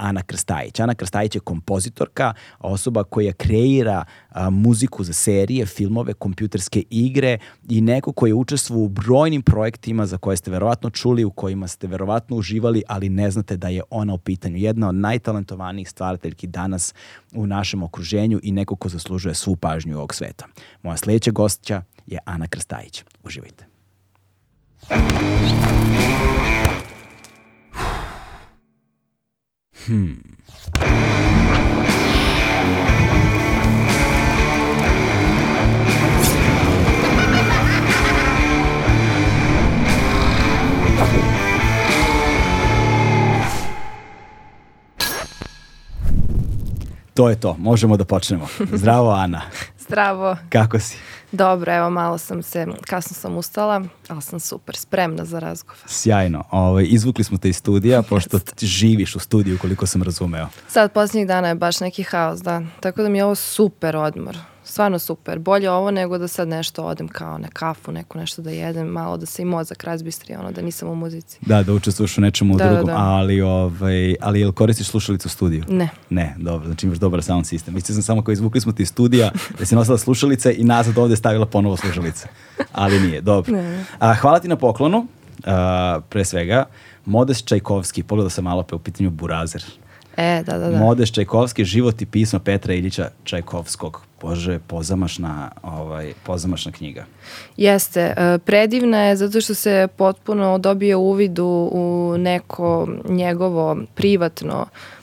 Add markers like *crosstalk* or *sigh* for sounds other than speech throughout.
Ana Krstajić. Ana Krstajić je kompozitorka, osoba koja kreira a, muziku za serije, filmove, kompjuterske igre i neko koji je učestvovao u brojnim projektima za koje ste verovatno čuli, u kojima ste verovatno uživali, ali ne znate da je ona u pitanju. Jedna od najtalentovanijih stvarateljki danas u našem okruženju i neko ko zaslužuje svu pažnju ovog sveta. Moja sledeća gostća je Ana Krstajić. Uživajte. Hmm. To je to, možemo da počnemo. Zdravo Ana, Zdravo. kako si? Dobro, evo malo sam se, kasno sam ustala, ali sam super, spremna za razgovor. Sjajno. Ovaj, izvukli smo te iz studija, pošto ti živiš u studiju, koliko sam razumeo. Sad, posljednjih dana je baš neki haos, da. Tako da mi je ovo super odmor. Stvarno super. Bolje ovo nego da sad nešto odem kao na kafu, neko nešto da jedem, malo da se i mozak razbistri, ono, da nisam u muzici. Da, da učestvuješ u nečemu Da, da, drugom, da. ali, ovaj, ali jel koristiš slušalicu u studiju? Ne. Ne, dobro, znači imaš dobar sound sistem. Mislio sam samo kao izvukli smo ti iz studija, *laughs* da si nosila slušalice i nazad ovde stavila ponovo slušalice. Ali nije, dobro. Ne. A, hvala ti na poklonu, a, pre svega. Modest Čajkovski, pogledao sam malo pe u pitanju Burazer. E, da, da, da. Modest Čajkovski, život i pismo Petra Ilića Čajkovskog. Bože, pozamašna, ovaj, pozamašna knjiga. Jeste, e, predivna je zato što se potpuno dobije uvid u, neko njegovo privatno e,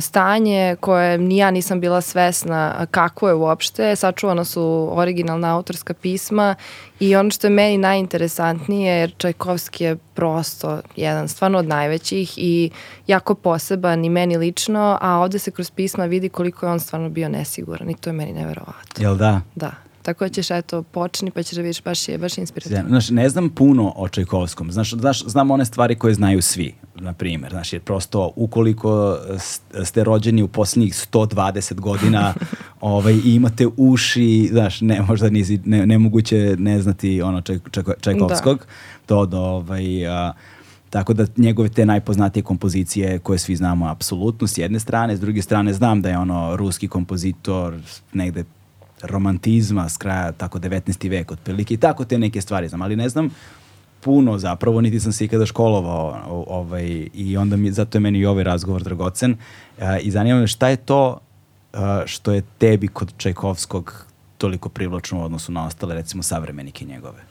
stanje koje ni ja nisam bila svesna kako je uopšte. Sačuvana su originalna autorska pisma i ono što je meni najinteresantnije jer Čajkovski je prosto jedan stvarno od najvećih i jako poseban i meni lično, a ovde se kroz pisma vidi koliko je on stvarno bio nesiguran i to je meni neverovatno. Jel da? Da. Tako da ćeš, eto, počni pa ćeš da vidiš, baš je, baš je inspirativno. Znaš, ne znam puno o Čajkovskom. Znaš, znaš, znam one stvari koje znaju svi, na primjer. Znaš, jer prosto ukoliko ste rođeni u posljednjih 120 godina *laughs* ovaj, i imate uši, znaš, ne, možda nisi, ne, nemoguće ne znati ono Čaj, Čajko- Čajkovskog. To da, ovaj, a, tako da njegove te najpoznatije kompozicije koje svi znamo apsolutno s jedne strane, s druge strane znam da je ono ruski kompozitor negde romantizma s kraja tako 19. vek otprilike i tako te neke stvari znam, ali ne znam puno zapravo, niti sam se ikada školovao ovaj, i onda mi, zato je meni i ovaj razgovor dragocen E, i zanima me šta je to e, što je tebi kod Čajkovskog toliko privlačno u odnosu na ostale recimo savremenike njegove.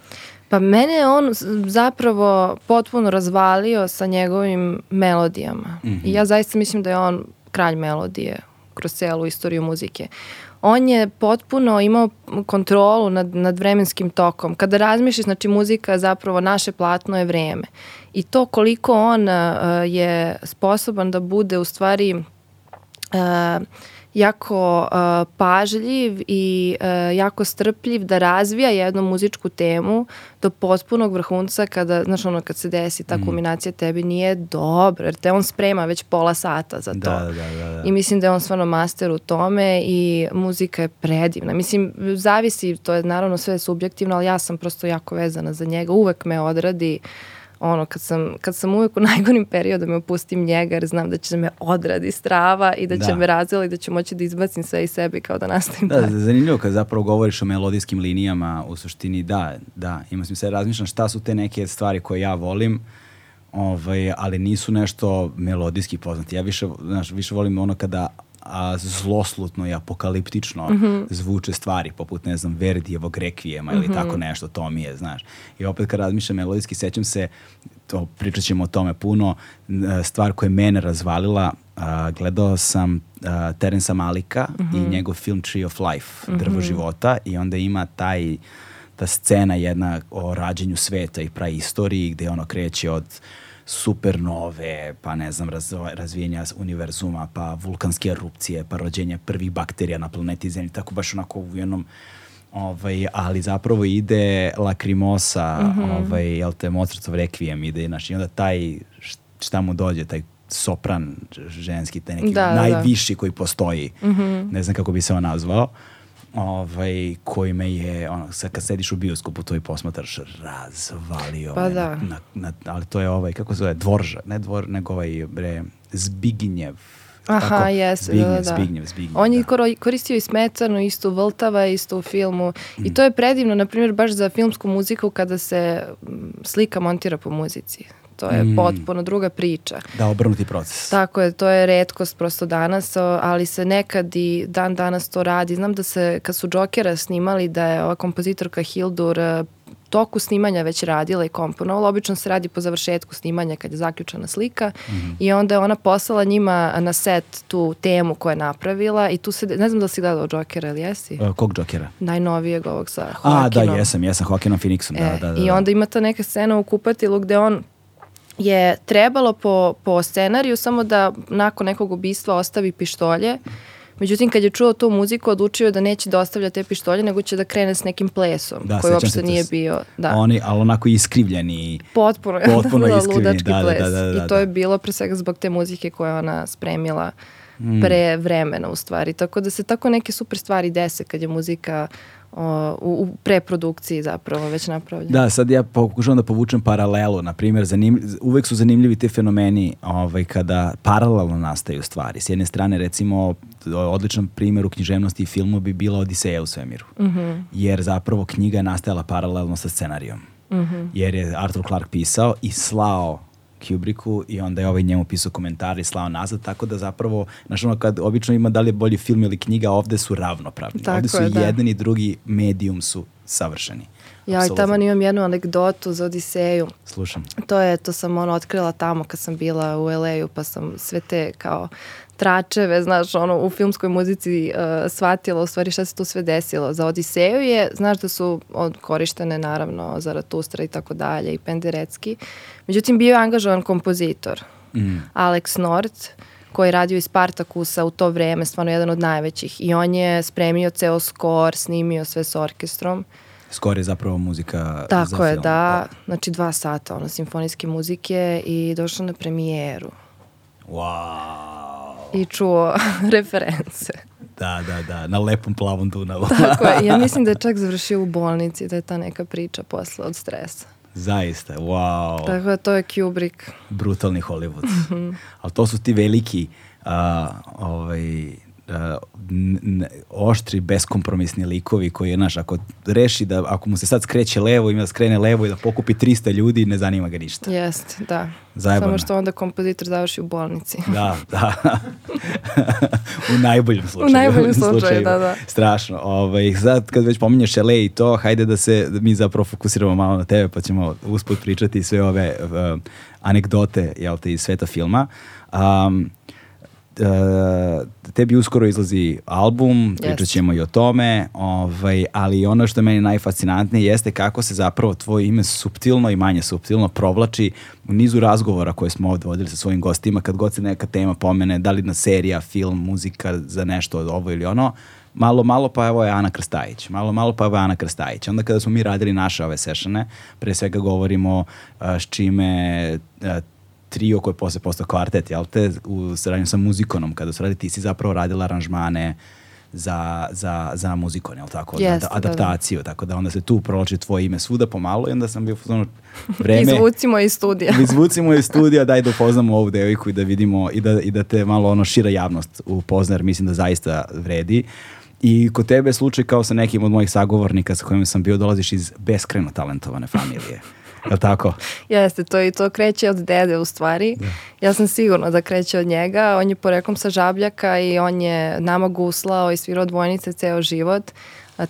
Pa mene je on zapravo potpuno razvalio sa njegovim melodijama. I ja zaista mislim da je on kralj melodije kroz celu istoriju muzike. On je potpuno imao kontrolu nad, nad vremenskim tokom. Kada razmišljaš, znači muzika je zapravo naše platno je vreme. I to koliko on a, je sposoban da bude u stvari uh, jako uh, pažljiv i uh, jako strpljiv da razvija jednu muzičku temu do potpunog vrhunca kada, znaš ono, kad se desi ta kulminacija tebi nije dobro, jer te on sprema već pola sata za to. Da, da, da, da. I mislim da je on stvarno master u tome i muzika je predivna. Mislim, zavisi, to je naravno sve subjektivno, ali ja sam prosto jako vezana za njega. Uvek me odradi ono, kad sam, kad sam uvek u *laughs* najgorim periodima opustim njega jer znam da će me odradi strava i da će Da. me razvila i da ću moći da izbacim sve iz sebe kao da nastavim Da, dalje. zanimljivo kad zapravo govoriš o melodijskim linijama, u suštini da, da, ima smisla, razmišljam šta su te neke stvari koje ja volim, ovaj, ali nisu nešto melodijski poznati. Ja više, znaš, više volim ono kada a, zloslutno i apokaliptično zvuče stvari, poput, ne znam, Verdijevog rekvijema ili tako nešto, to mi je, znaš. I opet kad razmišljam melodijski, sećam se, to, pričat ćemo o tome puno, stvar koja je mene razvalila, a, gledao sam a, Terensa Malika i njegov film Tree of Life, Drvo života, i onda ima taj ta scena jedna o rađenju sveta i praistoriji gde ono kreće od supernove, pa ne znam, raz, razvijenja univerzuma, pa vulkanske erupcije, pa rođenje prvih bakterija na planeti Zemlji, tako baš onako u jednom ovaj, ali zapravo ide Lakrimosa, mm -hmm. ovaj, jel te, Mozartov rekvijem ide, znači, i onda taj, šta mu dođe, taj sopran ženski, taj neki da, da, da. najviši da. koji postoji, mm -hmm. ne znam kako bi se on nazvao, ovaj, koji me je, ono, sad kad sediš u bioskopu, to i posmatraš, razvalio pa me da. na, na, ali to je ovaj, kako se zove, dvorža, ne dvor, nego ovaj, bre, Zbiginjev, Aha, tako, jes, Zbignjev, da, da. Zbignjev, Zbignjev, On je da. koristio i smetanu, isto Vltava, isto u filmu. Mm. I to je predivno, na primjer, baš za filmsku muziku kada se slika montira po muzici. To je mm. potpuno druga priča. Da, obrnuti proces. Tako je, to je redkost prosto danas, ali se nekad i dan danas to radi. Znam da se, kad su Jokera snimali, da je ova kompozitorka Hildur eh, toku snimanja već radila i komponovala. Obično se radi po završetku snimanja kad je zaključena slika mm -hmm. i onda je ona poslala njima na set tu temu koju je napravila i tu se, ne znam da si gledao Jokera ili jesi? Uh, kog Jokera? Najnovijeg ovog sa Joaquinom. A, da, jesam, jesam, Joaquinom Phoenixom, da, e, da, da, I da. onda ima ta neka scena u kupatilu gde on je trebalo po, po scenariju samo da nakon nekog ubistva ostavi pištolje. Međutim, kad je čuo tu muziku, odlučio da neće da ostavlja te pištolje, nego će da krene s nekim plesom, Da, koji uopšte nije s- bio. Da. Oni, ali onako iskrivljeni. Potpuno, *laughs* Potpuno da, iskrivljeni, ludački da, da, ples. da, da, da, I to da. je bilo pre svega zbog te muzike koje je ona spremila Mm. pre vremena u stvari. Tako da se tako neke super stvari dese kad je muzika u, u preprodukciji zapravo već napravljena. Da, sad ja pokušavam da povučem paralelu, na primjer, zanim, uvek su zanimljivi te fenomeni ovaj, kada paralelno nastaju stvari. S jedne strane, recimo, odličan primjer u književnosti i filmu bi bila Odiseja u svemiru. Mm -hmm. Jer zapravo knjiga je nastajala paralelno sa scenarijom. Mm -hmm. Jer je Arthur Clarke pisao i slao Kubricku i onda je ovaj njemu pisao komentare i slao nazad, tako da zapravo, znaš ono, kad obično ima da li je bolji film ili knjiga, ovde su ravnopravni. Tako ovde su je, da. jedan i drugi medijum su savršeni. Ja i tamo imam jednu anegdotu za Odiseju. Slušam. To je, to sam ono otkrila tamo kad sam bila u LA-u pa sam sve te kao tračeve, znaš, ono, u filmskoj muzici uh, shvatila u stvari šta se tu sve desilo. Za Odiseju je, znaš da su od, korištene naravno Zaratustra i tako dalje i Penderecki. Međutim, bio je angažovan kompozitor, Mm. Alex Nord, koji je radio iz Spartakusa u to vreme, stvarno jedan od najvećih. I on je spremio ceo skor, snimio sve s orkestrom. Skoro je zapravo muzika za Tako je, film. da. Znači dva sata, ono, simfonijske muzike i došao na premijeru Wow. I čuo *laughs* reference. Da, da, da, na lepom plavom Dunavu. Tako je, ja *laughs* mislim da je čak završio u bolnici, da je ta neka priča posle od stresa. Zaista, wow. Tako da to je Kubrick. Brutalni Hollywood. Mhm. Ali to su ti veliki uh, ovaj, oštri, beskompromisni likovi koji, znaš, ako reši da, ako mu se sad skreće levo, ima da skrene levo i da pokupi 300 ljudi, ne zanima ga ništa. Jeste, da. Zajebano. Samo što onda kompozitor završi u bolnici. Da, da. *laughs* u najboljem slučaju. U najboljem slučaju, da, da. Strašno. Ovaj, sad kad već pominješ LA i to, hajde da se da mi zapravo fokusiramo malo na tebe, pa ćemo usput pričati sve ove uh, anegdote jel te, iz sveta filma. Um, tebi uskoro izlazi album, pričat ćemo i o tome, ovaj, ali ono što je meni najfascinantnije jeste kako se zapravo tvoje ime suptilno i manje suptilno provlači u nizu razgovora koje smo ovde vodili sa svojim gostima, kad god se neka tema pomene, da li na serija, film, muzika za nešto od ovo ili ono, malo, malo pa evo je Ana Krstajić, malo, malo pa evo je Ana Krstajić. Onda kada smo mi radili naše ove sešane, pre svega govorimo uh, s čime uh, trio koji je posle postao kvartet, jel te, u saradnju sa muzikonom, kada su radili, ti si zapravo radila aranžmane za, za, za muzikon, jel tako? Jeste, Ad- da, da. adaptaciju, tako da onda se tu prolači tvoje ime svuda pomalo i onda sam bio fazonu, vreme... Izvucimo iz studija. *laughs* Izvucimo iz studija, daj da upoznamo ovu devojku i da vidimo i da, i da te malo ono šira javnost upozna, jer mislim da zaista vredi. I kod tebe je slučaj kao sa nekim od mojih sagovornika sa kojima sam bio, dolaziš iz beskreno talentovane familije. Je li tako? Jeste, to i to kreće od dede u stvari. Ja sam sigurna da kreće od njega. On je poreklom sa Žabljaka i on je nama guslao i svirao dvojnice ceo život.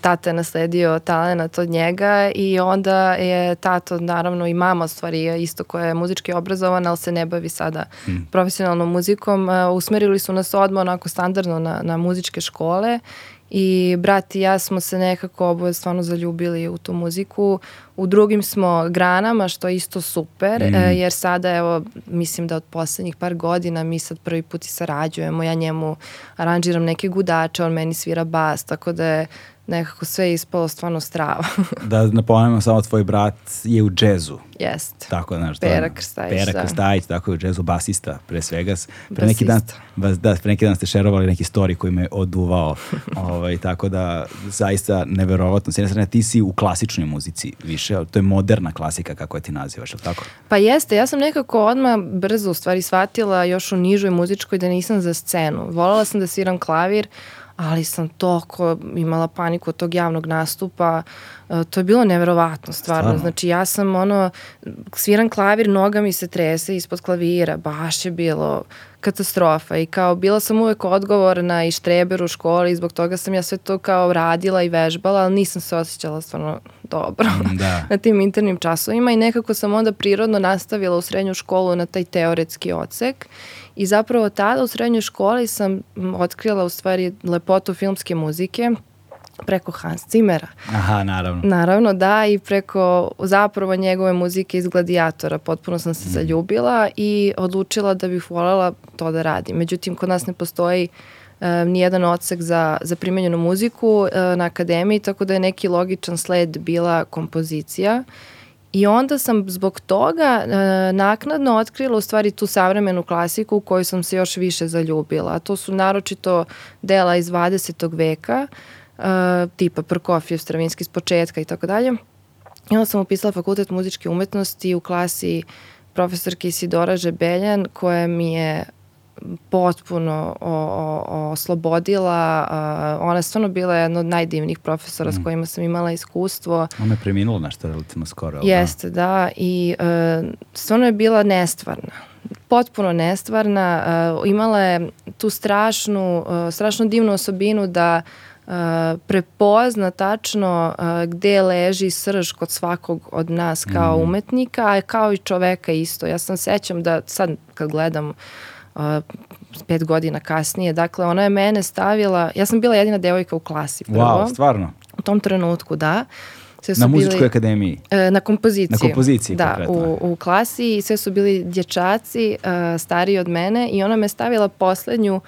Tata je nasledio talent od njega i onda je tato, naravno i mama u stvari isto koja je muzički obrazovana, ali se ne bavi sada profesionalnom muzikom. A, Usmerili su nas odmah onako standardno na, na muzičke škole i brat i ja smo se nekako oboje stvarno zaljubili u tu muziku u drugim smo granama, što je isto super, mm. e, jer sada, evo, mislim da od poslednjih par godina mi sad prvi put i sarađujemo, ja njemu aranžiram neke gudače, on meni svira bas, tako da je nekako sve ispalo stvarno strava. *laughs* da napomenemo samo tvoj brat je u džezu. Jest. Tako, znaš, Pera Krstajić. Pera da. Krstajić, tako je u džezu, basista, pre svega. Pre neki dan, da, pre neki dan ste šerovali neki story koji me oduvao. *laughs* ovaj, tako da, zaista neverovatno. S jedne strane, ti si u klasičnoj muzici više, to je moderna klasika, kako je ti nazivaš, ali tako? Pa jeste, ja sam nekako odmah brzo u stvari shvatila još u nižoj muzičkoj da nisam za scenu. Volala sam da sviram klavir, ali sam toliko imala paniku od tog javnog nastupa. E, to je bilo neverovatno, stvarno. stvarno. Znači ja sam ono, sviram klavir, noga mi se trese ispod klavira, baš je bilo katastrofa i kao bila sam uvek odgovorna i štreber u školi i zbog toga sam ja sve to kao radila i vežbala, ali nisam se osjećala stvarno dobro mm, da. *laughs* na tim internim časovima i nekako sam onda prirodno nastavila u srednju školu na taj teoretski odsek I zapravo tada u srednjoj školi sam otkrila u stvari lepotu filmske muzike preko Hans Zimmera. Aha, naravno. Naravno, da, i preko zapravo njegove muzike iz Gladiatora. Potpuno sam se mm. zaljubila i odlučila da bih voljela to da radim. Međutim, kod nas ne postoji uh, nijedan odsek za, za primenjenu muziku uh, na akademiji, tako da je neki logičan sled bila kompozicija. Uh, I onda sam zbog toga e, naknadno otkrila u stvari tu savremenu klasiku u kojoj sam se još više zaljubila. To su naročito dela iz 20. veka, e, tipa Prokofjev, Stravinski s početka i tako dalje. I onda sam upisala fakultet muzičke umetnosti u klasi profesorke Isidora Žebeljan koja mi je potpuno o, o, oslobodila. Uh, ona je stvarno bila jedna od najdivnijih profesora mm. s kojima sam imala iskustvo. Ona je preminula nešto relativno skoro. Da? Jeste, da. da I uh, stvarno je bila nestvarna potpuno nestvarna, uh, imala je tu strašnu, uh, strašno divnu osobinu da uh, prepozna tačno uh, gde leži srž kod svakog od nas kao mm. umetnika, a kao i čoveka isto. Ja sam sećam da sad kad gledam uh, pet godina kasnije. Dakle, ona je mene stavila, ja sam bila jedina devojka u klasi prvo. Wow, stvarno? U tom trenutku, da. Sve su na muzičkoj bili, akademiji? E, na kompoziciji. Na kompoziciji, Da, u, u klasi i sve su bili dječaci uh, stariji od mene i ona me stavila poslednju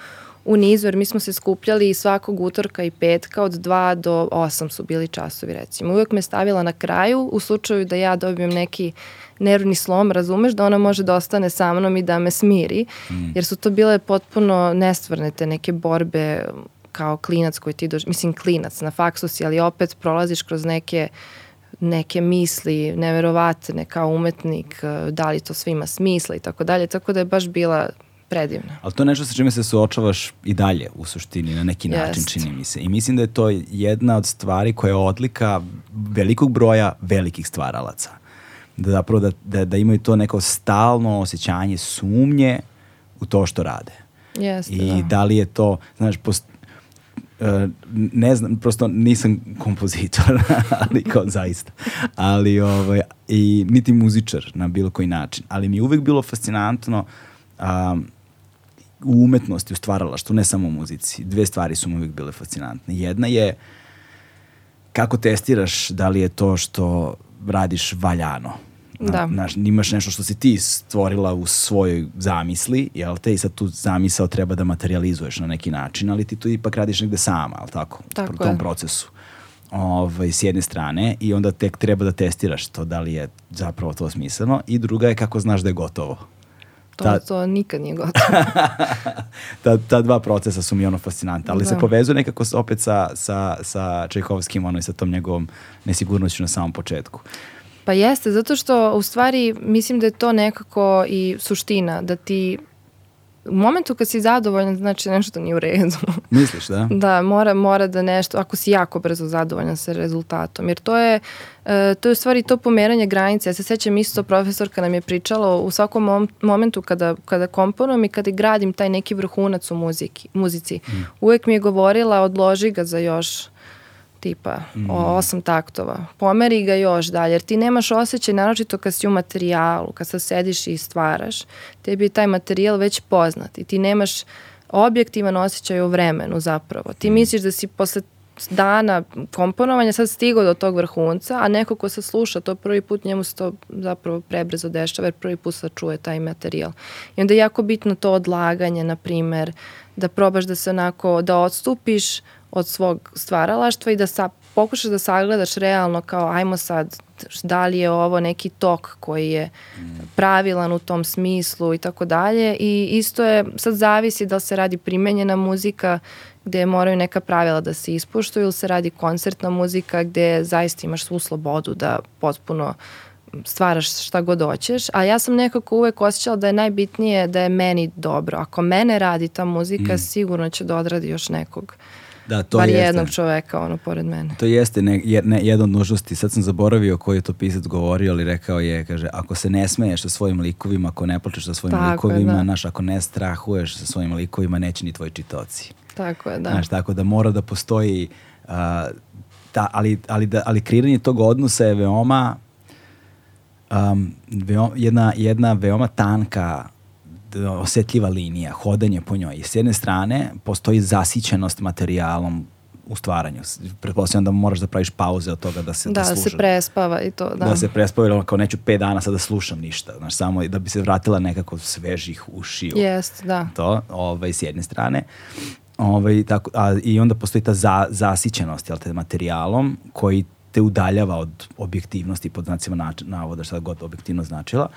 u nizu, jer mi smo se skupljali svakog utorka i petka od 2 do 8 su bili časovi recimo. Uvijek me stavila na kraju u slučaju da ja dobijem neki nervni slom, razumeš, da ona može da ostane sa mnom i da me smiri, mm. jer su to bile potpuno nestvarne te neke borbe kao klinac koji ti dođe, mislim klinac na faksu si, ali opet prolaziš kroz neke neke misli neverovatne kao umetnik, da li to sve ima smisla i tako dalje, tako da je baš bila predivna. Ali to je nešto sa čime se suočavaš i dalje u suštini na neki način Jest. čini mi se. I mislim da je to jedna od stvari koja je odlika velikog broja velikih stvaralaca da zapravo da, da, da imaju to neko stalno osjećanje sumnje u to što rade. Jeste, I da. da li je to, znaš, post, uh, ne znam, prosto nisam kompozitor, *laughs* ali kao zaista. Ali, ovaj, i niti muzičar na bilo koji način. Ali mi je uvek bilo fascinantno um, u umetnosti, u stvaralaštvu, ne samo u muzici. Dve stvari su mi uvek bile fascinantne. Jedna je kako testiraš da li je to što radiš valjano Da. Znaš, imaš nešto što si ti stvorila u svojoj zamisli, jel te, i sad tu zamisao treba da materializuješ na neki način, ali ti tu ipak radiš negde sama, jel tako? Tako U tom je. procesu. Ovaj, s jedne strane i onda tek treba da testiraš to da li je zapravo to smisleno i druga je kako znaš da je gotovo. To, ta, to nikad nije gotovo. *laughs* ta, ta dva procesa su mi ono fascinanta, ali da. se povezuje nekako opet sa, sa, sa Čajkovskim ono i sa tom njegovom nesigurnošću na samom početku. Pa jeste, zato što u stvari mislim da je to nekako i suština, da ti u momentu kad si zadovoljan, znači nešto nije u redu. *laughs* Misliš, da? Da, mora, mora da nešto, ako si jako brzo zadovoljan sa rezultatom. Jer to je, e, to je u stvari to pomeranje granice. Ja se sećam isto, profesorka nam je pričala u svakom mom, momentu kada, kada komponujem i kada gradim taj neki vrhunac u muziki, muzici. Mm. Uvek mi je govorila, odloži ga za još tipa mm. osam taktova. Pomeri ga još dalje, jer ti nemaš osjećaj, naročito kad si u materijalu, kad sad sediš i stvaraš, tebi je taj materijal već poznat i ti nemaš objektivan osjećaj u vremenu zapravo. Ti mm. misliš da si posle dana komponovanja sad stigao do tog vrhunca, a neko ko se sluša to prvi put, njemu se to zapravo prebrzo dešava jer prvi put sad čuje taj materijal. I onda je jako bitno to odlaganje, na primer, da probaš da se onako, da odstupiš od svog stvaralaštva i da sa, pokušaš da sagledaš realno kao ajmo sad da li je ovo neki tok koji je pravilan u tom smislu i tako dalje i isto je, sad zavisi da li se radi primenjena muzika gde moraju neka pravila da se ispuštuju ili se radi koncertna muzika gde zaista imaš svu slobodu da potpuno stvaraš šta god hoćeš, a ja sam nekako uvek osjećala da je najbitnije da je meni dobro. Ako mene radi ta muzika, mm. sigurno će da odradi još nekog. Da, to Bar jeste. jednog čoveka, ono, pored mene. To jeste ne, ne, jedna od nužnosti. Sad sam zaboravio koji je to pisac govorio, ali rekao je, kaže, ako se ne smeješ sa svojim likovima, ako ne plačeš sa svojim Tako likovima, je, da. naš, ako ne strahuješ sa svojim likovima, neće ni tvoji čitoci. Tako je, da. Znaš, tako da mora da postoji uh, ta, ali, ali, da, ali kreiranje tog odnosa je veoma um, veoma, jedna, jedna veoma tanka osetljiva linija, hodanje po njoj. I s jedne strane postoji zasićenost materijalom u stvaranju. Pretpostavljam da moraš da praviš pauze od toga da se da, da, da se prespava i to, da. Da se prespava, jer kao neću pet dana sad da slušam ništa, znaš, samo da bi se vratila nekako svežih ušiju. Jest, da. To, ovaj, s jedne strane. Ovaj, tako, a, I onda postoji ta za, zasićenost jel te, materijalom koji te udaljava od objektivnosti pod znacima navoda, šta god objektivno značila.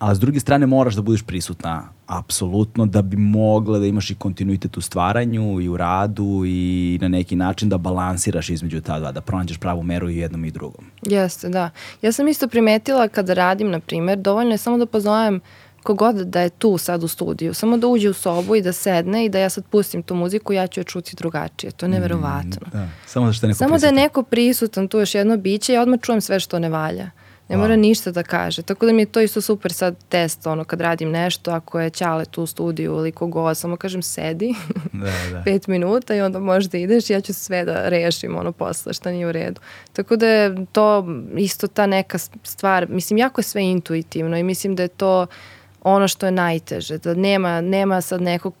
A s druge strane moraš da budeš prisutna apsolutno da bi mogla da imaš i kontinuitet u stvaranju i u radu i na neki način da balansiraš između ta dva, da pronađeš pravu meru i jednom i drugom. Jeste, da. Ja sam isto primetila kada radim, na primer, dovoljno je samo da pozovem kogod da je tu sad u studiju, samo da uđe u sobu i da sedne i da ja sad pustim tu muziku, ja ću je čuti drugačije. To je mm, neverovatno. Mm, da. Samo da što je neko Samo prisutan. da je neko prisutan, tu još jedno biće, ja odmah čujem sve što ne valja. Ne mora ništa da kaže. Tako da mi je to isto super sad test, ono, kad radim nešto, ako je Ćale tu u studiju ili kogo, samo kažem sedi *laughs* da, da. pet minuta i onda možeš da ideš i ja ću sve da rešim, ono, posle, šta nije u redu. Tako da je to isto ta neka stvar, mislim, jako je sve intuitivno i mislim da je to ono što je najteže, da nema, nema sad nekog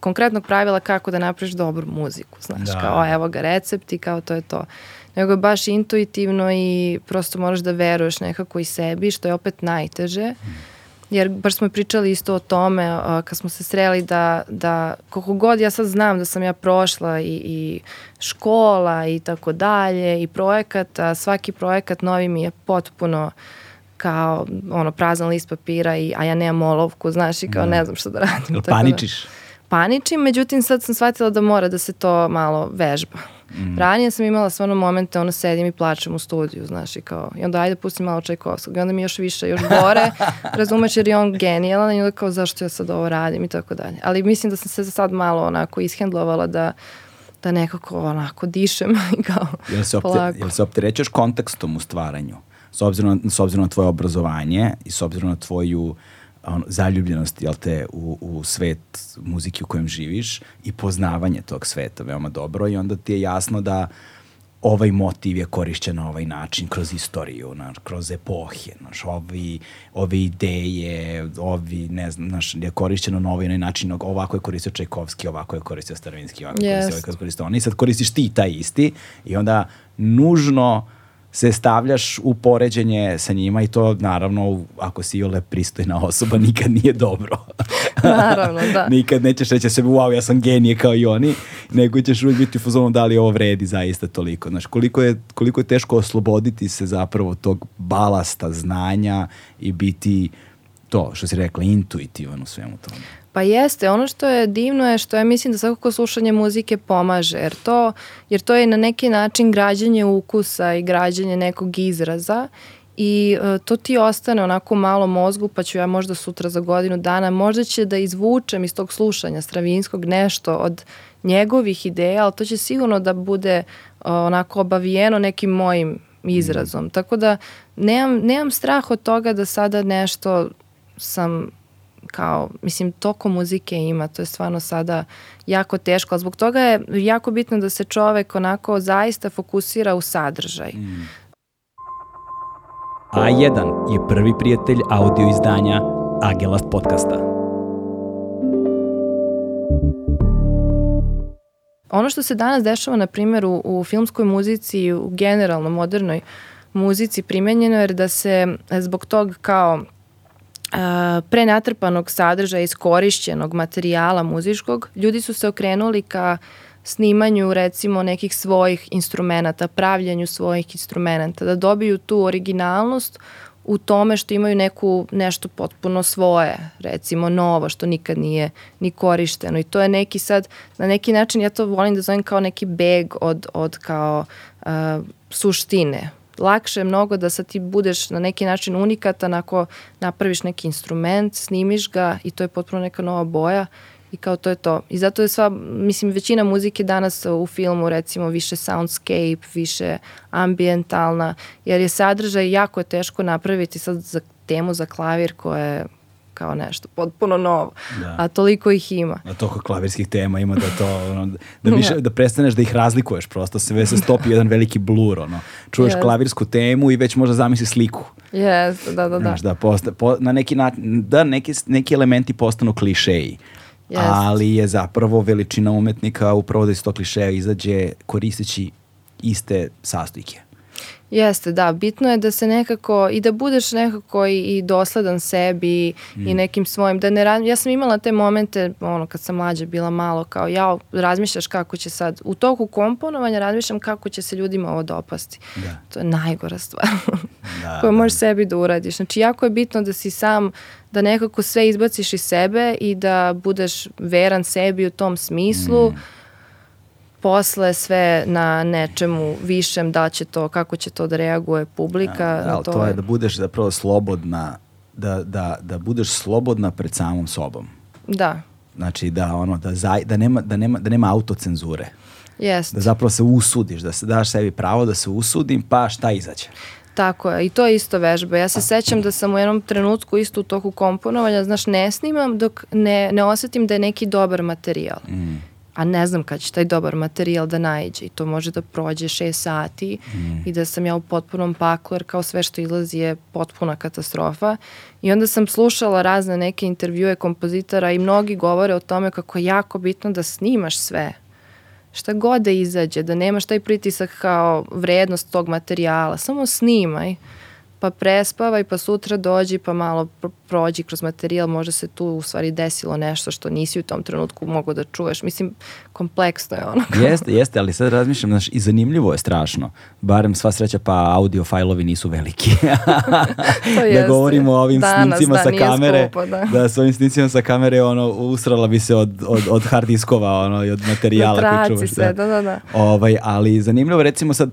konkretnog pravila kako da napraviš dobru muziku, znaš, da. kao evo ga recept i kao to je to. Nego je baš intuitivno i prosto moraš da veruješ nekako i sebi, što je opet najteže. Jer baš smo pričali isto o tome uh, kad smo se sreli da, da koliko god ja sad znam da sam ja prošla i, i škola i tako dalje i projekat, a svaki projekat novi mi je potpuno kao ono prazan list papira i a ja nemam olovku, znaš, i kao da. ne znam šta da radim. Jel paničiš? Da, paničim, međutim sad sam shvatila da mora da se to malo vežba. Mm. Ranije sam imala stvarno momente, ono sedim i plačem u studiju, znaš, i kao, i onda ajde pustim malo Čajkovskog, i onda mi još više, još gore, *laughs* razumeš jer je on genijalan, i onda kao zašto ja sad ovo radim i tako dalje. Ali mislim da sam se za sad malo onako ishendlovala da da nekako onako dišem *laughs* i kao jel se opte, polako. Jel se opterećaš kontekstom u stvaranju? s obzirom, s obzirom na tvoje obrazovanje i s obzirom na tvoju on, zaljubljenost jel te, u, u svet muzike u kojem živiš i poznavanje tog sveta veoma dobro i onda ti je jasno da ovaj motiv je korišćen na ovaj način kroz istoriju, naš, kroz epohe, naš, ovi, ove ideje, ovi, ne znam, naš, je korišćeno na ovaj način, ovako je koristio Čajkovski, ovako je koristio Starovinski, ovako je koristio, ovako je koristio on. I sad koristiš ti taj isti i onda nužno uh, se stavljaš u poređenje sa njima i to naravno ako si ole pristojna osoba nikad nije dobro. naravno, da. *laughs* nikad nećeš reći sebi wow ja sam genije kao i oni, nego ćeš uvijek biti u fazonu da li ovo vredi zaista toliko. Znaš, koliko je, koliko je teško osloboditi se zapravo tog balasta znanja i biti to što si rekla intuitivan u svemu tome. Pa jeste, ono što je divno je što ja mislim da svakako slušanje muzike pomaže, jer to, jer to je na neki način građanje ukusa i građanje nekog izraza i uh, to ti ostane onako malo mozgu, pa ću ja možda sutra za godinu dana, možda će da izvučem iz tog slušanja Stravinskog nešto od njegovih ideja, ali to će sigurno da bude uh, onako obavijeno nekim mojim izrazom. Mm. Tako da nemam, nemam strah od toga da sada nešto sam kao, mislim, toko muzike ima, to je stvarno sada jako teško, ali zbog toga je jako bitno da se čovek onako zaista fokusira u sadržaj. Mm. A1 je prvi prijatelj audio izdanja Agelast podcasta. ono što se danas dešava, na primjer, u, u filmskoj muzici i u generalno modernoj muzici primenjeno je da se zbog tog kao prenatrpanog sadržaja iskorišćenog materijala muzičkog, ljudi su se okrenuli ka snimanju recimo nekih svojih instrumenta, pravljanju svojih instrumenta, da dobiju tu originalnost u tome što imaju neku nešto potpuno svoje, recimo novo, što nikad nije ni korišteno. I to je neki sad, na neki način ja to volim da zovem kao neki beg od, od kao uh, suštine, lakše je mnogo da sad ti budeš na neki način unikatan ako napraviš neki instrument, snimiš ga i to je potpuno neka nova boja i kao to je to. I zato je sva, mislim, većina muzike danas u filmu recimo više soundscape, više ambientalna, jer je sadržaj jako teško napraviti sad za temu za klavir koja je kao nešto potpuno novo, da. a toliko ih ima. A toliko klavirskih tema ima da to, ono, da, *laughs* više, da prestaneš da ih razlikuješ prosto, sve se stopi jedan veliki blur, ono. Čuješ yes. klavirsku temu i već možda zamisli sliku. Yes, da, da, da. Znaš, da, posta, po, na neki način, da neki, neki elementi postanu klišeji. Yes. Ali je zapravo veličina umetnika upravo da iz tog klišeja izađe koristeći iste sastojke. Jeste, da. Bitno je da se nekako i da budeš nekako i, i dosledan sebi mm. i nekim svojim, da ne ja sam imala te momente, ono, kad sam mlađa bila malo, kao ja razmišljaš kako će sad, u toku komponovanja razmišljam kako će se ljudima ovo dopasti. Da. To je najgora stvar *laughs* da, koju možeš da. sebi da uradiš. Znači, jako je bitno da si sam, da nekako sve izbaciš iz sebe i da budeš veran sebi u tom smislu. Mm posle sve na nečemu višem, da će to, kako će to da reaguje publika. Ja, da, to, to je da budeš zapravo slobodna, da, da, da budeš slobodna pred samom sobom. Da. Znači da ono da za, da nema da nema da nema autocenzure. Jest. Da zapravo se usudiš, da se daš sebi pravo da se usudim, pa šta izađe. Tako je, i to je isto vežba. Ja se sećam da sam u jednom trenutku isto u toku komponovanja, znaš, ne snimam dok ne, ne osetim da je neki dobar materijal. Mm a ne znam kad će taj dobar materijal da najđe i to može da prođe šest sati mm. i da sam ja u potpunom paklu jer kao sve što izlazi je potpuna katastrofa. I onda sam slušala razne neke intervjue kompozitora i mnogi govore o tome kako je jako bitno da snimaš sve. Šta god da izađe, da nemaš taj pritisak kao vrednost tog materijala, samo snimaj pa prespavaj, pa sutra dođi, pa malo prođi kroz materijal, možda se tu u stvari desilo nešto što nisi u tom trenutku mogao da čuješ. Mislim, kompleksno je ono. *laughs* jeste, jeste, ali sad razmišljam, znaš, i zanimljivo je strašno. Barem sva sreća, pa audio fajlovi nisu veliki. *laughs* to da govorimo o ovim Danas, snicima da, sa kamere. Skupo, da. da, s ovim snicima sa kamere, ono, usrala bi se od, od, od hard diskova, ono, i od materijala koji čuvaš. se, da, da, da. Ovaj, ali zanimljivo, recimo sad,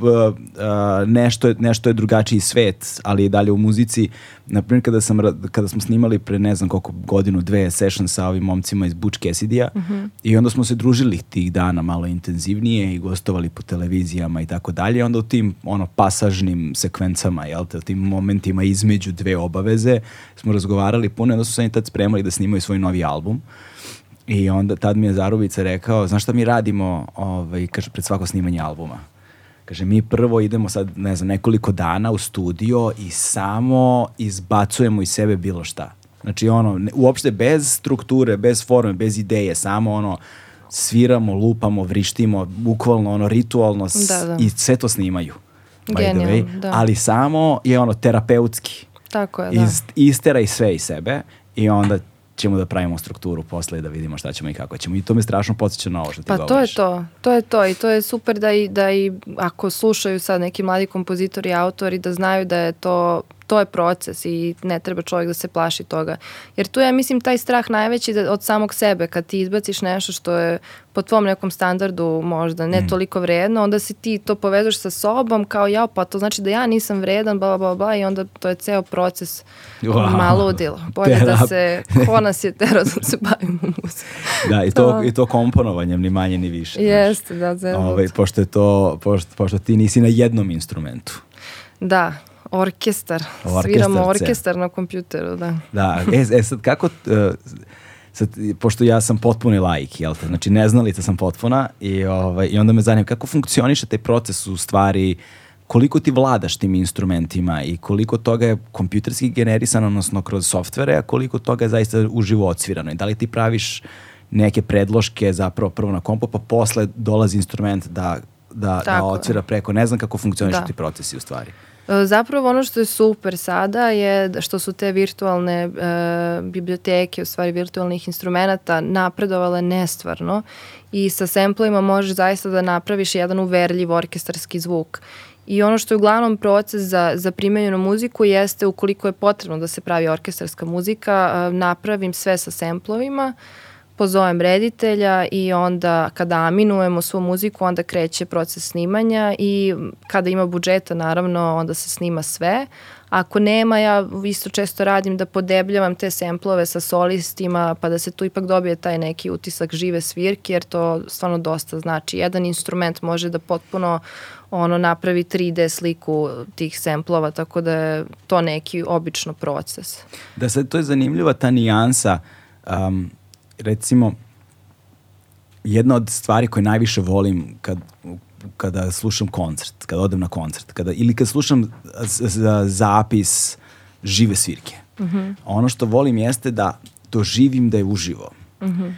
uh, nešto, je, nešto je drugačiji svet, ali i dalje u muzici. Naprimjer, kada, sam, kada smo snimali pre ne znam koliko godinu, dve session sa ovim momcima iz Butch Cassidy-a uh mhm. -huh. i onda smo se družili tih dana malo intenzivnije i gostovali po televizijama i tako dalje. Onda u tim ono pasažnim sekvencama, jel te, u tim momentima između dve obaveze smo razgovarali puno, onda su se oni tad spremali da snimaju svoj novi album. I onda tad mi je Zarubica rekao, znaš šta mi radimo ovaj, kaže, pred svako snimanje albuma? Kaže, mi prvo idemo sad, ne znam, nekoliko dana u studio i samo izbacujemo iz sebe bilo šta. Znači, ono, ne, uopšte bez strukture, bez forme, bez ideje, samo ono, sviramo, lupamo, vrištimo, bukvalno ono, ritualno da, da. i sve to snimaju. Genijalno, da. Ali samo je ono, terapeutski. Tako je, da. Iz, istera i sve iz sebe i onda ćemo da pravimo strukturu posle i da vidimo šta ćemo i kako ćemo. I to me strašno podsjeća na ovo što ti pa govoriš. Pa to je to. To je to i to je super da i, da i ako slušaju sad neki mladi kompozitori i autori da znaju da je to to je proces i ne treba čovjek da se plaši toga. Jer tu je, mislim, taj strah najveći da, od samog sebe, kad ti izbaciš nešto što je po tvom nekom standardu možda ne mm. toliko vredno, onda si ti to povežeš sa sobom kao ja, pa to znači da ja nisam vredan, bla, bla, bla, i onda to je ceo proces wow. malo udilo. Bolje Terap. da se, ko nas je tero da se bavimo muzikom. Da, i to, to, i to komponovanjem, ni manje ni više. Jeste, da, zelo. Ovaj, pošto, je to, pošto, pošto ti nisi na jednom instrumentu. Da, Orkestar. orkestar Sviramo orkestar na kompjuteru, da. Da, e, e sad kako... Uh, sad, pošto ja sam potpuni laik, jel te? Znači, neznalica sam potpuna i, ovaj, i onda me zanima kako funkcioniše taj proces u stvari koliko ti vladaš tim instrumentima i koliko toga je kompjuterski generisano, odnosno kroz softvere, a koliko toga je zaista uživo odsvirano i da li ti praviš neke predloške zapravo prvo na kompu, pa posle dolazi instrument da, da, da Tako je. odsvira preko. Ne znam kako funkcionišu Da. ti procesi u stvari. E, Zapravo ono što je super sada je što su te virtualne e, biblioteke, u stvari virtualnih instrumenta napredovale nestvarno i sa semplima možeš zaista da napraviš jedan uverljiv orkestarski zvuk. I ono što je uglavnom proces za, za primenjenu muziku jeste ukoliko je potrebno da se pravi orkestarska muzika, e, napravim sve sa semplovima, pozovem reditelja i onda kada aminujemo svu muziku, onda kreće proces snimanja i kada ima budžeta naravno, onda se snima sve. Ako nema, ja isto često radim da podebljavam te semplove sa solistima, pa da se tu ipak dobije taj neki utisak žive svirke, jer to stvarno dosta znači. Jedan instrument može da potpuno ono napravi 3D sliku tih semplova, tako da je to neki obično proces. Da sad to je zanimljiva ta nijansa um, recimo jedna od stvari koje najviše volim kad kada slušam koncert, kada odem na koncert, kada, ili kad slušam zapis žive svirke. Ono što volim jeste da doživim da je uživo.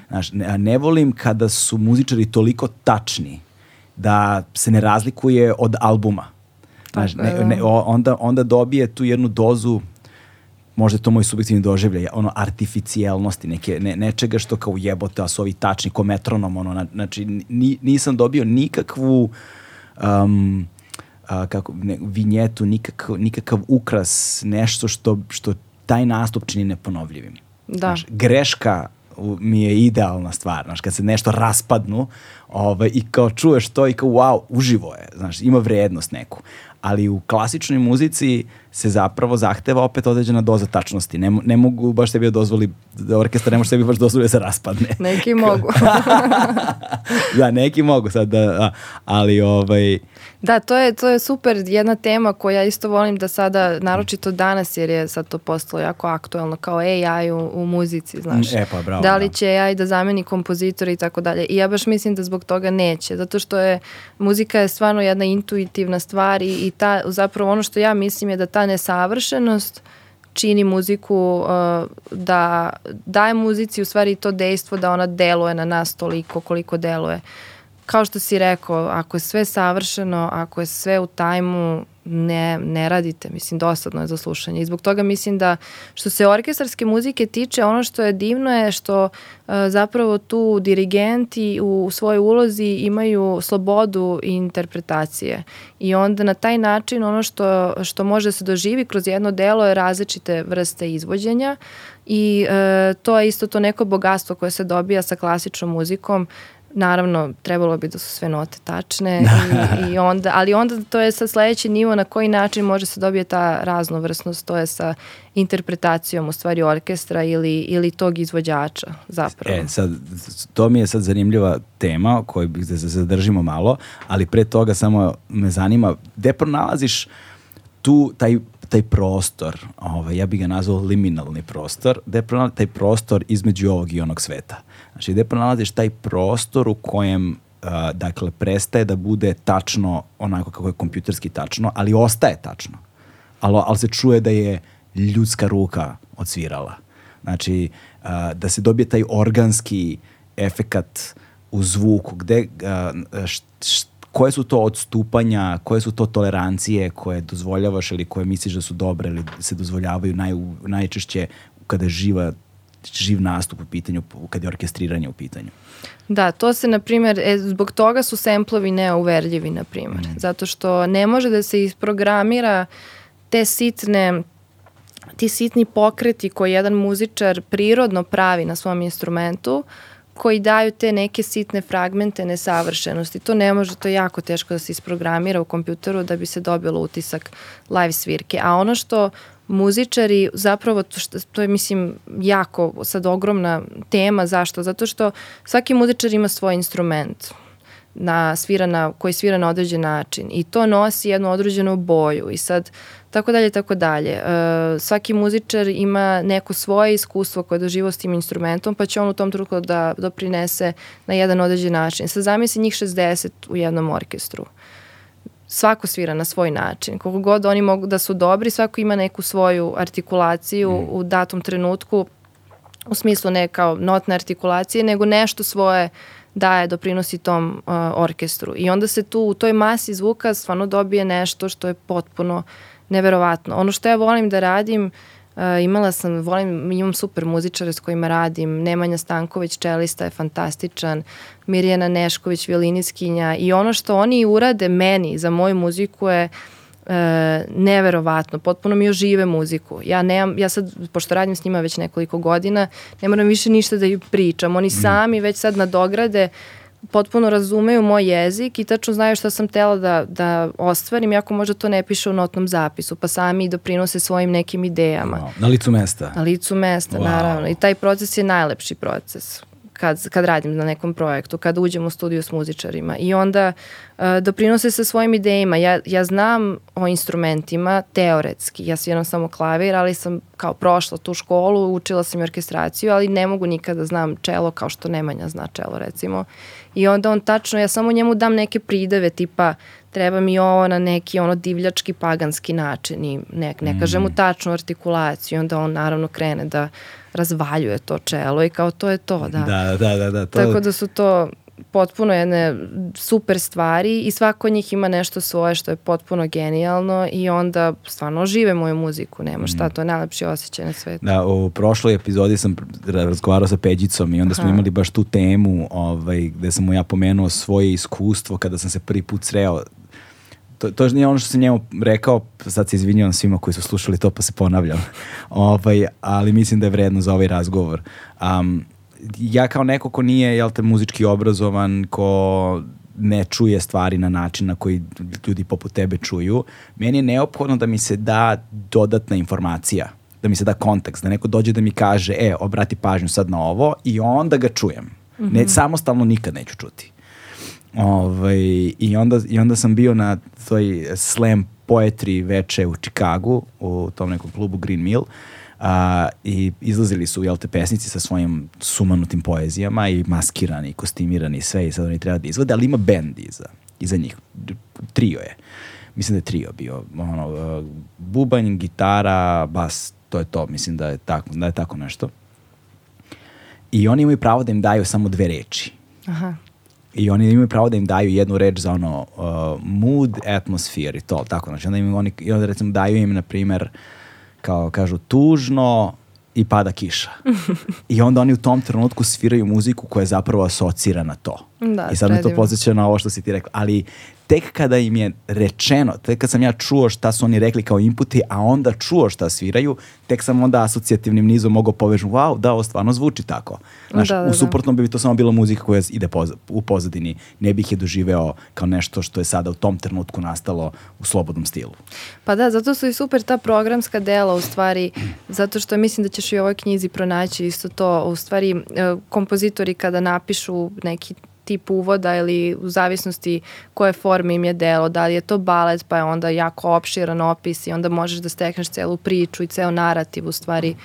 Znaš, ne, ne volim kada su muzičari toliko tačni da se ne razlikuje od albuma. Znaš, Tako je, ne, da. ne, onda, onda dobije tu jednu dozu možda je to moj subjektivni doživljaj, ono artificijalnosti, neke, ne, nečega što kao jebote, a su ovi tačni ko metronom, ono, na- znači ni, nisam dobio nikakvu um, a, kako, ne, vinjetu, nikakav, nikakav ukras, nešto što, što taj nastup čini neponovljivim. Da. Znaš, greška mi je idealna stvar, znaš, kad se nešto raspadnu ovaj, i kao čuješ to i kao wow, uživo je, znaš, ima vrednost neku. Ali u klasičnoj muzici se zapravo zahteva opet određena doza tačnosti. Ne, ne mogu baš sebi da dozvoli, da orkestar ne može sebi baš dozvoli da se raspadne. *laughs* Neki mogu. *laughs* da, neki mogu sad, da, a, ali ovaj, Da, to je, to je super jedna tema koja isto volim da sada, naročito danas, jer je sad to postalo jako aktuelno, kao AI u, u muzici, znaš. E, pa, bravo, da li da. će AI da zameni kompozitora i tako dalje. I ja baš mislim da zbog toga neće, zato što je muzika je stvarno jedna intuitivna stvar i, i ta, zapravo ono što ja mislim je da ta nesavršenost čini muziku uh, da daje muzici u stvari to dejstvo da ona deluje na nas toliko koliko deluje. Kao što si rekao, ako je sve savršeno, ako je sve u tajmu, ne, ne radite, mislim, dosadno je za slušanje. I zbog toga mislim da, što se orkestarske muzike tiče, ono što je divno je što uh, zapravo tu dirigenti u, u svojoj ulozi imaju slobodu interpretacije. I onda na taj način ono što, što može da se doživi kroz jedno delo je različite vrste izvođenja i e, to je isto to neko bogatstvo koje se dobija sa klasičnom muzikom Naravno, trebalo bi da su sve note tačne, *laughs* i, i onda, ali onda to je sa sledeći nivo na koji način može se dobije ta raznovrsnost, to je sa interpretacijom u stvari orkestra ili, ili tog izvođača zapravo. E, sad, to mi je sad zanimljiva tema koju bih da se zadržimo malo, ali pre toga samo me zanima, gde pronalaziš tu taj taj prostor, ovaj, ja bih ga nazvao liminalni prostor, gde pronalaziš taj prostor između ovog i onog sveta. Znači, gde pronalaziš taj prostor u kojem uh, dakle, prestaje da bude tačno onako kako je kompjuterski tačno, ali ostaje tačno. Ali, ali se čuje da je ljudska ruka odsvirala. Znači, uh, da se dobije taj organski efekat u zvuku, gde, uh, š, š, koje su to odstupanja, koje su to tolerancije koje dozvoljavaš ili koje misliš da su dobre ili se dozvoljavaju naj, najčešće kada je živa živ nastup u pitanju, kad je orkestriranje u pitanju. Da, to se, na primjer, e, zbog toga su semplovi neuverljivi, na primjer. Mm. Zato što ne može da se isprogramira te sitne ti sitni pokreti koje jedan muzičar prirodno pravi na svom instrumentu, koji daju te neke sitne fragmente nesavršenosti. To ne može, to je jako teško da se isprogramira u kompjuteru da bi se dobilo utisak live svirke. A ono što muzičari, zapravo to, što, to je mislim jako sad ogromna tema, zašto? Zato što svaki muzičar ima svoj instrument na svira na, koji svira na određen način i to nosi jednu određenu boju i sad tako dalje, tako dalje. E, svaki muzičar ima neko svoje iskustvo koje je s tim instrumentom, pa će on u tom trenutku da doprinese na jedan određen način. Sad zamisli njih 60 u jednom orkestru. Svako svira na svoj način. Koliko god oni mogu da su dobri, svako ima neku svoju artikulaciju mm. u datom trenutku u smislu ne kao notne artikulacije, nego nešto svoje daje, doprinosi tom uh, orkestru. I onda se tu u toj masi zvuka stvarno dobije nešto što je potpuno neverovatno. Ono što ja volim da radim, uh, imala sam, volim, imam super muzičare s kojima radim, Nemanja Stanković, čelista je fantastičan, Mirjana Nešković, violiniskinja i ono što oni urade meni za moju muziku je uh, e, neverovatno, potpuno mi ožive muziku. Ja nemam, ja sad, pošto radim s njima već nekoliko godina, ne moram više ništa da ih pričam. Oni mm. sami već sad nadograde potpuno razumeju moj jezik i tačno znaju šta sam tela da, da ostvarim, jako možda to ne piše u notnom zapisu, pa sami doprinose svojim nekim idejama. Wow. Na licu mesta? Na licu mesta, wow. naravno. I taj proces je najlepši proces kad, kad radim na nekom projektu, kad uđem u studiju s muzičarima i onda uh, doprinose sa svojim idejima. Ja, ja znam o instrumentima teoretski, ja sviram samo klavir, ali sam kao prošla tu školu, učila sam orkestraciju, ali ne mogu nikada da znam čelo kao što Nemanja zna čelo recimo. I onda on tačno, ja samo njemu dam neke prideve tipa treba mi ovo na neki ono divljački paganski način i ne, ne kažem mu mm. tačnu artikulaciju onda on naravno krene da razvaljuje to čelo i kao to je to, da. Da, da, da. da to... Tako da su to potpuno jedne super stvari i svako od njih ima nešto svoje što je potpuno genijalno i onda stvarno žive moju muziku, nema šta, mm. to je najlepši osjećaj na svetu. Da, u prošloj epizodi sam razgovarao sa Peđicom i onda Aha. smo imali baš tu temu ovaj, gde sam mu ja pomenuo svoje iskustvo kada sam se prvi put sreo to, to nije ono što sam njemu rekao, sad se izvinjavam svima koji su slušali to pa se ponavljam, *laughs* ovaj, ali mislim da je vredno za ovaj razgovor. Um, ja kao neko ko nije jel te, muzički obrazovan, ko ne čuje stvari na način na koji ljudi poput tebe čuju, meni je neophodno da mi se da dodatna informacija, da mi se da kontekst, da neko dođe da mi kaže, e, obrati pažnju sad na ovo i onda ga čujem. Mm -hmm. Ne, mhm. samostalno nikad neću čuti. Ovaj, i, onda, I onda sam bio na toj slam poetry veče u Čikagu, u tom nekom klubu Green Mill, a, i izlazili su, jel te, pesnici sa svojim sumanutim poezijama i maskirani, i kostimirani i sve i sad oni treba da izvode, ali ima bend iza, iza njih, trio je. Mislim da je trio bio, ono, uh, bubanj, gitara, bas, to je to, mislim da je tako, da je tako nešto. I oni imaju pravo da im daju samo dve reči. Aha i oni imaju pravo da im daju jednu reč za ono uh, mood, atmosphere i to, tako, znači onda im oni, i onda recimo daju im, na primer, kao kažu, tužno i pada kiša. *laughs* I onda oni u tom trenutku sviraju muziku koja je zapravo asocira na to. Da, I sad me to podsjeća na ovo što si ti rekla. Ali tek kada im je rečeno, tek kad sam ja čuo šta su oni rekli kao inputi, a onda čuo šta sviraju, tek sam onda asocijativnim nizom mogao povežu, wow, da, ovo stvarno zvuči tako. Znaš, da, da, u da. suprotnom bi to samo bila muzika koja ide poza, u pozadini. Ne bih je doživeo kao nešto što je sada u tom trenutku nastalo u slobodnom stilu. Pa da, zato su i super ta programska dela u stvari, zato što mislim da ćeš i u ovoj knjizi pronaći isto to, u stvari e, kompozitori kada napišu neki tip uvoda ili u zavisnosti koje forme im je delo, da li je to balet pa je onda jako opširan opis i onda možeš da stekneš celu priču i ceo narativ u stvari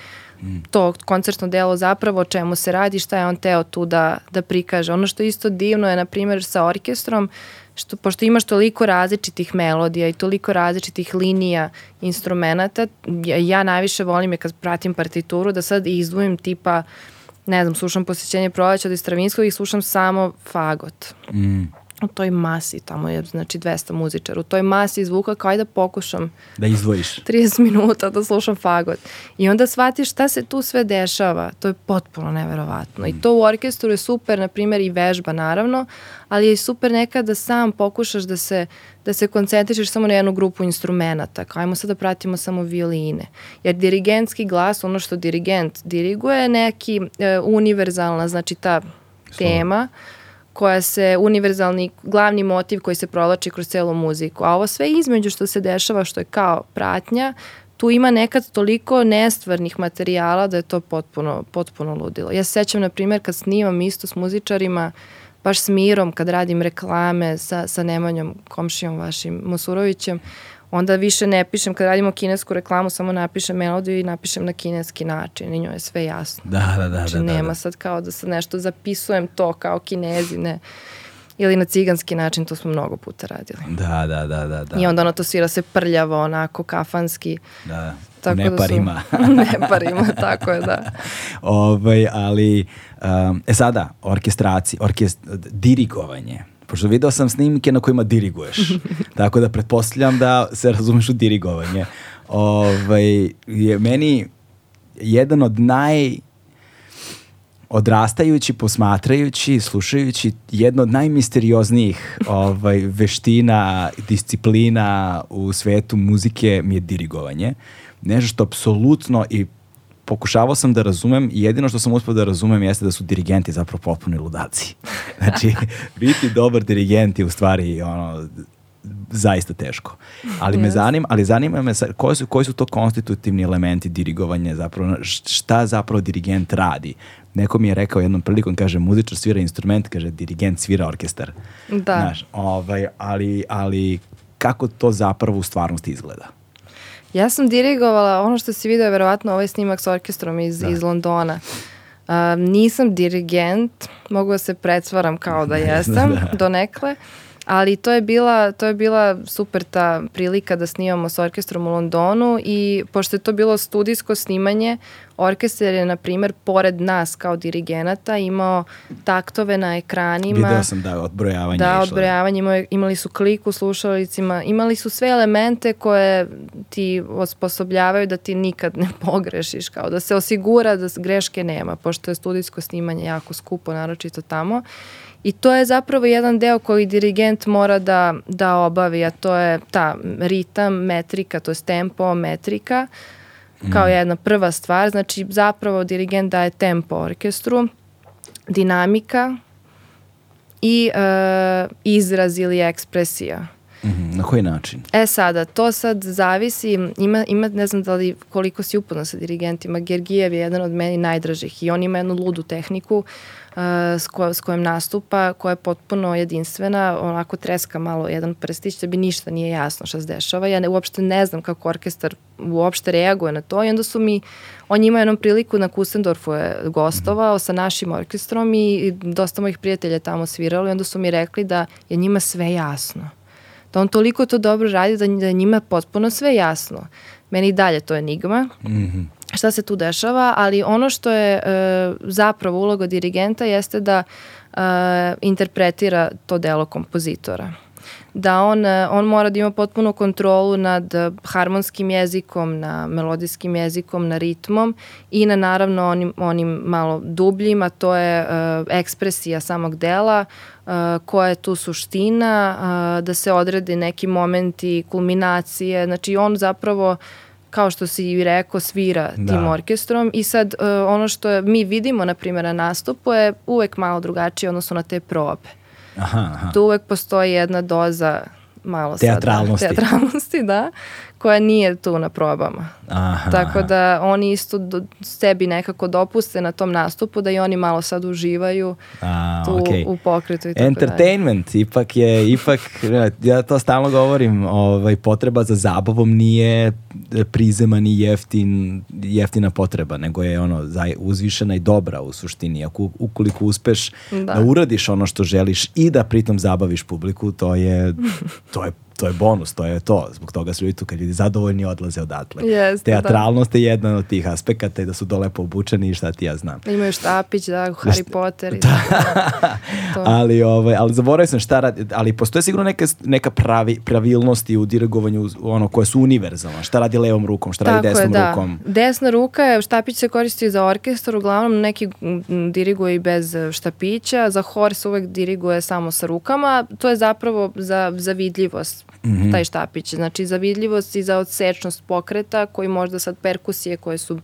to koncertno delo zapravo o čemu se radi, šta je on teo tu da, da prikaže. Ono što isto divno je, na primjer, sa orkestrom, što, pošto imaš toliko različitih melodija i toliko različitih linija instrumenta, ja, ja najviše volim je kad pratim partituru da sad izdvojim tipa uh, ne znam, slušam posjećenje proleća od Stravinskog i slušam samo fagot. Mm. U toj masi, tamo je znači 200 muzičara, u toj masi zvuka kao da pokušam da izdvojiš 30 minuta da slušam fagot. I onda shvatiš šta se tu sve dešava. To je potpuno neverovatno. Mm. I to u orkestru je super, na primjer, i vežba naravno, ali je super nekad da sam pokušaš da se, da se koncentrišeš samo na jednu grupu instrumenta. Kao ajmo sad da pratimo samo violine. Jer dirigentski glas, ono što dirigent diriguje, neki e, univerzalna, znači ta tema koja se, univerzalni glavni motiv koji se provlači kroz celu muziku. A ovo sve između što se dešava, što je kao pratnja, tu ima nekad toliko nestvarnih materijala da je to potpuno, potpuno ludilo. Ja se sećam, na primjer, kad snimam isto s muzičarima, baš s Mirom, kad radim reklame sa, sa Nemanjom, komšijom vašim Mosurovićem, onda više ne pišem, kad radimo kinesku reklamu, samo napišem melodiju i napišem na kineski način i njoj je sve jasno. Da, da, da. Znači da, da, nema da. sad kao da sad nešto zapisujem to kao kinezi, ne. ili na ciganski način, to smo mnogo puta radili. Da, da, da, da. da. I onda ono to svira se prljavo, onako, kafanski. Da, Tako ne da su- parima. *laughs* ne parima, tako je, da. *laughs* ovaj, ali, um, e sada, orkestraci, orkest, dirigovanje. Pošto video sam snimke na kojima diriguješ. *laughs* Tako da pretpostavljam da se razumeš u dirigovanje. Ovaj, je meni jedan od naj odrastajući, posmatrajući, slušajući jedno od najmisterioznijih ovaj, veština, disciplina u svetu muzike mi je dirigovanje. Nešto što apsolutno i pokušavao sam da razumem i jedino što sam uspio da razumem jeste da su dirigenti zapravo potpuni ludaci. *laughs* Znači, biti dobar dirigent je u stvari ono, zaista teško. Ali me Yes. zanima, ali zanima me sa- koji su, koji su to konstitutivni elementi dirigovanja zapravo, šta zapravo dirigent radi. Neko mi je rekao jednom prilikom, kaže, muzičar svira instrument, kaže, dirigent svira orkestar. Da. Znaš, ovaj, ali, ali kako to zapravo u stvarnosti izgleda? Ja sam dirigovala, ono što si video je verovatno ovaj snimak s orkestrom iz, iz Londona. Uh, nisam dirigent, mogu da se predsvaram kao da *laughs* jesam, donekle, ali to je, bila, to je bila super ta prilika da snimamo s orkestrom u Londonu i pošto je to bilo studijsko snimanje, orkestar je, na primjer, pored nas kao dirigenata imao taktove na ekranima. Video sam da odbrojavanje Da, išlo. odbrojavanje, imali, imali su klik u slušalicima, imali su sve elemente koje ti osposobljavaju da ti nikad ne *laughs* pogrešiš, kao da se osigura da greške nema, pošto je studijsko snimanje jako skupo, naročito tamo. I to je zapravo jedan deo koji dirigent mora da, da obavi, a to je ta ritam, metrika, to je tempo, metrika, kao jedna prva stvar. Znači, zapravo dirigent daje tempo orkestru, dinamika, i e, izraz ili ekspresija. Mhm, Na koji način? E sada, to sad zavisi, ima, ima ne znam da li koliko si upoznat sa dirigentima, Gergijev je jedan od meni najdražih i on ima jednu ludu tehniku e, s, ko, s kojom nastupa, koja je potpuno jedinstvena, onako treska malo jedan prstić, da bi ništa nije jasno šta se dešava. Ja ne, uopšte ne znam kako orkestar uopšte reaguje na to i onda su mi, on je imao jednom priliku na Kusendorfu je gostovao sa našim orkestrom i, dosta mojih prijatelja tamo sviralo i onda su mi rekli da je njima sve jasno da on toliko to dobro radi da, da njima potpuno sve jasno. Meni i dalje to je enigma. Mhm. Šta se tu dešava, ali ono što je e, zapravo uloga dirigenta jeste da e, interpretira to delo kompozitora. Da on, e, on mora da ima potpunu kontrolu nad harmonskim jezikom, na melodijskim jezikom, na ritmom i na naravno onim, onim malo dubljim, a to je e, ekspresija samog dela, e, koja je tu suština, e, da se odrede neki momenti kulminacije, znači on zapravo kao što si i rekao, svira Da. tim orkestrom i sad e, ono što mi vidimo, na primjer, na nastupu je uvek malo drugačije odnosno na te probe. Aha, aha. Tu uvek postoji jedna doza malo sada- Teatralnosti. teatralnosti, da, koja nije tu na probama. Aha, Tako da oni isto do, sebi nekako dopuste na tom nastupu da i oni malo sad uživaju A, tu okej. u pokretu i tako dalje. Entertainment, ipak je, ipak, ja to stalno govorim, ovaj, potreba za zabavom nije prizeman i jeftin, jeftina potreba, nego je ono uzvišena i dobra u suštini. Ako, ukoliko uspeš da. Da. uradiš ono što želiš i da pritom zabaviš publiku, to je, to je to je bonus, to je to. Zbog toga su ljudi tu kad ljudi zadovoljni odlaze odatle. Jeste, da. Teatralnost je jedan od tih aspekata i da su to lepo obučeni i šta ti ja znam. Imaju štapić, da, Harry Potter i. *laughs* To. ali ovaj ali zaboravio sam šta radi, ali postoje sigurno neka neka pravi pravilnosti u dirigovanju ono koje su univerzalne. Šta radi levom rukom, šta radi Tako je, desnom da. rukom. Desna ruka je, štapić se koristi za orkestar, uglavnom neki diriguje i bez štapića, za hor se uvek diriguje samo sa rukama, to je zapravo za, za vidljivost, Mhm. taj štapić, znači za vidljivost i za odsečnost pokreta, koji možda sad perkusije koje su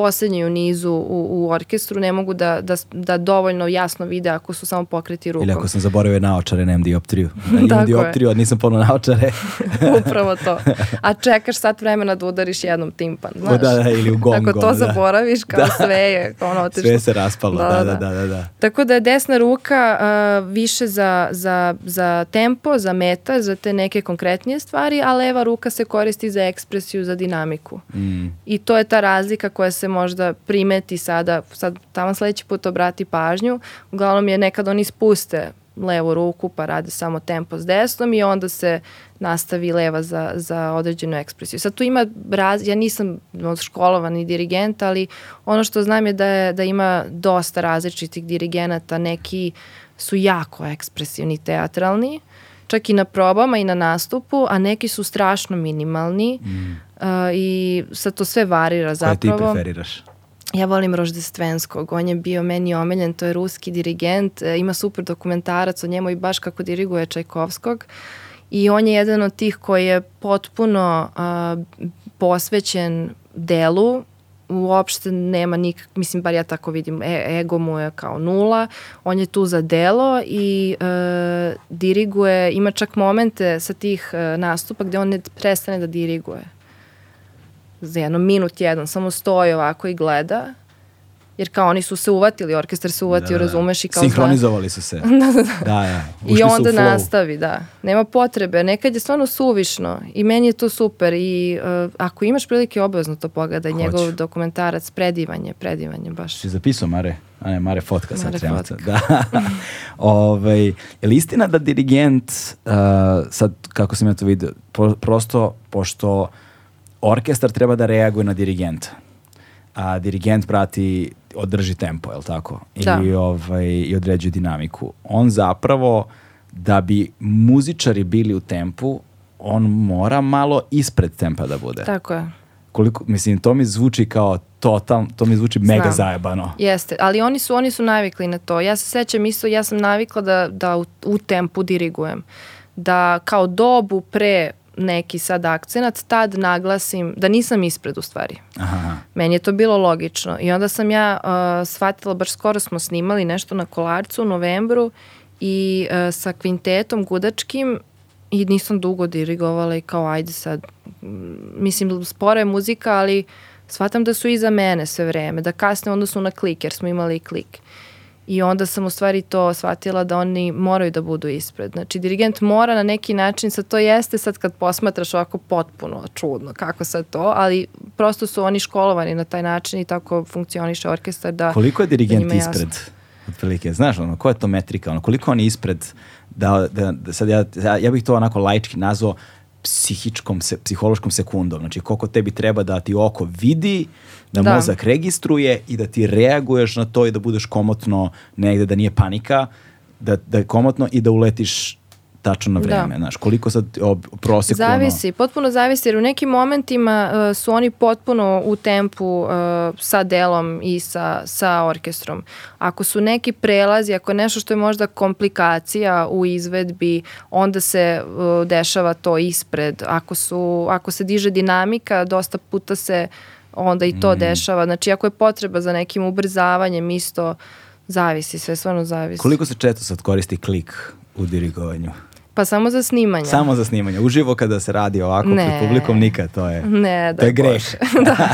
poslednje u nizu u, u orkestru ne mogu da, da, da dovoljno jasno vide ako su samo pokreti rukom. Ili ako sam zaboravio naočare, nemam dioptriju. *laughs* Imam Tako je. dioptriju, a nisam ponuo naočare. *laughs* Upravo to. A čekaš sat vremena da udariš jednom timpan, O, znaš. da, da, ili u gong, Ako to da. zaboraviš, kao Da. sve je ono otišlo. Sve se raspalo, da, da, da, da. da. Tako da je desna ruka uh, više za, za, za tempo, za meta, za te neke konkretnije stvari, a leva ruka se koristi za ekspresiju, za dinamiku. Mm. I to je ta razlika koja se možda primeti sada, sad tamo sledeći put obrati pažnju, uglavnom je nekad oni spuste levu ruku pa rade samo tempo s desnom i onda se nastavi leva za, za određenu ekspresiju. Sad tu ima, raz, ja nisam školovani dirigent, ali ono što znam je da, je, da ima dosta različitih dirigenata, neki su jako ekspresivni, teatralni, čak i na probama i na nastupu, a neki su strašno minimalni mm. I sad to sve varira zapravo. Koje ti preferiraš? Ja volim Roždestvenskog, on je bio meni omeljen, to je ruski dirigent, e, ima super dokumentarac o njemu i baš kako diriguje Čajkovskog i on je jedan od tih koji je potpuno uh, posvećen delu, uopšte nema nikak, mislim bar ja tako vidim, e, ego mu je kao nula, on je tu za delo i e, diriguje, ima čak momente sa tih e, nastupa gde on ne prestane da diriguje za jedno minut jedan, samo stoji ovako i gleda jer kao oni su se uvatili, orkestar se uvatio, da, da. razumeš i kao... Sinhronizovali su se. *laughs* da, da, da. da, ja. I onda nastavi, da. Nema potrebe. Nekad je stvarno suvišno i meni je to super i uh, ako imaš prilike obavezno to pogledaj, njegov dokumentarac, predivanje, predivanje baš. Si zapisao Mare? A ne, Mare Fotka sad Mare Fotka. Da. Ove, *laughs* ovaj, je li istina da dirigent, uh, sad kako sam ja to vidio, po, prosto, pošto orkestar treba da reaguje na dirigenta, a dirigent prati održi tempo, je li tako? Da. I, ovaj, I određuje dinamiku. On zapravo, da bi muzičari bili u tempu, on mora malo ispred tempa da bude. Tako je. Koliko, mislim, to mi zvuči kao total, to mi zvuči mega Znam. zajebano. Jeste, ali oni su, oni su navikli na to. Ja se sećam isto, ja sam navikla da, da u, u tempu dirigujem. Da kao dobu pre neki sad akcenat, tad naglasim da nisam ispred u stvari. Aha. Meni je to bilo logično. I onda sam ja uh, shvatila, baš skoro smo snimali nešto na Kolarcu u novembru i uh, sa kvintetom gudačkim i nisam dugo dirigovala i kao ajde sad, mislim spora je muzika, ali shvatam da su iza mene sve vreme, da kasne onda su na klik, jer smo imali i klik. I onda sam u stvari to shvatila da oni moraju da budu ispred. Znači, dirigent mora na neki način, sad to jeste sad kad posmatraš ovako potpuno čudno kako sad to, ali prosto su oni školovani na taj način i tako funkcioniše orkestar da Koliko je dirigent da ispred? Otprilike, znaš, ono, koja je to metrika, ono, koliko on je ispred, da, da, da sad ja, ja, ja bih to onako laički nazvao psihičkom, se, psihološkom sekundom. Znači, koliko tebi treba da ti oko vidi, da, da mozak registruje i da ti reaguješ na to i da budeš komotno negde, da nije panika, da, da je komotno i da uletiš tačno na da. vreme, da. znaš, koliko sad prosjeku... Zavisi, ono... potpuno zavisi, jer u nekim momentima uh, su oni potpuno u tempu uh, sa delom i sa, sa orkestrom. Ako su neki prelazi, ako je nešto što je možda komplikacija u izvedbi, onda se uh, dešava to ispred. Ako, su, ako se diže dinamika, dosta puta se onda i to mm. dešava. Znači, ako je potreba za nekim ubrzavanjem, isto zavisi, sve stvarno zavisi. Koliko se često sad koristi klik u dirigovanju? Pa samo za snimanje. Samo za snimanje. Uživo kada se radi ovako ne. pred publikom nikad, to je, ne, to je greh. *laughs* da.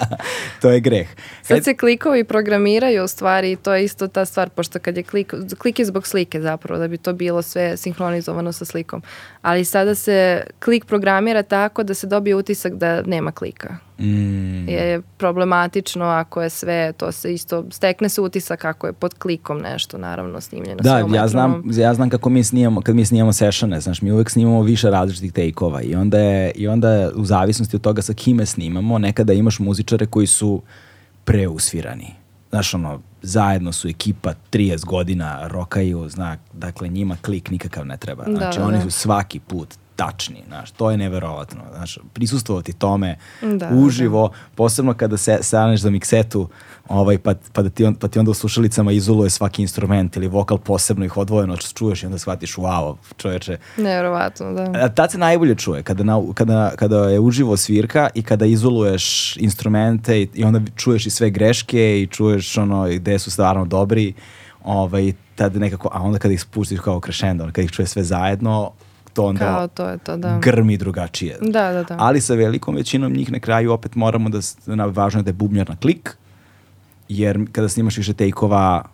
*laughs* to je greh. Sad se klikovi programiraju u stvari to je isto ta stvar, pošto kad je klik, klik je zbog slike zapravo, da bi to bilo sve sinhronizovano sa slikom. Ali sada se klik programira tako da se dobije utisak da nema klika. Mm. Je problematično ako je sve, to se isto, stekne se utisak ako je pod klikom nešto, naravno, snimljeno. Da, ja znam, ja znam kako mi snimamo, kad mi snimamo sessione, znaš, mi uvek snimamo više različitih take-ova i onda je, i onda u zavisnosti od toga sa kime snimamo, nekada imaš muzičare koji su preusvirani. Znaš, ono, zajedno su ekipa 30 godina, rokaju, znak, dakle njima klik nikakav ne treba. Da, znači, da, oni da. su svaki put tačni, znaš, to je neverovatno, znaš, prisustvovati tome da, uživo, da. posebno kada se staneš za miksetu, ovaj, pa, pa, da ti on, pa ti onda u slušalicama izoluje svaki instrument ili vokal posebno ih odvojeno čuješ i onda shvatiš, wow, čoveče. Neverovatno, da. A tad se najbolje čuje, kada, na, kada, kada je uživo svirka i kada izoluješ instrumente i, i onda čuješ i sve greške i čuješ ono gde su stvarno dobri, ovaj, tad nekako, a onda kada ih spustiš kao crescendo, kada ih čuje sve zajedno, to onda Kao to je to, da. grmi drugačije. Da, da, da. Ali sa velikom većinom njih na kraju opet moramo da, na, važno je da je bubnjar na klik, jer kada snimaš više tejkova,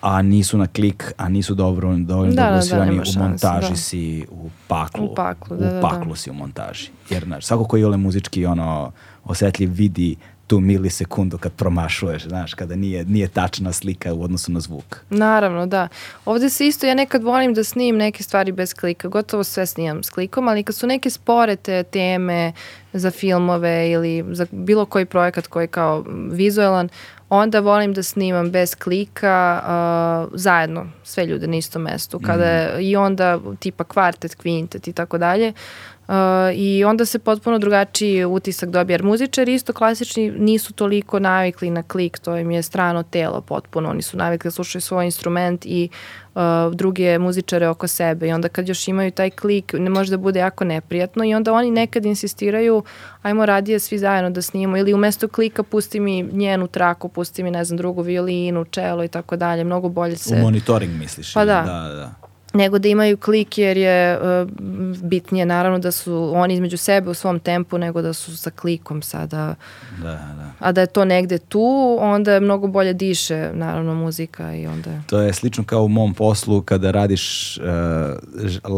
a nisu na klik, a nisu dobro, dovoljno da, dobro da, da, u montaži da. si u paklu. U paklu, da, u da, paklu da. si u montaži. Jer, znaš, svako koji je ole muzički ono, osetljiv vidi tu milisekundu kad promašuješ, znaš, kada nije, nije tačna slika u odnosu na zvuk. Naravno, da. Ovde se isto, ja nekad volim da snimim neke stvari bez klika, gotovo sve snimam s klikom, ali kad su neke spore te teme za filmove ili za bilo koji projekat koji je kao vizualan, onda volim da snimam bez klika uh, zajedno, sve ljude na istom mestu. Kada, mm. I onda tipa kvartet, kvintet i tako dalje. Uh, I onda se potpuno drugačiji utisak dobija. Jer muzičari isto klasični nisu toliko navikli na klik, to im je strano telo potpuno. Oni su navikli da slušaju svoj instrument i uh, druge muzičare oko sebe. I onda kad još imaju taj klik, ne može da bude jako neprijatno. I onda oni nekad insistiraju, ajmo radije svi zajedno da snimamo. Ili umesto klika pusti mi njenu traku, pusti mi, ne znam, drugu violinu, čelo i tako dalje. Mnogo bolje se... U monitoring misliš? Pa da. da, da nego da imaju klik jer je uh, bitnije naravno da su oni između sebe u svom tempu nego da su sa klikom sada. Da, da. A da je to negde tu, onda je mnogo bolje diše naravno muzika i onda... To je slično kao u mom poslu kada radiš uh,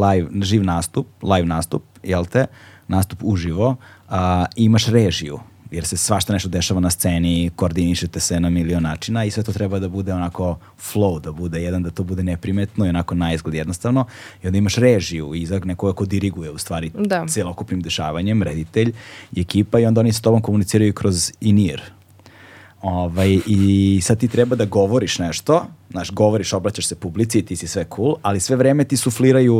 live, živ nastup, live nastup, jel te, nastup uživo, a imaš režiju jer se svašta nešto dešava na sceni, koordinišete se na milion načina i sve to treba da bude onako flow, da bude jedan, da to bude neprimetno i onako na izgled jednostavno i onda imaš režiju i za nekoga ko diriguje u stvari da. celokupnim dešavanjem, reditelj i ekipa i onda oni s tobom komuniciraju kroz in-ear. Ovaj, I sad ti treba da govoriš nešto, znaš, govoriš, obraćaš se publici i ti si sve cool, ali sve vreme ti sufliraju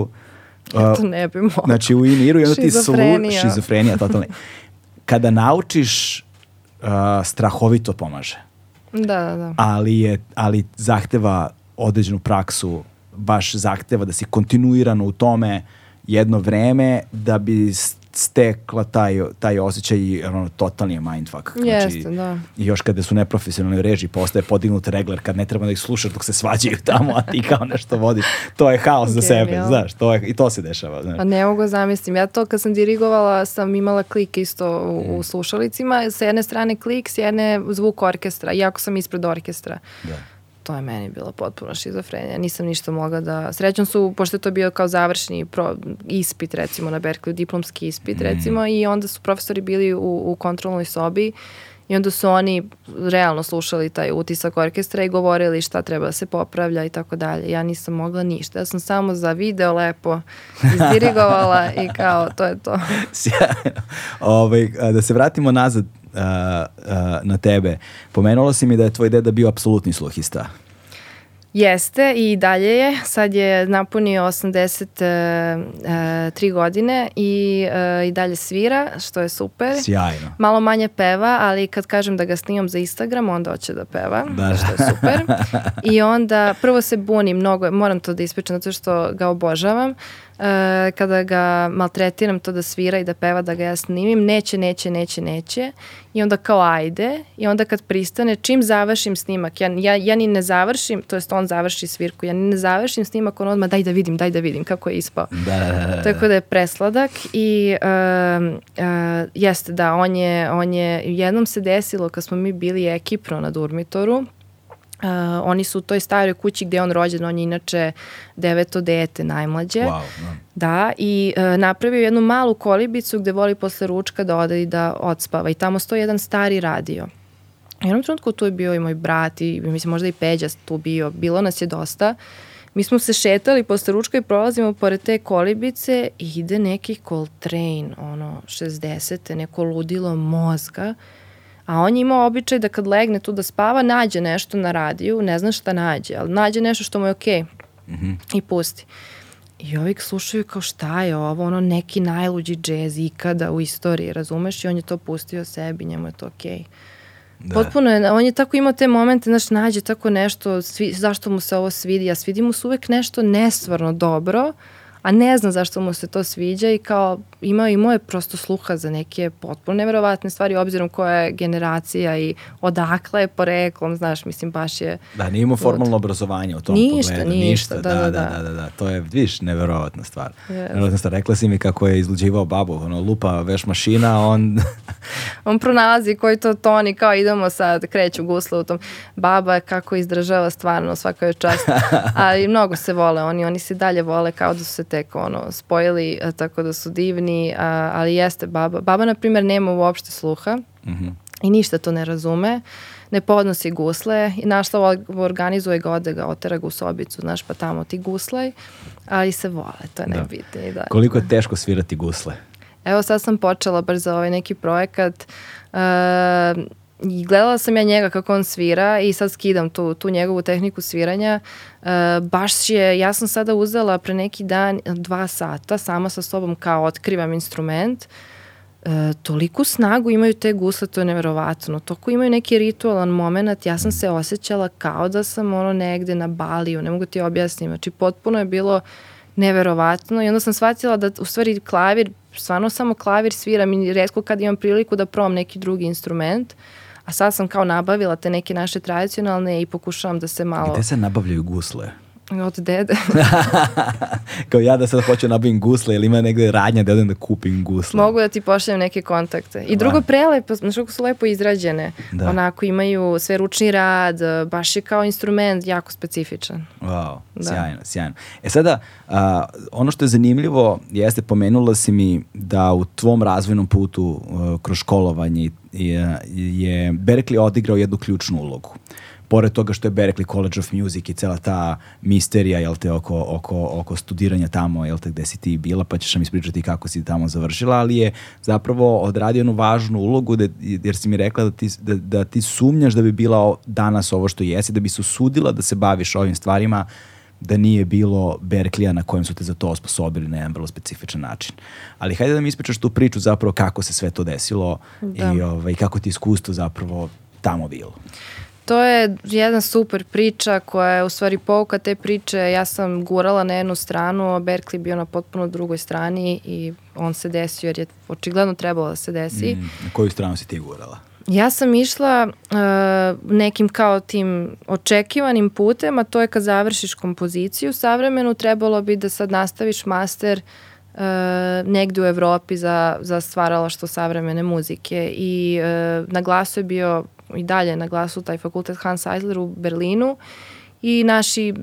uh, ja to ne bi mogla. Znači u in-earu i onda ti slu... Šizofrenija, totalno kada naučiš, uh, strahovito pomaže. Da, da, da. Ali, je, ali zahteva određenu praksu, baš zahteva da si kontinuirano u tome jedno vreme da bi stekla taj, taj osjećaj i ono, totalni je mindfuck. Znači, Jeste, da. I još kada su neprofesionalni reži, postaje podignut regler kad ne treba da ih slušaš dok se svađaju tamo, a ti kao nešto vodiš. To je haos okay, za sebe, znaš, to je, i to se dešava. Znaš. Pa ne mogu da zamislim. Ja to kad sam dirigovala sam imala klik isto u, mm. u slušalicima. Sa jedne strane klik, s jedne zvuk orkestra, iako sam ispred orkestra. Da to je meni bila potpuno šizofrenija. Nisam ništa mogla da... Srećom su, pošto je to bio kao završni pro, ispit, recimo, na Berkeley, diplomski ispit, mm. recimo, i onda su profesori bili u, u kontrolnoj sobi i onda su oni realno slušali taj utisak orkestra i govorili šta treba da se popravlja i tako dalje. Ja nisam mogla ništa. Ja sam samo za video lepo *laughs* izdirigovala i kao, to je to. Sjajno. Ove, ovaj, da se vratimo nazad uh, uh, na tebe. Pomenulo si mi da je tvoj deda bio apsolutni sluhista. Jeste i dalje je. Sad je napunio 83 godine i, uh, i dalje svira, što je super. Sjajno. Malo manje peva, ali kad kažem da ga snimam za Instagram, onda hoće da peva, da. što je super. *laughs* I onda prvo se buni mnogo, moram to da ispričam zato što ga obožavam e, kada ga maltretiram to da svira i da peva, da ga ja snimim, neće, neće, neće, neće. I onda kao ajde. I onda kad pristane, čim završim snimak, ja, ja, ja ni ne završim, to jest on završi svirku, ja ni ne završim snimak, on odmah daj da vidim, daj da vidim kako je ispao. Da, da, da. da. Tako da je presladak i uh, uh, jeste da, on je, on je, jednom se desilo kad smo mi bili ekipro na Durmitoru, Uh, oni su u toj staroj kući gde je on rođen, on je inače deveto dete, najmlađe. Wow, no. Da, i uh, napravio jednu malu kolibicu gde voli posle ručka da ode i da odspava i tamo stoji jedan stari radio. U jednom trenutku tu je bio i moj brat i mislim možda i Peđa tu bio, bilo nas je dosta. Mi smo se šetali posle ručka i prolazimo pored te kolibice i ide neki Coltrane, ono, 60. neko ludilo mozga A on je imao običaj da kad legne tu da spava, nađe nešto na radiju, ne zna šta nađe, ali nađe nešto što mu je okej okay mm -hmm. i pusti. I ovi slušaju kao šta je ovo, ono neki najluđi džez ikada u istoriji, razumeš? I on je to pustio sebi, njemu je to okej. Okay. Da. Potpuno je, on je tako imao te momente, znaš, nađe tako nešto, svi, zašto mu se ovo svidi, a svidi mu se uvek nešto nestvarno dobro, a ne zna zašto mu se to sviđa i kao imao i moje prosto sluha za neke potpuno neverovatne stvari obzirom koja je generacija i odakle je poreklom, znaš, mislim baš je... Da, nije imao formalno obrazovanje u tom ništa, pogledu. Ništa, ništa, da, da, da, da, da, da, to je, viš, neverovatna stvar. Yes. Neverovatna stvar, rekla si mi kako je izluđivao babu, ono, lupa veš mašina, on... *laughs* on pronalazi koji to toni, kao idemo sad, kreću gusle u tom. Baba kako izdržava stvarno, svaka je čast. *laughs* Ali mnogo se vole oni, oni se dalje vole kao da su se tek ono, spojili, tako da su divni, a, ali jeste baba. Baba, na primjer, nema uopšte sluha. Mm -hmm. i ništa to ne razume, ne podnosi gusle i našla organizuje ga, ode ga, otera ga u sobicu, znaš, pa tamo ti guslaj, ali se vole, to je da. najbitnije. Da, Koliko je teško svirati gusle? Evo sad sam počela za ovaj neki projekat uh, i gledala sam ja njega kako on svira i sad skidam tu, tu njegovu tehniku sviranja. Uh, baš je, ja sam sada uzela pre neki dan dva sata sama sa sobom kao otkrivam instrument. Uh, toliku snagu imaju te gusle, to je neverovatno. Toko imaju neki ritualan moment, ja sam se osjećala kao da sam ono negde na Baliju, ne mogu ti objasniti. Znači potpuno je bilo neverovatno i onda sam shvatila da u stvari klavir, stvarno samo klavir sviram i redko kad imam priliku da probam neki drugi instrument. A sad sam kao nabavila te neke naše tradicionalne i pokušavam da se malo... Gde se nabavljaju gusle? Od dede. *laughs* Kao ja da sad hoću nabavim gusle, ili ima negde radnja da odem da kupim gusle. Mogu da ti pošaljem neke kontakte. I drugo, prelepo, znaš kako su lepo izrađene. Da. Onako imaju sve ručni rad, baš je kao instrument jako specifičan. Wow, da. sjajno, sjajno. E sada, a, ono što je zanimljivo jeste pomenula si mi da u tvom razvojnom putu uh, kroz školovanje je, je Berkeley odigrao jednu ključnu ulogu pored toga što je Berkeley College of Music i cela ta misterija, jel te, oko, oko, oko studiranja tamo, jel te, gde si ti bila, pa ćeš nam ispričati kako si tamo završila, ali je zapravo odradio jednu važnu ulogu, da, jer si mi rekla da ti, da, da ti sumnjaš da bi bila danas ovo što jesi, da bi se usudila da se baviš ovim stvarima, da nije bilo Berklija na kojem su te za to osposobili na jedan vrlo specifičan način. Ali hajde da mi ispričaš tu priču zapravo kako se sve to desilo da. i ovaj, kako ti iskustvo zapravo tamo bilo. To je jedna super priča koja je u stvari pouka te priče. Ja sam gurala na jednu stranu, a Berkeley bio na potpuno drugoj strani i on se desio jer je očigledno trebalo da se desi. Mm, na koju stranu si ti gurala? Ja sam išla uh, nekim kao tim očekivanim putem, a to je kad završiš kompoziciju savremenu, trebalo bi da sad nastaviš master uh, negde u Evropi za, za stvaralaštvo savremene muzike i uh, na glasu je bio i dalje na glasu taj fakultet Hans Eisler u Berlinu i naši,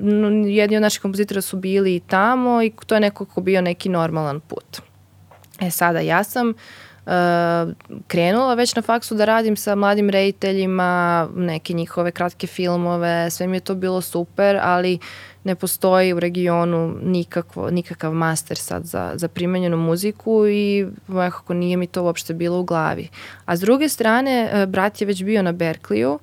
jedni od naših kompozitora su bili i tamo i to je nekako bio neki normalan put. E sada ja sam uh, krenula već na faksu da radim sa mladim rediteljima, neke njihove kratke filmove, sve mi je to bilo super, ali ne postoji u regionu nikakvo, nikakav master sad za, za primenjenu muziku i nekako nije mi to uopšte bilo u glavi. A s druge strane, e, brat je već bio na Berkleyu,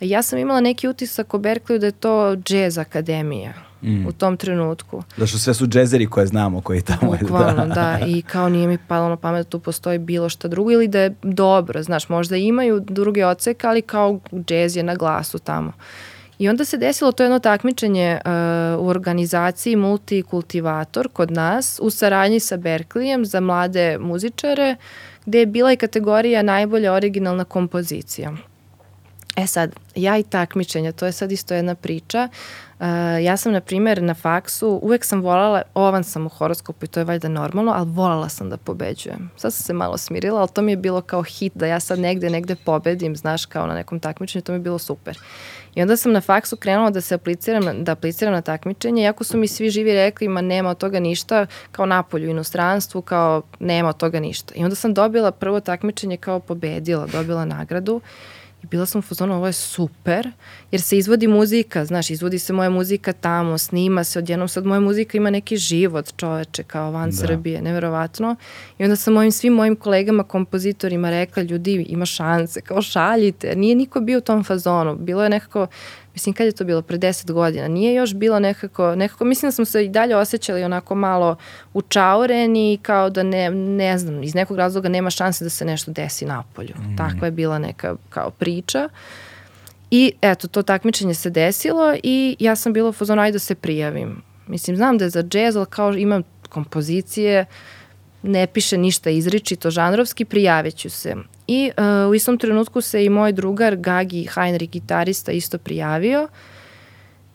a ja sam imala neki utisak o Berkleyu da je to jazz akademija mm. u tom trenutku. Da što sve su džezeri koje znamo koji tamo Bukvalno, da. da. I kao nije mi palo na pamet da tu postoji bilo šta drugo ili da je dobro, znaš, možda imaju druge ocek, ali kao džez je na glasu tamo. I onda se desilo to jedno takmičenje uh, u organizaciji Multikultivator kod nas u saradnji sa Berkleyem za mlade muzičare gde je bila i kategorija najbolja originalna kompozicija. E sad, ja i takmičenja, to je sad isto jedna priča. Uh, ja sam, na primjer, na faksu, uvek sam volala, ovan sam u horoskopu i to je valjda normalno, ali volala sam da pobeđujem. Sad sam se malo smirila, ali to mi je bilo kao hit da ja sad negde, negde pobedim, znaš, kao na nekom takmičenju, to mi je bilo super. I onda sam na faksu krenula da se apliciram, da apliciram na takmičenje, iako su mi svi živi rekli, ma nema od toga ništa, kao napolju, inostranstvu, kao nema od toga ništa. I onda sam dobila prvo takmičenje kao pobedila, dobila nagradu I bila sam u fazonu, ovo je super, jer se izvodi muzika, znaš, izvodi se moja muzika tamo, snima se, odjednom sad moja muzika ima neki život čoveče kao van da. Srbije, neverovatno. I onda sam mojim svim mojim kolegama, kompozitorima rekla, ljudi, ima šanse, kao šaljite. Nije niko bio u tom fazonu, bilo je nekako mislim kad je to bilo, pre 10 godina, nije još bilo nekako, nekako mislim da smo se i dalje osjećali onako malo učaureni kao da ne, ne znam, iz nekog razloga nema šanse da se nešto desi napolju. Mm. Takva je bila neka kao priča. I eto, to takmičenje se desilo i ja sam bila u fazonu, ajde da se prijavim. Mislim, znam da je za džez, ali kao imam kompozicije, ne piše ništa izričito, žanrovski, prijavit ću se. I uh, u istom trenutku se i moj drugar Gagi Heinrich, gitarista, isto prijavio.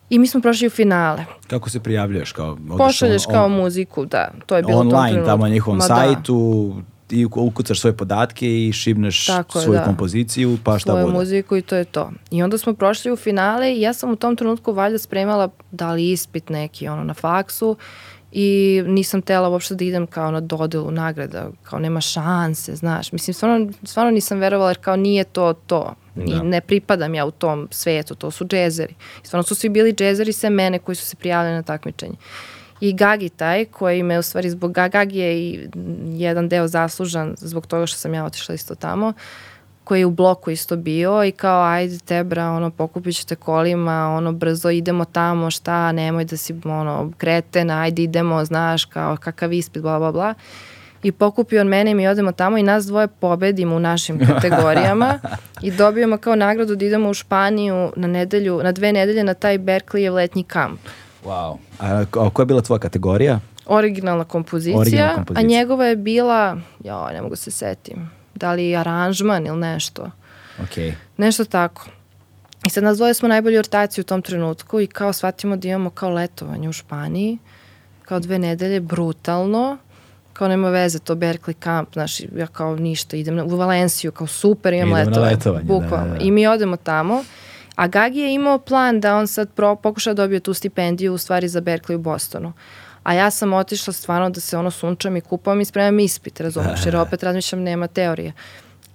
I mi smo prošli u finale. Kako se prijavljuješ? Kao, Pošalješ on, kao muziku, da. To je bilo online, tamo na njihovom Ma, da. sajtu, da. i ukucaš svoje podatke i šibneš Tako svoju da. kompoziciju, pa šta Svoju bude. muziku i to je to. I onda smo prošli u finale i ja sam u tom trenutku valjda spremala da li ispit neki ono na faksu i nisam tela uopšte da idem kao na dodelu nagrada, kao nema šanse, znaš. Mislim, stvarno, stvarno nisam verovala jer kao nije to to. I Da. ne pripadam ja u tom svetu, to su džezeri. I stvarno su svi bili džezeri sve mene koji su se prijavili na takmičenje. I Gagi taj, koji me u stvari zbog Ga- Gagi je i jedan deo zaslužan zbog toga što sam ja otišla isto tamo, koji je u bloku isto bio i kao ajde tebra, ono, pokupit ćete kolima, ono, brzo idemo tamo, šta, nemoj da si, ono, kreten, ajde idemo, znaš, kao kakav ispit, bla, bla, bla. I pokupio on mene i mi odemo tamo i nas dvoje pobedimo u našim *laughs* kategorijama i dobijemo kao nagradu da idemo u Španiju na nedelju, na dve nedelje na taj Berkelijev letnji kamp. Wow. A, a koja je bila tvoja kategorija? Originalna kompozicija, Originalna kompozicija. a njegova je bila, ja ne mogu se setim, da li aranžman ili nešto. Ok. Nešto tako. I sad nas dvoje smo najbolji ortaci u tom trenutku i kao shvatimo da imamo kao letovanje u Španiji, kao dve nedelje, brutalno, kao nema veze, to Berkeley kamp, znaš, ja kao ništa, idem na, u Valenciju, kao super, imam Idemo na letovanje, letovanje, da, bukvalno. da, da. I mi odemo tamo, a Gagi je imao plan da on sad pro, pokuša da dobije tu stipendiju u stvari za Berkeley u Bostonu. A ja sam otišla stvarno da se ono sunčam i kupam i spremam ispit, razumiješ, jer *laughs* opet razmišljam nema teorije.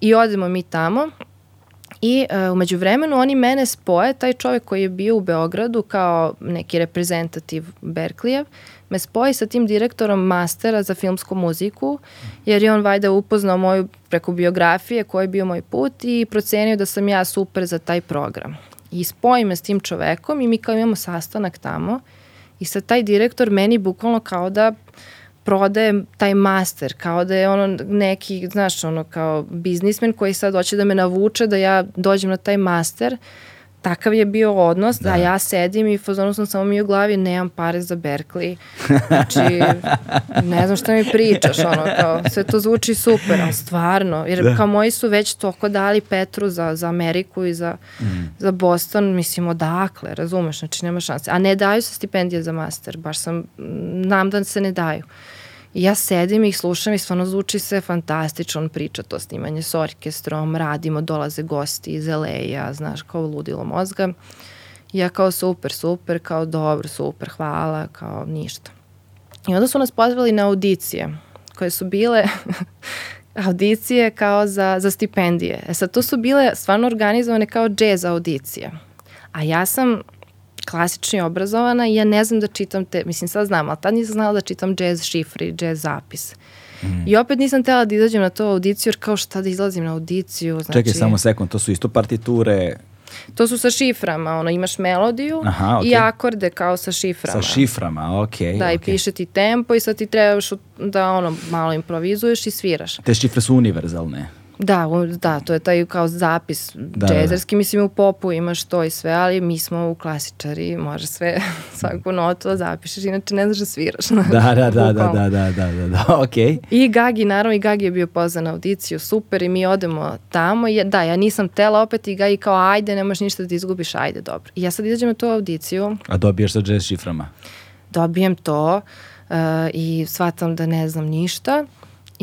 I odemo mi tamo i uh, umeđu vremenu oni mene spoje, taj čovjek koji je bio u Beogradu kao neki reprezentativ Berklijev, me spoji sa tim direktorom mastera za filmsku muziku, jer je on vajda upoznao moju preko biografije koji je bio moj put i procenio da sam ja super za taj program. I spoji me s tim čovekom i mi kao imamo sastanak tamo i sad taj direktor meni bukvalno kao da prodaje taj master, kao da je ono neki, znaš, ono kao biznismen koji sad hoće da me navuče da ja dođem na taj master. Takav je bio odnos da, Da. ja sedim i fazonu sam samo mi u glavi nemam pare za Berkeley. Znači, *laughs* ne znam šta mi pričaš, ono, kao, sve to zvuči super, ali stvarno, jer Da. kao moji su već toko dali Petru za, za Ameriku i za, za Boston, mislim, odakle, razumeš, znači nema šanse. A ne daju se stipendije za master, baš sam, nam da se ne daju. I ja sedim i ih slušam i stvarno zvuči sve fantastično, on priča to snimanje s orkestrom, radimo, dolaze gosti iz LA-a, znaš, kao ludilo mozga. I ja kao super, super, kao dobro, super, hvala, kao ništa. I onda su nas pozvali na audicije, koje su bile *laughs* audicije kao za, za stipendije. E sad, to su bile stvarno organizovane kao jazz audicije. A ja sam klasični obrazovana i ja ne znam da čitam te, mislim sad znam, ali tad nisam znala da čitam jazz šifri, jazz zapis. I opet nisam tela da izađem na tu audiciju, jer kao šta da izlazim na audiciju. Znači, Čekaj samo sekund, to su isto partiture To su sa šiframa, ono, imaš melodiju Aha, i okej. akorde kao sa šiframa. sa šiframa, ok. Da, i ok. piše ti tempo i sad ti trebaš da ono malo improvizuješ i sviraš. Te šifre su univerzalne. Da, da, to je taj kao zapis Da, da. džezerski, mislim u popu imaš to i sve, ali mi smo u klasičari, može sve, *laughs* svaku notu da zapišeš, inače ne znaš da sviraš. Da, da, da, da, da, da, da, da, *laughs* da, ok. I Gagi, naravno i Gagi je bio pozvan na audiciju, super i mi odemo tamo. I, da, ja nisam tela opet i Gagi kao ajde, nemaš ništa da ti izgubiš, ajde, dobro. I ja sad izađem na tu audiciju, A dobijaš sa jazz šiframa. dobijem to uh, i shvatam da ne znam ništa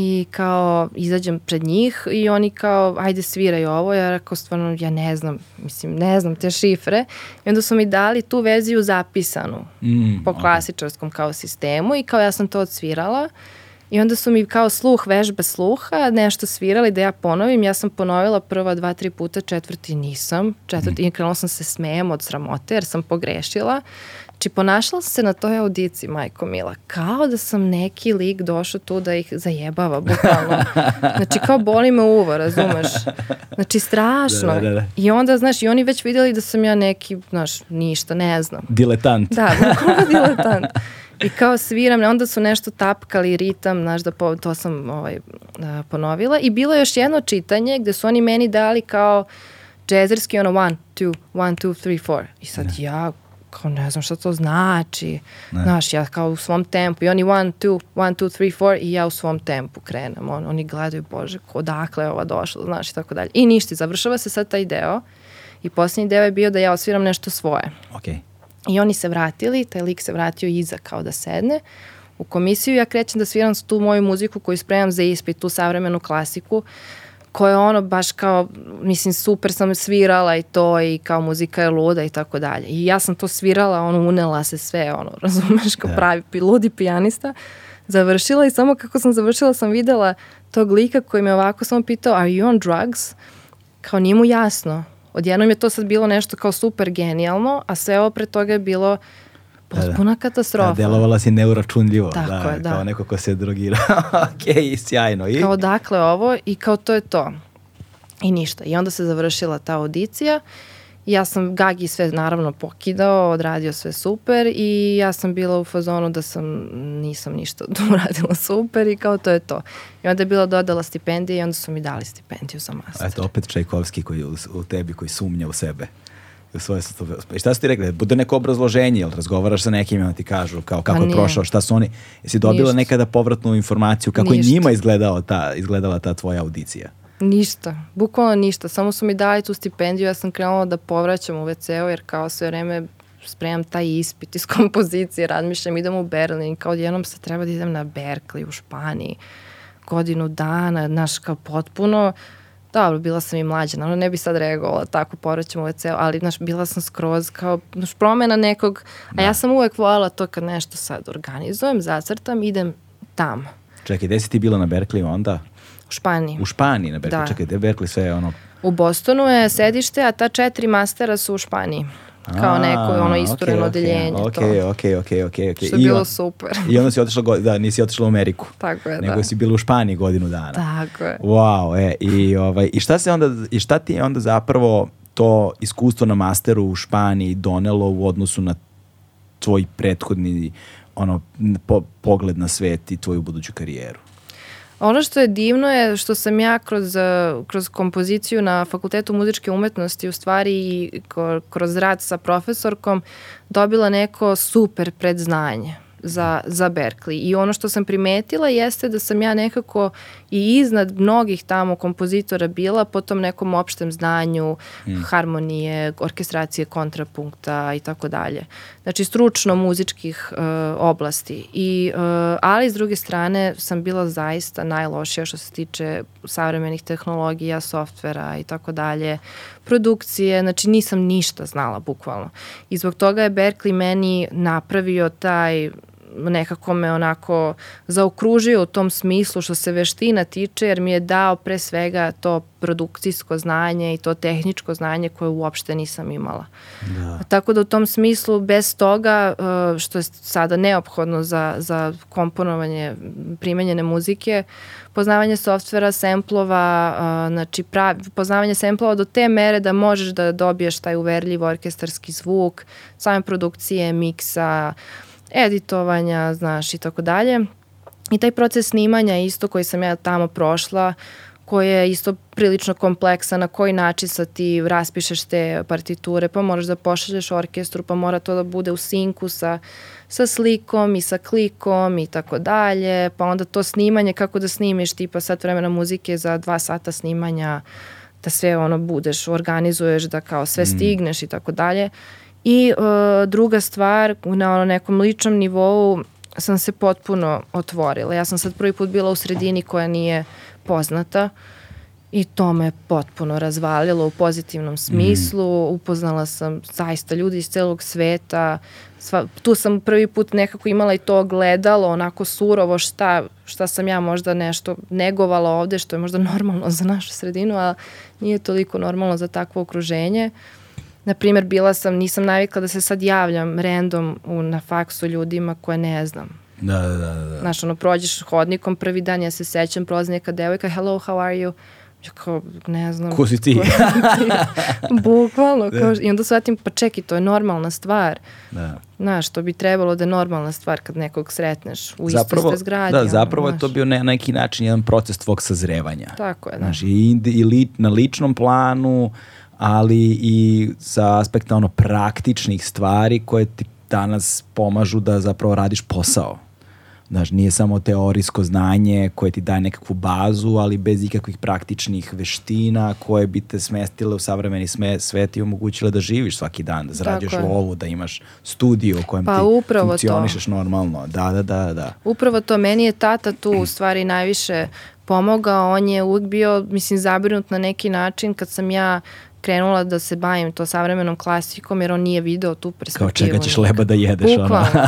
i kao izađem pred njih i oni kao ajde sviraj ovo, ja rekao stvarno ja ne znam, mislim ne znam te šifre. I onda su mi dali tu verziju zapisanu Mm, po klasičarskom kao sistemu i kao ja sam to odsvirala. I onda su mi kao sluh, vežbe sluha, nešto svirali da ja ponovim, ja sam ponovila prva dva, tri puta, četvrti nisam, četvrti, i krenula sam se smejem od sramote jer sam pogrešila. Znači, ponašala sam se na toj audiciji, majko Mila, kao da sam neki lik došao tu da ih zajebava, bukvalno. *laughs* Znači, kao boli me uvo, razumeš? Znači, strašno. Da, da, da. I onda, znaš, i oni već vidjeli da sam ja neki, znaš, ništa, ne znam. Diletant. Da, bukvalno diletant. I kao sviram, onda su nešto tapkali ritam, znaš, da po, to sam ovaj, a, ponovila. I bilo je još jedno čitanje gde su oni meni dali kao džezerski ono one, two, one, two, three, four. I sad ja kao ne znam šta to znači. Znaš, ja kao u svom tempu i oni one, two, one, two, three, four i ja u svom tempu krenem. On, oni gledaju, bože, odakle je ova došla, znaš i tako dalje. I ništa, završava se sad taj deo i posljednji deo je bio da ja osviram nešto svoje. Ok. I oni se vratili, taj lik se vratio iza kao da sedne u komisiju. Ja krećem da sviram tu moju muziku koju spremam za ispit, tu savremenu klasiku koje ono baš kao, mislim, super sam svirala i to i kao muzika je luda i tako dalje. I ja sam to svirala, ono, unela se sve, ono, *laughs* razumeš, kao Da. pravi ludi pijanista. Završila i samo kako sam završila sam videla tog lika koji me ovako samo pitao, are you on drugs? Kao nije mu jasno. Odjednom je to sad bilo nešto kao super genijalno, a sve ovo pre toga je bilo potpuna katastrofa. Da, delovala si neuračunljivo. Tako da, je, da. Kao neko ko se drogira. *laughs* ok, sjajno. I? kao dakle ovo i kao to je to. I ništa. I onda se završila ta audicija. Ja sam Gagi sve naravno pokidao, odradio sve super i ja sam bila u fazonu da sam nisam ništa *laughs* uradila super i kao to je to. I onda je bila dodala stipendije i onda su mi dali stipendiju za master. Eto, opet Čajkovski koji u, u tebi, koji sumnja u sebe. I U svoje, I šta su ti rekli? Bude neko obrazloženje, jel razgovaraš sa nekim i ti kažu kao kako Pa je prošao, šta su oni? Jesi dobila Ništa. nekada povratnu informaciju kako je Ništa. njima izgledao ta, izgledala ta tvoja audicija? Ništa, bukvalno ništa. Samo su mi dali tu stipendiju, ja sam krenula da povraćam u WC-u jer kao sve vreme spremam taj ispit iz *laughs* kompozicije, razmišljam, idem u Berlin, kao jednom sad treba da idem na Berkeley u Španiji, godinu dana, znaš, kao potpuno, dobro, bila sam i mlađa, naravno ne bi sad reagovala tako, povraćam u WC-u, ali, znaš, bila sam skroz kao, znaš, promena nekog, a ja sam uvek voljela to kad nešto sad organizujem, zacrtam, idem tamo, Čekaj, gde si ti bila na Berkeley onda? u Španiji. U Španiji na Berkeley. Da. Čekaj, gde je Berkeley sve je ono... U Bostonu je sedište, a ta četiri mastera su u Španiji. Kao neko ono istureno okej, odeljenje. okej, to. Okej, okej, okej. okej. Što je I bilo super. I onda si otišla, da, nisi otišla u Ameriku. Tako je, Nego da. si bila u Španiji godinu dana. Tako je. Wow, e, i, ovaj, i, šta se onda, i šta ti je onda zapravo to iskustvo na masteru u Španiji donelo u odnosu na tvoj prethodni ono, po, pogled na svet i tvoju buduću karijeru? Ono što je divno je što sam ja kroz, eh, kroz kompoziciju na Fakultetu muzičke umetnosti u stvari i kroz rad sa profesorkom dobila neko super predznanje za, za Berkeley. I ono što sam primetila jeste da sam ja nekako i iznad mnogih tamo kompozitora bila po tom nekom opštem znanju, harmonije, orkestracije kontrapunkta i tako dalje. Znači stručno muzičkih e, oblasti. I, e, ali s druge strane sam bila zaista najlošija što se tiče savremenih tehnologija, softvera i tako dalje, produkcije, znači nisam ništa znala bukvalno. I zbog toga je Berkeley meni napravio taj nekako me onako zaokružio u tom smislu što se veština tiče jer mi je dao pre svega to produkcijsko znanje i to tehničko znanje koje uopšte nisam imala. Da. Tako da u tom smislu bez toga uh, što je sada neophodno za, za komponovanje primenjene muzike, poznavanje softvera, semplova, uh, znači pravi, poznavanje semplova do te mere da možeš da dobiješ taj uverljiv orkestarski zvuk, same produkcije, miksa, editovanja, znaš i tako dalje. I taj proces snimanja isto koji sam ja tamo prošla, koji je isto prilično kompleksan, na koji način sad ti raspišeš te partiture, pa moraš da pošalješ orkestru, pa mora to da bude u sinku sa, sa slikom i sa klikom i tako dalje, pa onda to snimanje, kako da snimiš tipa sat vremena muzike za dva sata snimanja, da sve ono budeš, organizuješ, da kao sve stigneš i tako dalje. I uh, druga stvar, na ono nekom ličnom nivou sam se potpuno otvorila. Ja sam sad prvi put bila u sredini koja nije poznata i to me potpuno razvalilo u pozitivnom smislu. Upoznala sam zaista ljudi iz celog sveta. Sva, tu sam prvi put nekako imala i to gledalo, onako surovo šta, šta sam ja možda nešto negovala ovde, što je možda *laughs* normalno za našu sredinu, a nije toliko normalno za takvo okruženje. Na primjer, bila sam, nisam navikla da se sad javljam random u, na faksu ljudima koje ne znam. Da, da, da. da. Znaš, ono, prođeš hodnikom prvi dan, ja se sećam, prolazi neka devojka, hello, how are you? Ja kao, ne znam. Ko si ti? Ko si ti? *laughs* Bukvalno. Kao, I onda shvatim, pa čekaj, to je normalna stvar. da. Znaš, to bi trebalo da je normalna stvar kad nekog sretneš u istoj ste zgradi. Da, ono, zapravo je to bio ne, na neki način jedan proces tvog sazrevanja. Tako je, da. Znaš, i, i li, na ličnom planu, ali i sa aspekta ono praktičnih stvari koje ti danas pomažu da zapravo radiš posao. Znaš, nije samo teorijsko znanje koje ti daje nekakvu bazu, ali bez ikakvih praktičnih veština koje bi te smestile u savremeni sme, svet i omogućile da živiš svaki dan, da zarađuješ je. lovu, da imaš studiju u kojem Pa ti upravo to. funkcionišeš normalno. Da, da, da, da. Upravo to, meni je tata tu u stvari najviše pomogao, on je uvijek bio, mislim, zabrinut na neki način kad sam ja krenula da se bavim to savremenom klasikom jer on nije video tu perspektivu. Kao čega ćeš leba da jedeš. Bukvalno. *laughs*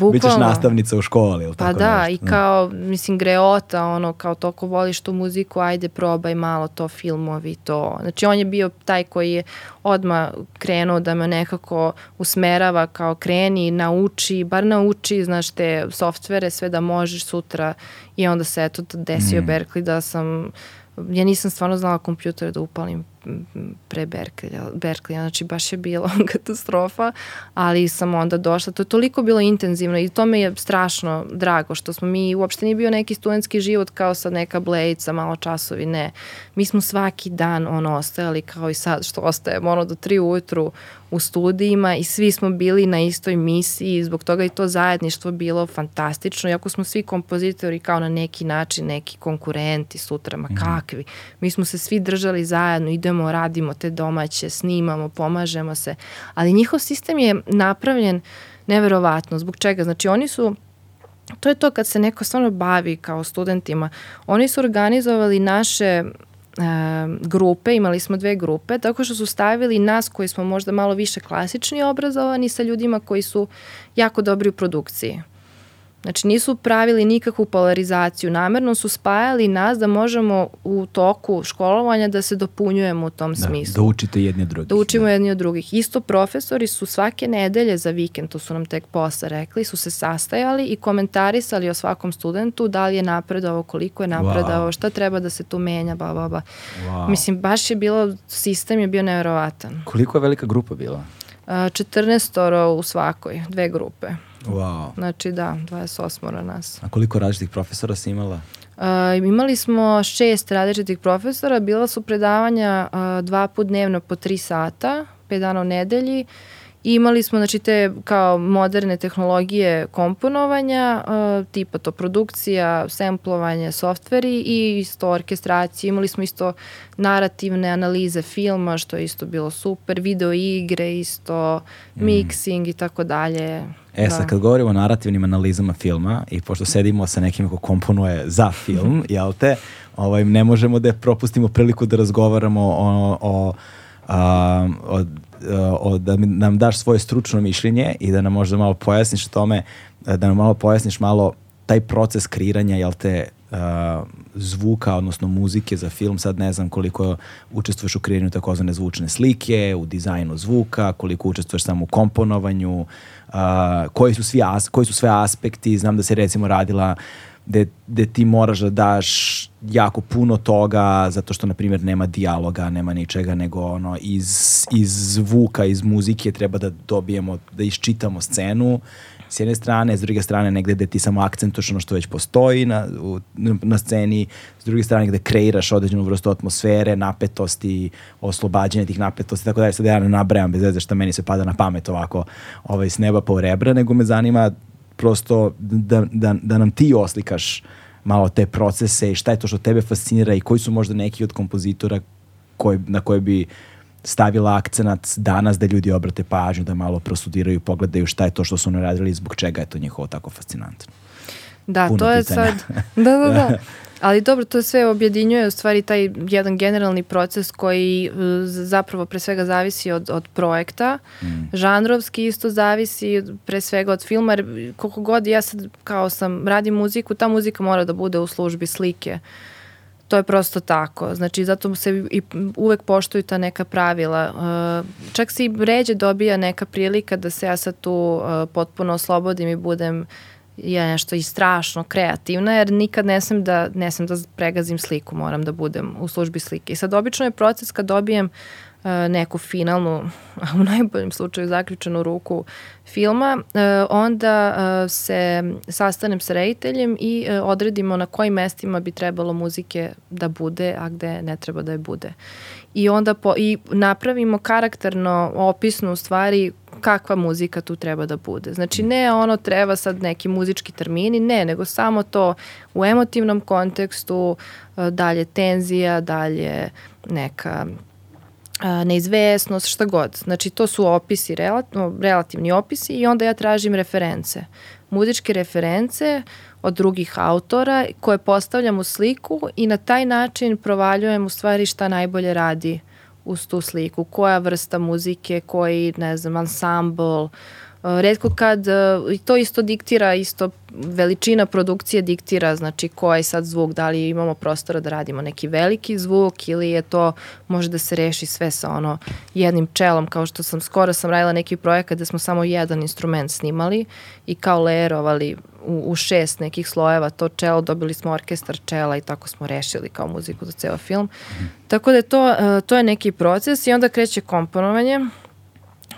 Ono. Bićeš nastavnica u školi ili pa tako da, nešto. i kao, mislim, greota, ono, kao toliko voliš tu muziku, ajde probaj malo to filmovi, to. Znači, on je bio taj koji je odma krenuo da me nekako usmerava kao kreni, nauči, bar nauči, znaš, te softvere, sve da možeš sutra i onda se eto desio mm. Berkeley da sam ja nisam stvarno znala kompjuter da upalim pre Berkelja, Berkelja, znači baš je bilo *laughs* katastrofa, ali sam onda došla, to je toliko bilo intenzivno i to me je strašno drago što smo mi, uopšte nije bio neki studentski život kao sad neka blejca, malo časovi, ne. Mi smo svaki dan ono ostajali kao i sad što ostajemo ono do tri ujutru u studijima i svi smo bili na istoj misiji i zbog toga i to zajedništvo bilo fantastično, iako smo svi kompozitori kao na neki način neki konkurenti sutra, ma mhm. kakvi. Mi smo se svi držali zajedno, idemo, radimo te domaće, snimamo, pomažemo se, ali njihov sistem je napravljen neverovatno. Zbog čega? Znači oni su to je to kad se neko stvarno bavi kao studentima. Oni su organizovali naše grupe, imali smo dve grupe, tako što su stavili nas koji smo možda malo više klasični obrazovani sa ljudima koji su jako dobri u produkciji. Znači nisu pravili nikakvu polarizaciju, namerno su spajali nas da možemo u toku školovanja da se dopunjujemo u tom da, smislu. Da učite jedni od drugih. Da učimo da. jedni od drugih. Isto profesori su svake nedelje za vikend, to su nam tek posle rekli, su se sastajali i komentarisali o svakom studentu, da li je napredovao, koliko je napredovao, wow. šta treba da se tu menja, ba, ba, ba. Wow. Mislim, baš je bilo, sistem je bio nevjerovatan. Koliko je velika grupa bila? Uh, 14 u svakoj, dve grupe. Wow. Znači da, 28 nas. A koliko različitih profesora si imala? Uh, imali smo šest različitih profesora, bila su predavanja uh, dva put dnevno po tri sata, pet dana u nedelji. I imali smo znači te kao moderne tehnologije komponovanja, uh, tipa to produkcija, semplovanje, softveri i isto orkestracije. Imali smo isto narativne analize filma, što je isto bilo super, video igre, isto mm. mixing i tako dalje. E sad, da. kad govorimo o narativnim analizama filma i pošto sedimo sa nekim ko komponuje za film, *laughs* jel te, ovaj, ne možemo da propustimo priliku da razgovaramo o, o, o, o, da nam daš svoje stručno mišljenje i da nam možda malo pojasniš tome, da nam malo pojasniš malo taj proces kreiranja, jel te, uh, zvuka, odnosno muzike za film, sad ne znam koliko učestvuješ u kreiranju takozvane zvučne slike, u dizajnu zvuka, koliko učestvuješ samo u komponovanju, uh, koji, su svi as, koji su sve aspekti, znam da se recimo radila gde, gde ti moraš da daš jako puno toga zato što na primjer nema dijaloga, nema ničega nego ono iz, iz zvuka, iz muzike treba da dobijemo, da iščitamo scenu s jedne strane, s druge strane negde gde ti samo akcentuš ono što već postoji na, u, na sceni, s druge strane gde kreiraš određenu vrstu atmosfere, napetosti, oslobađanje tih napetosti, tako da je sad ja ne nabrajam bez veze šta meni se pada na pamet ovako ovaj, s neba po rebra, nego me zanima prosto da, da, da nam ti oslikaš malo te procese i šta je to što tebe fascinira i koji su možda neki od kompozitora koji, na koje bi stavila akcenat danas da ljudi obrate pažnju, da malo prostudiraju, pogledaju šta je to što su oni radili i zbog čega je to njihovo tako fascinantno. Da, Puno to je pitanja. sad... Da, da, da. *laughs* Ali dobro, to sve objedinjuje u stvari taj jedan generalni proces koji uh, zapravo pre svega zavisi od, od projekta. Mm. Žanrovski isto zavisi pre svega od filma, koliko god ja sad kao sam radim muziku, ta muzika mora da bude u službi slike. To je prosto tako. Znači, zato se i uvek poštuju ta neka pravila. Uh, čak se i ređe dobija neka prilika da se ja sad tu uh, potpuno oslobodim i budem je nešto i strašno kreativna, jer nikad ne sam da, ne sam da pregazim sliku, moram da budem u službi slike. I sad obično je proces kad dobijem uh, neku finalnu, u najboljem slučaju zaključenu ruku filma, uh, onda uh, se sastanem sa rediteljem i uh, odredimo na kojim mestima bi trebalo muzike da bude, a gde ne treba da je bude. I onda po, i napravimo karakterno opisnu stvari kakva muzika tu treba da bude. Znači ne ono treba sad neki muzički termini, ne, nego samo to u emotivnom kontekstu, e, dalje tenzija, dalje neka e, neizvesnost, šta god. Znači to su opisi, relativni opisi i onda ja tražim reference. Muzičke reference od drugih autora koje postavljam u sliku i na taj način provaljujem u stvari šta najbolje radi uz tu sliku, koja vrsta muzike, koji, ne znam, ansambl, redko kad i to isto diktira isto veličina produkcije diktira znači koji je sad zvuk da li imamo prostora da radimo neki veliki zvuk ili je to može da se reši sve sa ono jednim čelom kao što sam skoro sam radila neki projekat gde smo samo jedan instrument snimali i kao lejerovali u, u šest nekih slojeva to čelo dobili smo orkestar čela i tako smo rešili kao muziku za ceo film. Tako da je to, to je neki proces i onda kreće komponovanje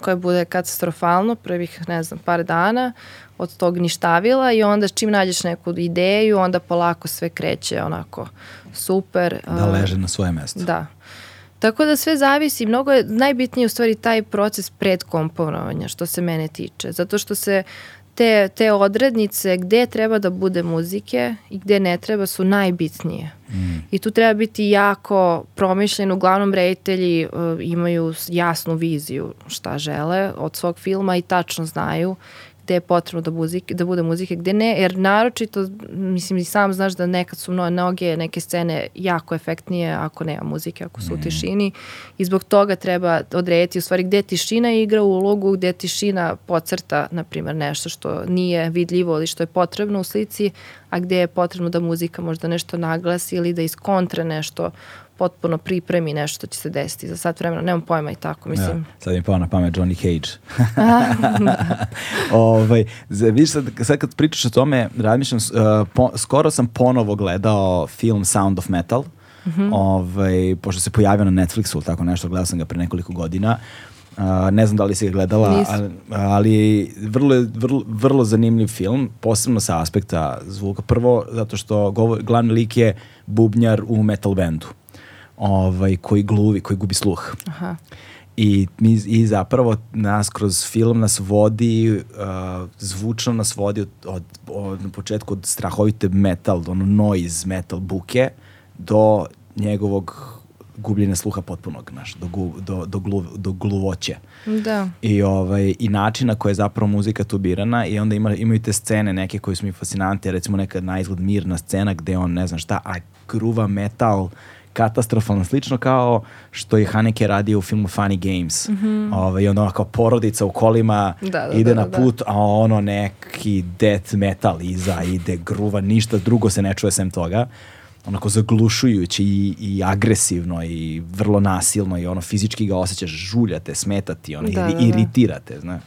koje bude katastrofalno prvih, ne znam, par dana od tog ništavila i onda čim nađeš neku ideju, onda polako sve kreće onako super. Da leže na svoje mesto. Da. Tako da sve zavisi, mnogo je najbitnije u stvari taj proces predkomponovanja što se mene tiče, zato što se te, te odrednice gde treba da bude muzike i gde ne treba su najbitnije. Mm. I tu treba biti jako promišljen, uglavnom reditelji uh, imaju jasnu viziju šta žele od svog filma i tačno znaju gde je potrebno da, muzike, da bude muzike, gde ne, jer naročito, mislim i sam znaš da nekad su mnoge neke scene jako efektnije ako nema muzike, ako su mm. u tišini i zbog toga treba odrediti u stvari gde tišina igra ulogu, gde tišina pocrta, na primjer, nešto što nije vidljivo ili što je potrebno u slici, a gde je potrebno da muzika možda nešto naglasi ili da iskontre nešto potpuno pripremi nešto što će se desiti za sat vremena, nemam pojma i tako, mislim. Ja, sad mi pao na pamet Johnny Cage. *laughs* *laughs* ovaj, vidiš, sad, sad kad pričaš o tome, razmišljam, uh, po, skoro sam ponovo gledao film Sound of Metal, mm -hmm. ovaj, pošto se pojavio na Netflixu, tako nešto, gledao sam ga pre nekoliko godina, Uh, ne znam da li si ga gledala, ali, ali vrlo, vrlo, vrlo zanimljiv film, posebno sa aspekta zvuka. Prvo, zato što govor, glavni lik je bubnjar u metal bandu ovaj, koji gluvi, koji gubi sluh. Aha. I, mi, I zapravo nas kroz film nas vodi, uh, zvučno nas vodi od, od, od, na početku od strahovite metal, ono noise metal buke, do njegovog gubljenja sluha potpunog, znaš, do, gu, do, do, glu, do gluvoće. Da. I, ovaj, I način na koji je zapravo muzika tu birana i onda ima, imaju te scene neke koje su mi fascinante, recimo neka na izgled mirna scena gde on ne znam šta, a gruva metal katastrofalno, slično kao što je Haneke radio u filmu Funny Games. Mm -hmm. Ove, ovaj, I onda kao porodica u kolima da, da, ide da, na da. put, da. a ono neki death metal iza ide gruva, ništa drugo se ne čuje sem toga onako zaglušujući i, i agresivno i vrlo nasilno i ono fizički ga osjećaš žuljate, smetati, ono, da, da, da. iritirate, znaš.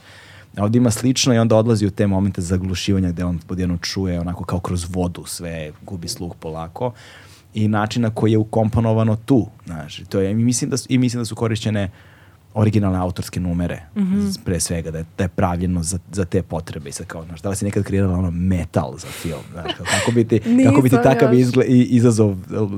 Ovdje ima slično i onda odlazi u te momente zaglušivanja gde on podjedno čuje onako kao kroz vodu sve, gubi sluh polako i način na koji je ukomponovano tu. Znaš, to je, i, mislim da su, I mislim da su korišćene originalne autorske numere, mm -hmm. pre svega, da je, da je pravljeno za, za te potrebe. I sad kao, znaš, da li si nekad kreirala ono metal za film? Znaš, kako bi ti, *laughs* kako bi ti takav izgle, izazov,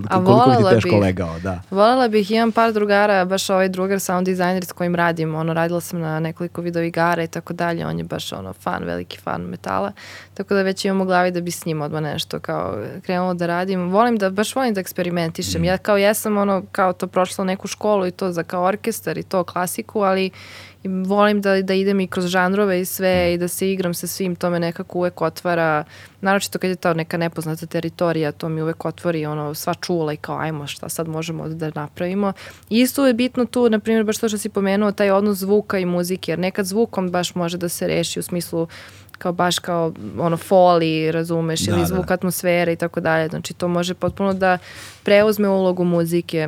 koliko bi ti teško bih. legao, da. Volela bih, imam par drugara, baš ovaj drugar sound designer s kojim radim, ono, radila sam na nekoliko video igara i tako dalje, on je baš ono, fan, veliki fan metala, tako da već imam u glavi da bi s njim odmah nešto kao krenulo da radim. Volim da, baš volim da eksperimentišem. Mm. Ja kao jesam ono, kao to prošla neku školu i to za kao orkestar i to klasiku, ali volim da, da idem i kroz žanrove i sve i da se igram sa svim, to me nekako uvek otvara, naročito kad je ta neka nepoznata teritorija, to mi uvek otvori ono, sva čula i kao ajmo šta sad možemo da napravimo. I isto je bitno tu, na primjer, baš to što si pomenuo, taj odnos zvuka i muzike, jer nekad zvukom baš može da se reši u smislu kao baš kao ono foli, razumeš, da, ili da. zvuk da. atmosfere i tako dalje. Znači to može potpuno da preuzme ulogu muzike.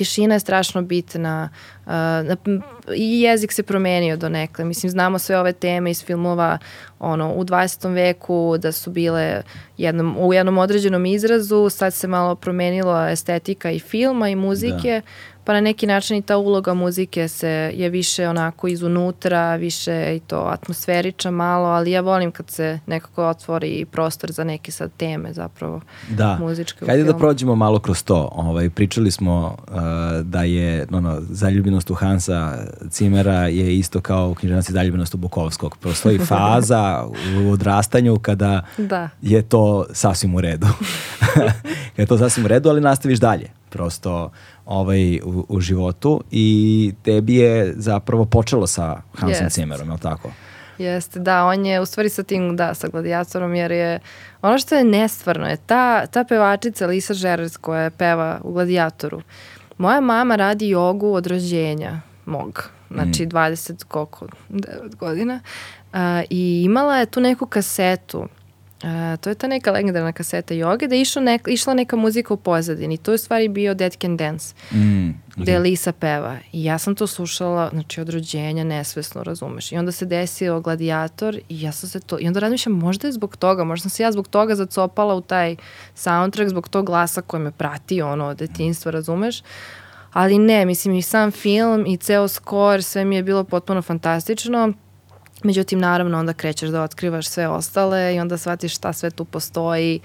Tišina je strašno bitna. Uh, I jezik se promenio do nekle. Mislim, znamo sve ove teme iz filmova ono, u 20. veku da su bile jednom, u jednom određenom izrazu, sad se malo promenila estetika i filma i muzike. Da pa na neki način i ta uloga muzike se je više onako izunutra, više i to atmosferiča malo, ali ja volim kad se nekako otvori prostor za neke sad teme zapravo da. muzičke Hajde da prođemo malo kroz to. Ovaj, pričali smo uh, da je ono, zaljubljenost u Hansa Cimera je isto kao u književnosti zaljubljenost u Bukovskog. Postoji *laughs* faza u odrastanju kada da. je to sasvim u redu. *laughs* kada je to sasvim u redu, ali nastaviš dalje. Prosto ovaj, u, u životu i tebi je zapravo počelo sa Hansom yes. Zimmerom, je li tako? Jeste, da, on je u stvari sa tim, da, sa gladijatorom, jer je, ono što je nestvarno je, ta, ta pevačica Lisa Žerez koja peva u gladijatoru, moja mama radi jogu od rođenja mog, znači mm. 20 koliko, 9 godina, uh, i imala je tu neku kasetu Uh, to je ta neka legendarna kaseta joge da je išla neka, išla neka muzika u pozadini. To je u stvari bio Dead Can Dance, mm, gde Lisa peva. I ja sam to slušala, znači od rođenja, nesvesno, razumeš. I onda se desio gladijator i ja sam se to, i onda razmišljam, možda je zbog toga, možda sam se ja zbog toga zacopala u taj soundtrack, zbog tog glasa koji me prati, ono, od detinstva, razumeš. Ali ne, mislim i sam film i ceo skor, sve mi je bilo potpuno fantastično Međutim, naravno, onda krećeš da otkrivaš sve ostale i onda shvatiš šta sve tu postoji.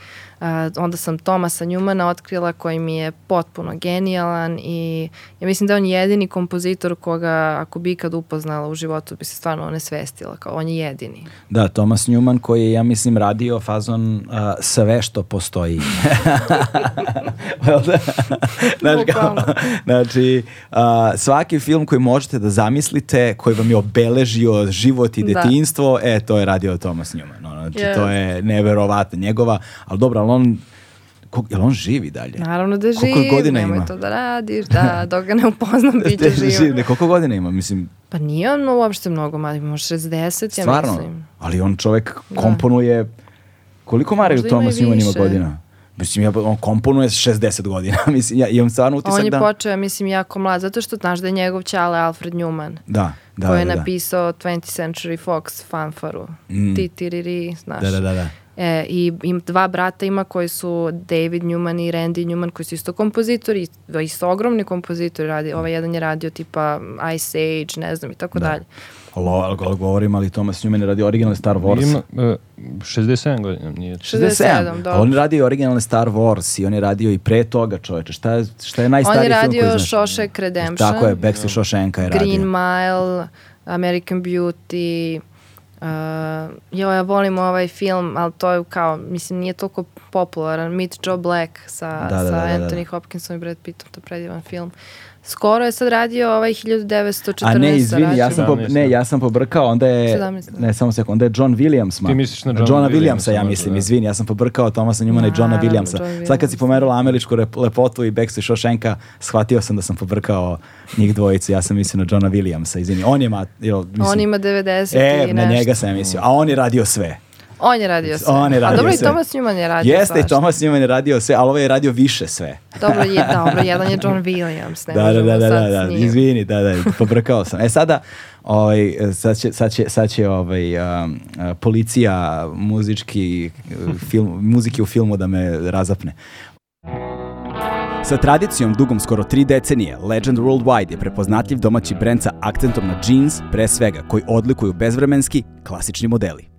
Onda sam Tomasa Njumana otkrila koji mi je potpuno genijalan i ja mislim da je on jedini kompozitor koga ako bi ikad upoznala u životu bi se stvarno onesvestila, kao on je jedini. Da, Tomas Njuman koji je, ja mislim, radio fazon uh, sve što postoji. *laughs* znači, kao, znači uh, svaki film koji možete da zamislite, koji vam je obeležio život i Da. detinstvo, da. e, to je radio Thomas Newman. No, znači, yeah. to je neverovatno njegova, ali dobro, ali on Kog, jel on živi dalje? Naravno da živi, koliko godina nemoj ima? to da radiš, da, *laughs* dok ga ne upoznam, bit će živ. Ne, koliko godina ima, mislim? Pa nije on uopšte mnogo, ma ima 60, Stvarno? ja mislim. Ali on čovek da. komponuje, koliko Mariju Thomas Newman ima godina? Mislim, ja, on komponuje 60 godina. *laughs* mislim, ja imam stvarno utisak da... On je da... počeo, mislim, jako mlad, zato što znaš da je njegov čale Alfred Newman. Da, da, Koji je da, da. napisao 20th Century Fox fanfaru. Mm. Ti, ti, ri, ri, znaš. Da, da, da. da. E, I im dva brata ima koji su David Newman i Randy Newman koji su isto kompozitori, isto ogromni kompozitori. Radi, ovaj jedan je radio tipa Ice Age, ne znam i tako da. dalje. Lo, govorim, ali Thomas Newman je radi originalne Star Wars. Ima, uh, 67 godina, nije. 67, da. On radi originalne Star Wars i on je radio i pre toga, čoveče. Šta je, šta je najstariji film koji znaš? On je radio Shawshank Redemption. Tako je, Backstreet Shawshanka je radio. Green Mile, American Beauty, Uh, jo, ja volim ovaj film, ali to je kao, mislim, nije toliko popularan. Meet Joe Black sa, da, da, sa da, da, da. Anthony Hopkinsom i Brad Pittom, to predivan film. Skoro je sad radio ovaj 1914. A ne, izvini, ja sam, po, ne, ja sam pobrkao, onda je, 17. ne, samo sekund, onda je John Williams. Ma. Ti misliš na John Johna Williamsa, ja mislim, da. izvini, ja sam pobrkao Tomasa Njumana i Johna Williamsa. John sad kad si pomerula američku lepotu i Backstreet Shawshanka, shvatio sam da sam pobrkao njih dvojicu, ja sam mislio na Johna Williamsa, izvini. On ima, jel, mislim, on ima 90 e, i nešto. na njega sam mislio, a on je radio sve. On je radio sve. On je radio A dobro sve. i Thomas Newman je radio Jeste, i Thomas Newman je radio sve, ali ovaj je radio više sve. Dobro, je, *laughs* dobro, jedan je John Williams. Ne da, da, da, da, da, da, izvini, da, da, pobrkao sam. E sada, ovaj, sad će, sad će, sad će ovaj, um, policija muzički, film, muzike u filmu da me razapne. Sa tradicijom dugom skoro tri decenije, Legend Worldwide je prepoznatljiv domaći brend sa akcentom na jeans, pre svega, koji odlikuju bezvremenski, klasični modeli.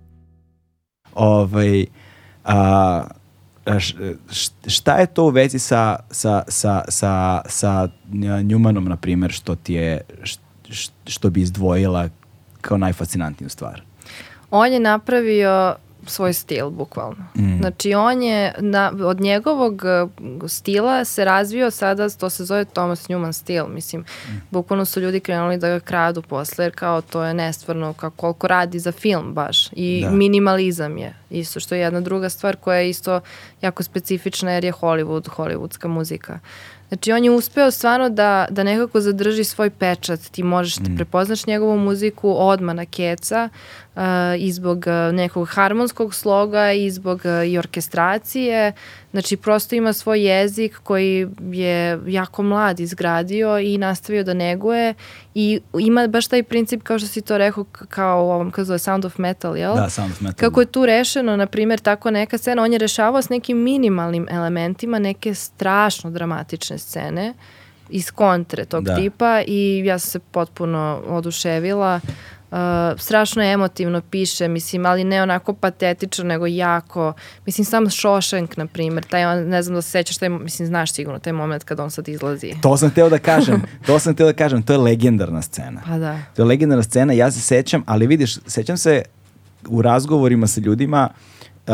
Ovaj, a, šta je to u vezi sa, sa, sa, sa, sa Njumanom, na primjer, što ti je, što bi izdvojila kao najfascinantniju stvar? On je napravio svoj stil, bukvalno. Mm. Znači, on je, na, od njegovog uh, stila se razvio sada, to se zove Thomas Newman stil, mislim, mm. bukvalno su ljudi krenuli da ga kradu posle, jer kao to je nestvarno, kao koliko radi za film baš. I da. minimalizam je, isto što je jedna druga stvar koja je isto jako specifična, jer je Hollywood, hollywoodska muzika. Znači on je uspeo stvarno da, da nekako zadrži svoj pečat, ti možeš da mm. prepoznaš njegovu muziku odma na keca i zbog uh, nekog harmonskog sloga i zbog uh, i orkestracije, znači prosto ima svoj jezik koji je jako mlad izgradio i nastavio da neguje i ima baš taj princip kao što si to rekao kao u ovom kao Sound of Metal, jel? Da, Sound of Metal. Kako je tu rešeno, na primjer, tako neka scena, on je rešavao s nekim minimalnim elementima neke strašno dramatične scene iz kontre tog da. tipa i ja sam se potpuno oduševila. Uh, strašno emotivno piše, mislim, ali ne onako patetično, nego jako, mislim, sam Shawshank, na primjer, taj, on, ne znam da se sećaš, taj, mislim, znaš sigurno, taj moment kad on sad izlazi. To sam teo da kažem, to sam teo da kažem, to je legendarna scena. Pa da. To je legendarna scena, ja se sećam, ali vidiš, sećam se u razgovorima sa ljudima, uh,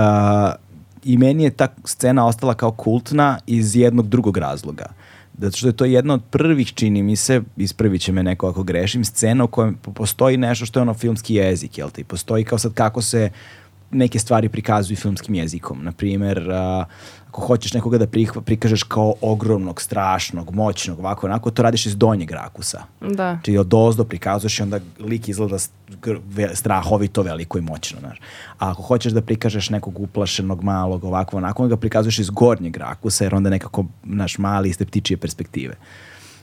i meni je ta scena ostala kao kultna iz jednog drugog razloga Zato što je to jedna od prvih, čini mi se, ispravit će me neko ako grešim, scena u po- postoji nešto što je ono filmski jezik, jel ti? Postoji kao sad kako se neke stvari prikazuju filmskim jezikom. Naprimer, a, ako hoćeš nekoga da prihva- prikažeš kao ogromnog, strašnog, moćnog, ovako, onako, to radiš iz donjeg rakusa. Da. Znači od ozdo prikazuješ i onda lik izgleda strahovito veliko i moćno. Znaš. A ako hoćeš da prikažeš nekog uplašenog, malog, ovako, onako, onda ga prikazuješ iz gornjeg rakusa, jer onda nekako, naš mali iz te ptičije perspektive.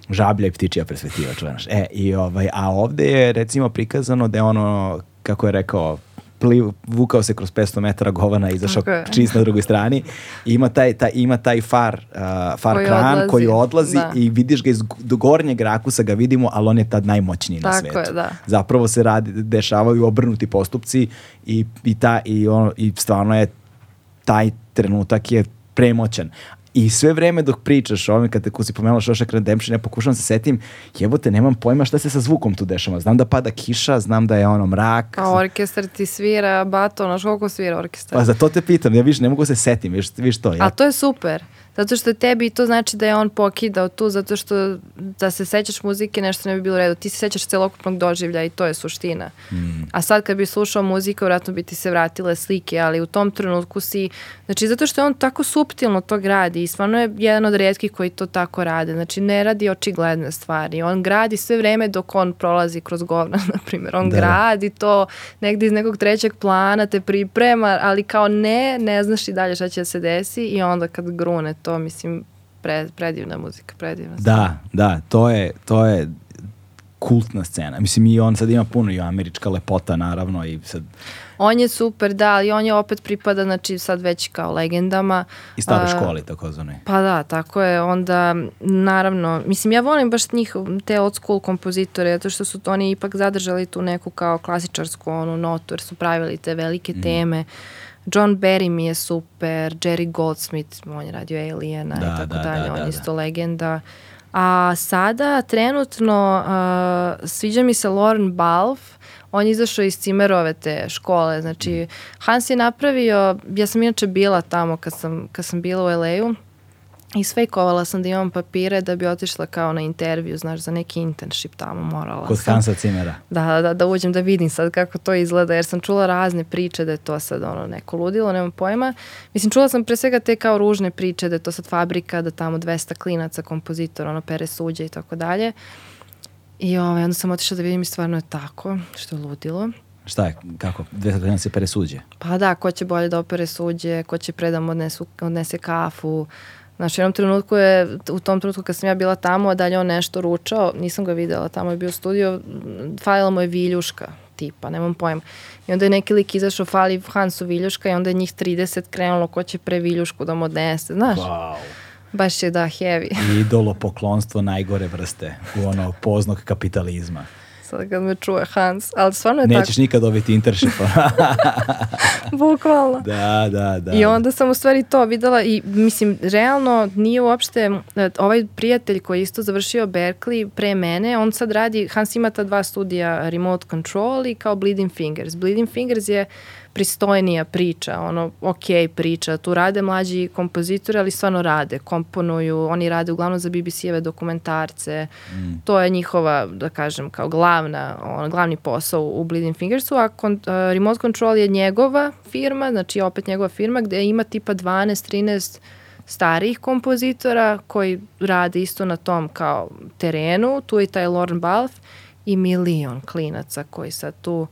Žablja i ptičija perspektiva, čuvaš. E, i ovaj, a ovde je recimo prikazano da je ono, kako je rekao, pliv, vukao se kroz 500 metara govana i izašao je. čist na drugoj strani i ima taj, taj, ima taj far, uh, far Koji kran odlazi. koji odlazi Da. i vidiš ga iz do gornjeg rakusa ga vidimo, ali on je tad najmoćniji na Tako svetu. je, da. Zapravo se radi, dešavaju obrnuti postupci i, i, ta, i, ono, i stvarno je taj trenutak je premoćan. I sve vreme dok pričaš o ovome, kad te si pomenula Shawshank Redemption, ja pokušavam se setim, jebote, nemam pojma šta se sa zvukom tu dešava. Znam da pada kiša, znam da je ono mrak. A orkestar ti svira, bato, znaš koliko svira orkestar? Pa za to te pitam, ja viš, ne mogu se setim, viš, viš to. Ja, A to je super. Zato što tebi to znači da je on pokidao tu, zato što da se sećaš muzike nešto ne bi bilo u redu. Ti se sećaš celokupnog doživlja i to je suština. A sad kad bi slušao muziku, vratno bi ti se vratile slike, ali u tom trenutku si, znači zato što je on tako suptilno to gradi i stvarno je jedan od redkih koji to tako rade. Znači ne radi očigledne stvari. On gradi sve vreme dok on prolazi kroz govna, *laughs* na primjer. On Da, da. gradi to negdje iz nekog trećeg plana, te priprema, ali kao ne, ne znaš i dalje šta će da se desi i onda kad grune to, mislim, pre, predivna muzika, predivna. Da, da, to je, to je kultna scena. Mislim, i on sad ima puno i američka lepota, naravno, i sad On je super, da, ali on je opet pripada, znači sad već kao legendama. i A, školi, takozvane. Pa da, tako je. Onda, naravno, mislim, ja volim baš njih, te old school kompozitore, zato što su to oni ipak zadržali tu neku kao klasičarsku onu notu, jer su pravili te velike Mhm. teme. John Barry mi je super, Jerry Goldsmith, on je radio Aliena Da, i tako da, dalje, da, on da, je da. isto legenda. A sada, trenutno, uh, sviđa mi se Lauren Balf, on je izašao iz Cimerove te škole, znači Hans je napravio, ja sam inače bila tamo kad sam, kad sam bila u LA-u, i sfejkovala sam da imam papire da bi otišla kao na intervju, znaš, za neki internship tamo morala Kod sam. Hansa Cimera. Da, da, da uđem da vidim sad kako to izgleda, jer sam čula razne priče da je to sad ono neko ludilo, nemam pojma. Mislim, čula sam pre svega te kao ružne priče da je to sad fabrika, da tamo 200 klinaca, kompozitor, ono pere suđe i tako dalje. I ovaj, onda sam otišla da vidim i stvarno je tako, što je ludilo. Šta je, kako? Dve godina se pere suđe. Pa da, ko će bolje da opere suđe, ko će predam odnesu, odnese kafu. Znaš, u jednom trenutku je, u tom trenutku kad sam ja bila tamo, dalje on nešto ručao, nisam ga videla, tamo je bio studio, falila mu je viljuška, tipa, nemam pojma. I onda je neki lik izašao, fali Hansu viljuška i onda je njih 30 krenulo ko će pre viljušku da mu odnese, znaš. Wow. Baš je da, heavy. Idolo poklonstvo najgore vrste u ono poznog kapitalizma. Sad kad me čuje Hans, ali stvarno je Nećeš nikad dobiti internship. tako, *laughs* bukvalno. da, da, da. I onda sam u stvari to videla i mislim, realno nije uopšte, e, ovaj prijatelj koji je isto završio Berkeley pre mene, on sad radi, Hans ima ta dva studija Remote Control i kao Bleeding Fingers. Bleeding Fingers je pristojnija priča, ono, ok priča, tu rade mlađi kompozitori, ali stvarno rade, komponuju, oni rade uglavnom za BBC-eve dokumentarce, to je njihova, da kažem, kao glavna, on, glavni posao u Bleeding Fingersu, a kon, uh, Remote Control je njegova firma, znači opet njegova firma gde ima tipa 12-13 starijih kompozitora koji rade isto na tom kao terenu, tu je taj Lauren Balf i milion klinaca koji sad tu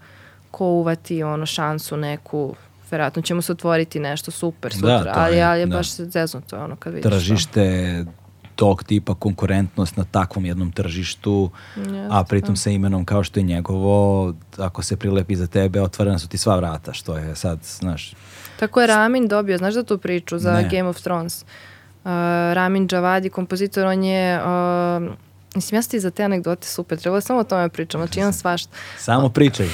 ko uvati ono šansu neku verovatno će mu se otvoriti nešto super sutra, to ali, je, ali je da. baš zeznuto ono kad vidiš to. tržište tog tipa konkurentnost na takvom jednom tržištu, a pritom sa imenom kao što je njegovo, ako se prilepi za tebe, otvorena su ti sva vrata, što je sad, znaš, Tako je Ramin dobio, znaš za tu priču za Ne. Game of Thrones? Uh, Ramin Džavadi, kompozitor, on je... Uh, mislim, ja sam ti za te anegdote super, trebalo samo o tome pričam, znači imam *laughs* svašta. samo pričaj.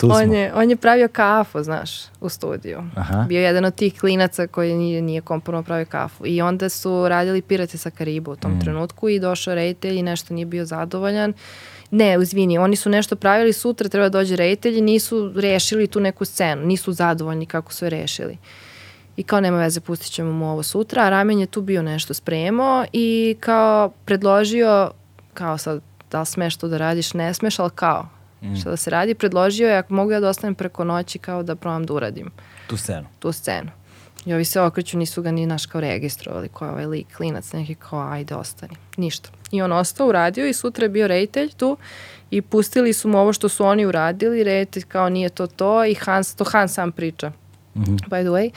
Tu On smo. je, on je pravio kafu, znaš, u studiju. Aha. Bio je jedan od tih klinaca koji nije, nije komponovao pravio kafu. I onda su radili Pirate sa Karibu u tom Mm. trenutku i došao reditelj i nešto nije bio zadovoljan. Ne, izvini, oni su nešto pravili, sutra treba da dođe reditelj i nisu rešili tu neku scenu, nisu zadovoljni kako su je rešili. I kao nema veze, pustit ćemo mu ovo sutra. A Ramen je tu bio nešto spremao i kao predložio, kao sad, da li smeš to da radiš, ne smeš, ali kao, mm. šta da se radi, predložio je ako mogu ja da ostanem preko noći kao da probam da uradim. Tu scenu. Tu scenu. I ovi se okreću, nisu ga ni naš kao registrovali, ko je ovaj lik, klinac, neki kao ajde ostani. Ništa. I on ostao, uradio i sutra je bio reditelj tu i pustili su mu ovo što su oni uradili, reditelj kao nije to to i Hans, to Hans sam priča. Mm -hmm. By the way,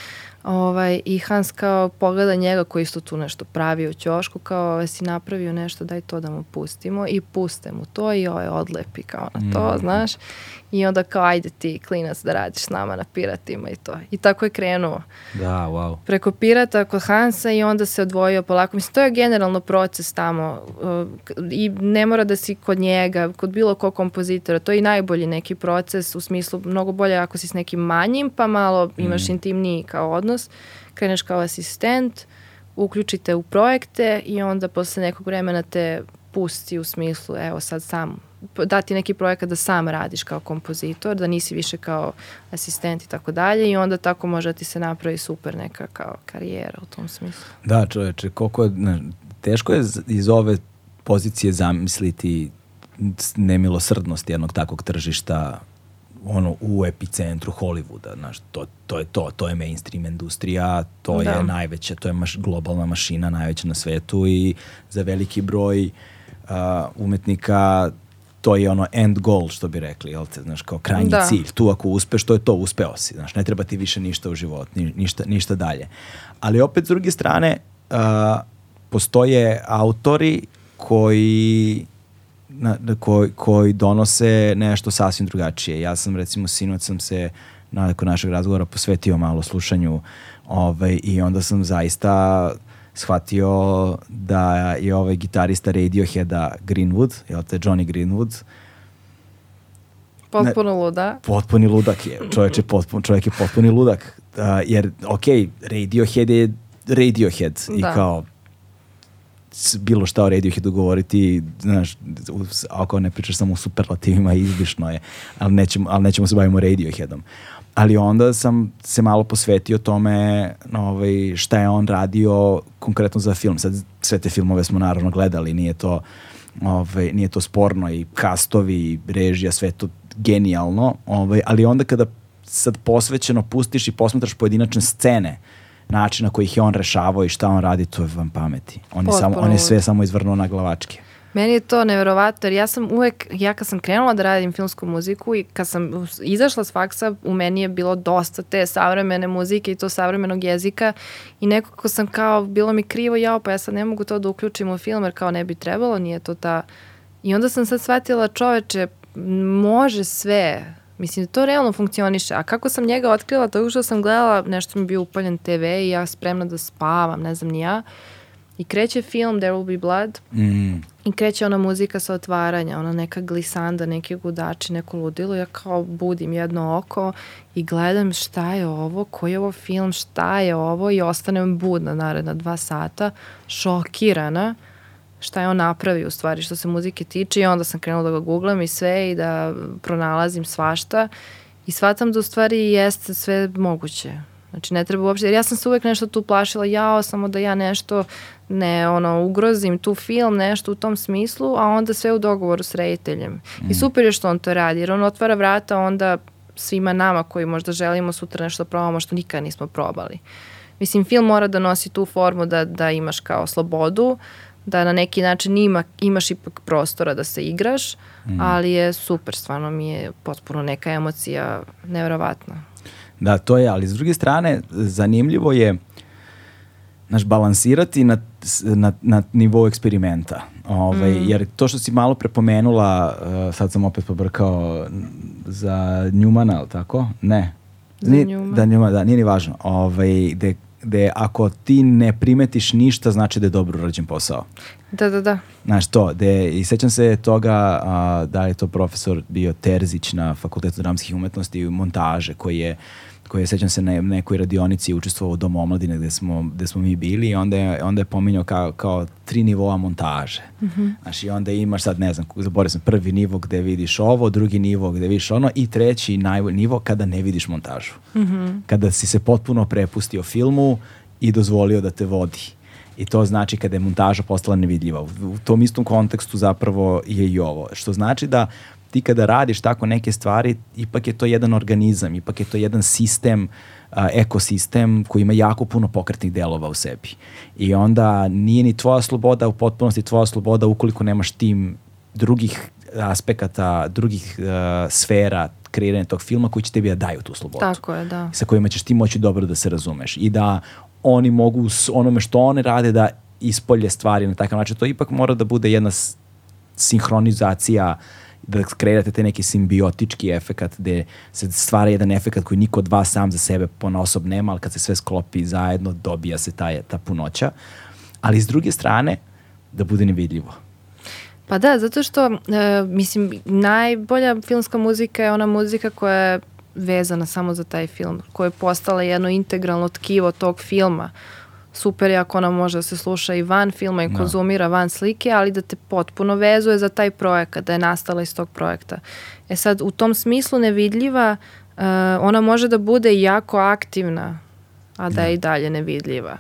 Ovaj, I Hans kao pogleda njega koji isto tu nešto pravi u ćošku, kao ovaj, si napravio nešto, daj to da mu pustimo i puste mu to i ovaj odlepi kao na to, mm. znaš. I onda kao ajde ti klinac da radiš s nama na piratima i to. I tako je krenuo. Da, wow. Preko pirata kod Hansa i onda se odvojio polako. Mislim, to je generalno proces tamo uh, i ne mora da si kod njega, kod bilo kog kompozitora. To je i najbolji neki proces u smislu mnogo bolje ako si s nekim manjim pa malo imaš mm. intimniji kao odnos. Kreneš kao asistent, uključite u projekte i onda posle nekog vremena te pusti u smislu, evo sad sam dati neki projekat da sam radiš kao kompozitor, da nisi više kao asistent i tako dalje i onda tako može da ti se napravi super neka kao karijera u tom smislu. Da, čoveče, koliko je, ne, teško je iz ove pozicije zamisliti nemilosrdnost jednog takvog tržišta ono u epicentru Hollywooda, znaš, to, to je to, to je mainstream industrija, to da. je najveća, to je maš, globalna mašina najveća na svetu i za veliki broj uh, umetnika to je ono end goal što bi rekli, jel te, znaš, kao krajnji da. cilj. Tu ako uspeš, to je to, uspeo si, znaš, ne treba ti više ništa u život, ni, ništa, ništa dalje. Ali opet, s druge strane, uh, postoje autori koji na, koji, koji donose nešto sasvim drugačije. Ja sam, recimo, sinoć sam se nakon našeg razgovora posvetio malo slušanju ovaj, i onda sam zaista shvatio da je ovaj gitarista Radioheada Greenwood, je te Johnny Greenwood, Potpuno luda. Potpuni ludak je. Čovjek je, potpun, čovjek je potpuni ludak. Uh, jer, ok, Radiohead je Radiohead da. i kao bilo šta o Radioheadu govoriti, znaš, ako ne pričaš samo u superlativima, izbišno je, ali nećemo, ali nećemo se bavimo Radioheadom ali onda sam se malo posvetio tome ovaj, šta je on radio konkretno za film. Sad sve te filmove smo naravno gledali, nije to, ovaj, nije to sporno i kastovi, režija, sve to genijalno, ovaj, ali onda kada sad posvećeno pustiš i posmetraš pojedinačne scene, načina koji ih je on rešavao i šta on radi, to je vam pameti. On je, samo, on je sve samo izvrnuo na glavačke. Meni je to neverovato jer ja sam uvek, ja kad sam krenula da radim filmsku muziku i kad sam izašla s faksa, u meni je bilo dosta te savremene muzike i to savremenog jezika i nekako sam kao, bilo mi krivo, jao pa ja sad ne mogu to da uključim u film jer kao ne bi trebalo, nije to ta... I onda sam sad shvatila čoveče, može sve, Mislim, to realno funkcioniše. A kako sam njega otkrila, to što sam gledala, nešto mi je bio upaljen TV i ja spremna da spavam, ne znam ni ja. I kreće film There Will Be Blood mm. i kreće ona muzika sa otvaranja, ona neka glisanda, neki gudači, neko ludilo. Ja kao budim jedno oko i gledam šta je ovo, koji je ovo film, šta je ovo i ostanem budna naredna dva sata, šokirana šta je on napravio u stvari što se muzike tiče i onda sam krenula da ga googlam i sve i da pronalazim svašta i shvatam da u stvari jeste sve moguće Znači ne treba uopšte, jer ja sam se uvek nešto tu plašila, jao samo da ja nešto ne ono ugrozim tu film, nešto u tom smislu, a onda sve u dogovoru s rediteljem. Mm. I super je što on to radi, jer on otvara vrata onda svima nama koji možda želimo sutra nešto probamo što nikad nismo probali. Mislim, film mora da nosi tu formu da, da imaš kao slobodu, da na neki način ima, imaš ipak prostora da se igraš, mm. ali je super, stvarno mi je potpuno neka emocija nevjerovatna. Da, to je, ali s druge strane, zanimljivo je naš balansirati na, na, na nivou eksperimenta. Ovaj, mm. Jer to što si malo prepomenula, uh, sad sam opet pobrkao za Njumana, ali tako? Ne. Za Njuma. Da, Njuma, da, nije ni važno. Ovaj, gde, gde ako ti ne primetiš ništa, znači da je dobro urađen posao. Da, da, da. Znaš to, de, i sećam se toga a, da je to profesor bio Terzić na Fakultetu dramskih umetnosti i montaže koji je koji je, sećam se, na nekoj radionici učestvovao u Domu omladine gde smo, gde smo mi bili i onda je, onda je pominjao kao, kao tri nivoa montaže. Mm -hmm. Znaš, i onda imaš sad, ne znam, zaboravio sam, prvi nivo gde vidiš ovo, drugi nivo gde vidiš ono i treći najbolji nivo kada ne vidiš montažu. Mm -hmm. Kada si se potpuno prepustio filmu i dozvolio da te vodi. I to znači kada je montaža postala nevidljiva. U tom istom kontekstu zapravo je i ovo. Što znači da ti kada radiš tako neke stvari, ipak je to jedan organizam, ipak je to jedan sistem, a, ekosistem koji ima jako puno pokretnih delova u sebi. I onda nije ni tvoja sloboda u potpunosti tvoja sloboda ukoliko nemaš tim drugih aspekata, drugih uh, sfera kreiranja tog filma koji će tebi da daju tu slobodu. Tako je, da. Sa kojima ćeš ti moći dobro da se razumeš. I da oni mogu s onome što one rade da ispolje stvari na takav način. To ipak mora da bude jedna sinhronizacija da kreirate te neki simbiotički efekat gde se stvara jedan efekat koji niko od vas sam za sebe ponosob nema, ali kad se sve sklopi zajedno dobija se ta, ta punoća. Ali s druge strane, da bude nevidljivo. Pa da, zato što, e, mislim, najbolja filmska muzika je ona muzika koja je vezana samo za taj film, koja je postala jedno integralno tkivo tog filma. Super je ako ona može da se sluša i van filma i no. Da. konzumira van slike, ali da te potpuno vezuje za taj projekat, da je nastala iz tog projekta. E sad, u tom smislu nevidljiva, uh, ona može da bude jako aktivna, a da je no. i dalje nevidljiva.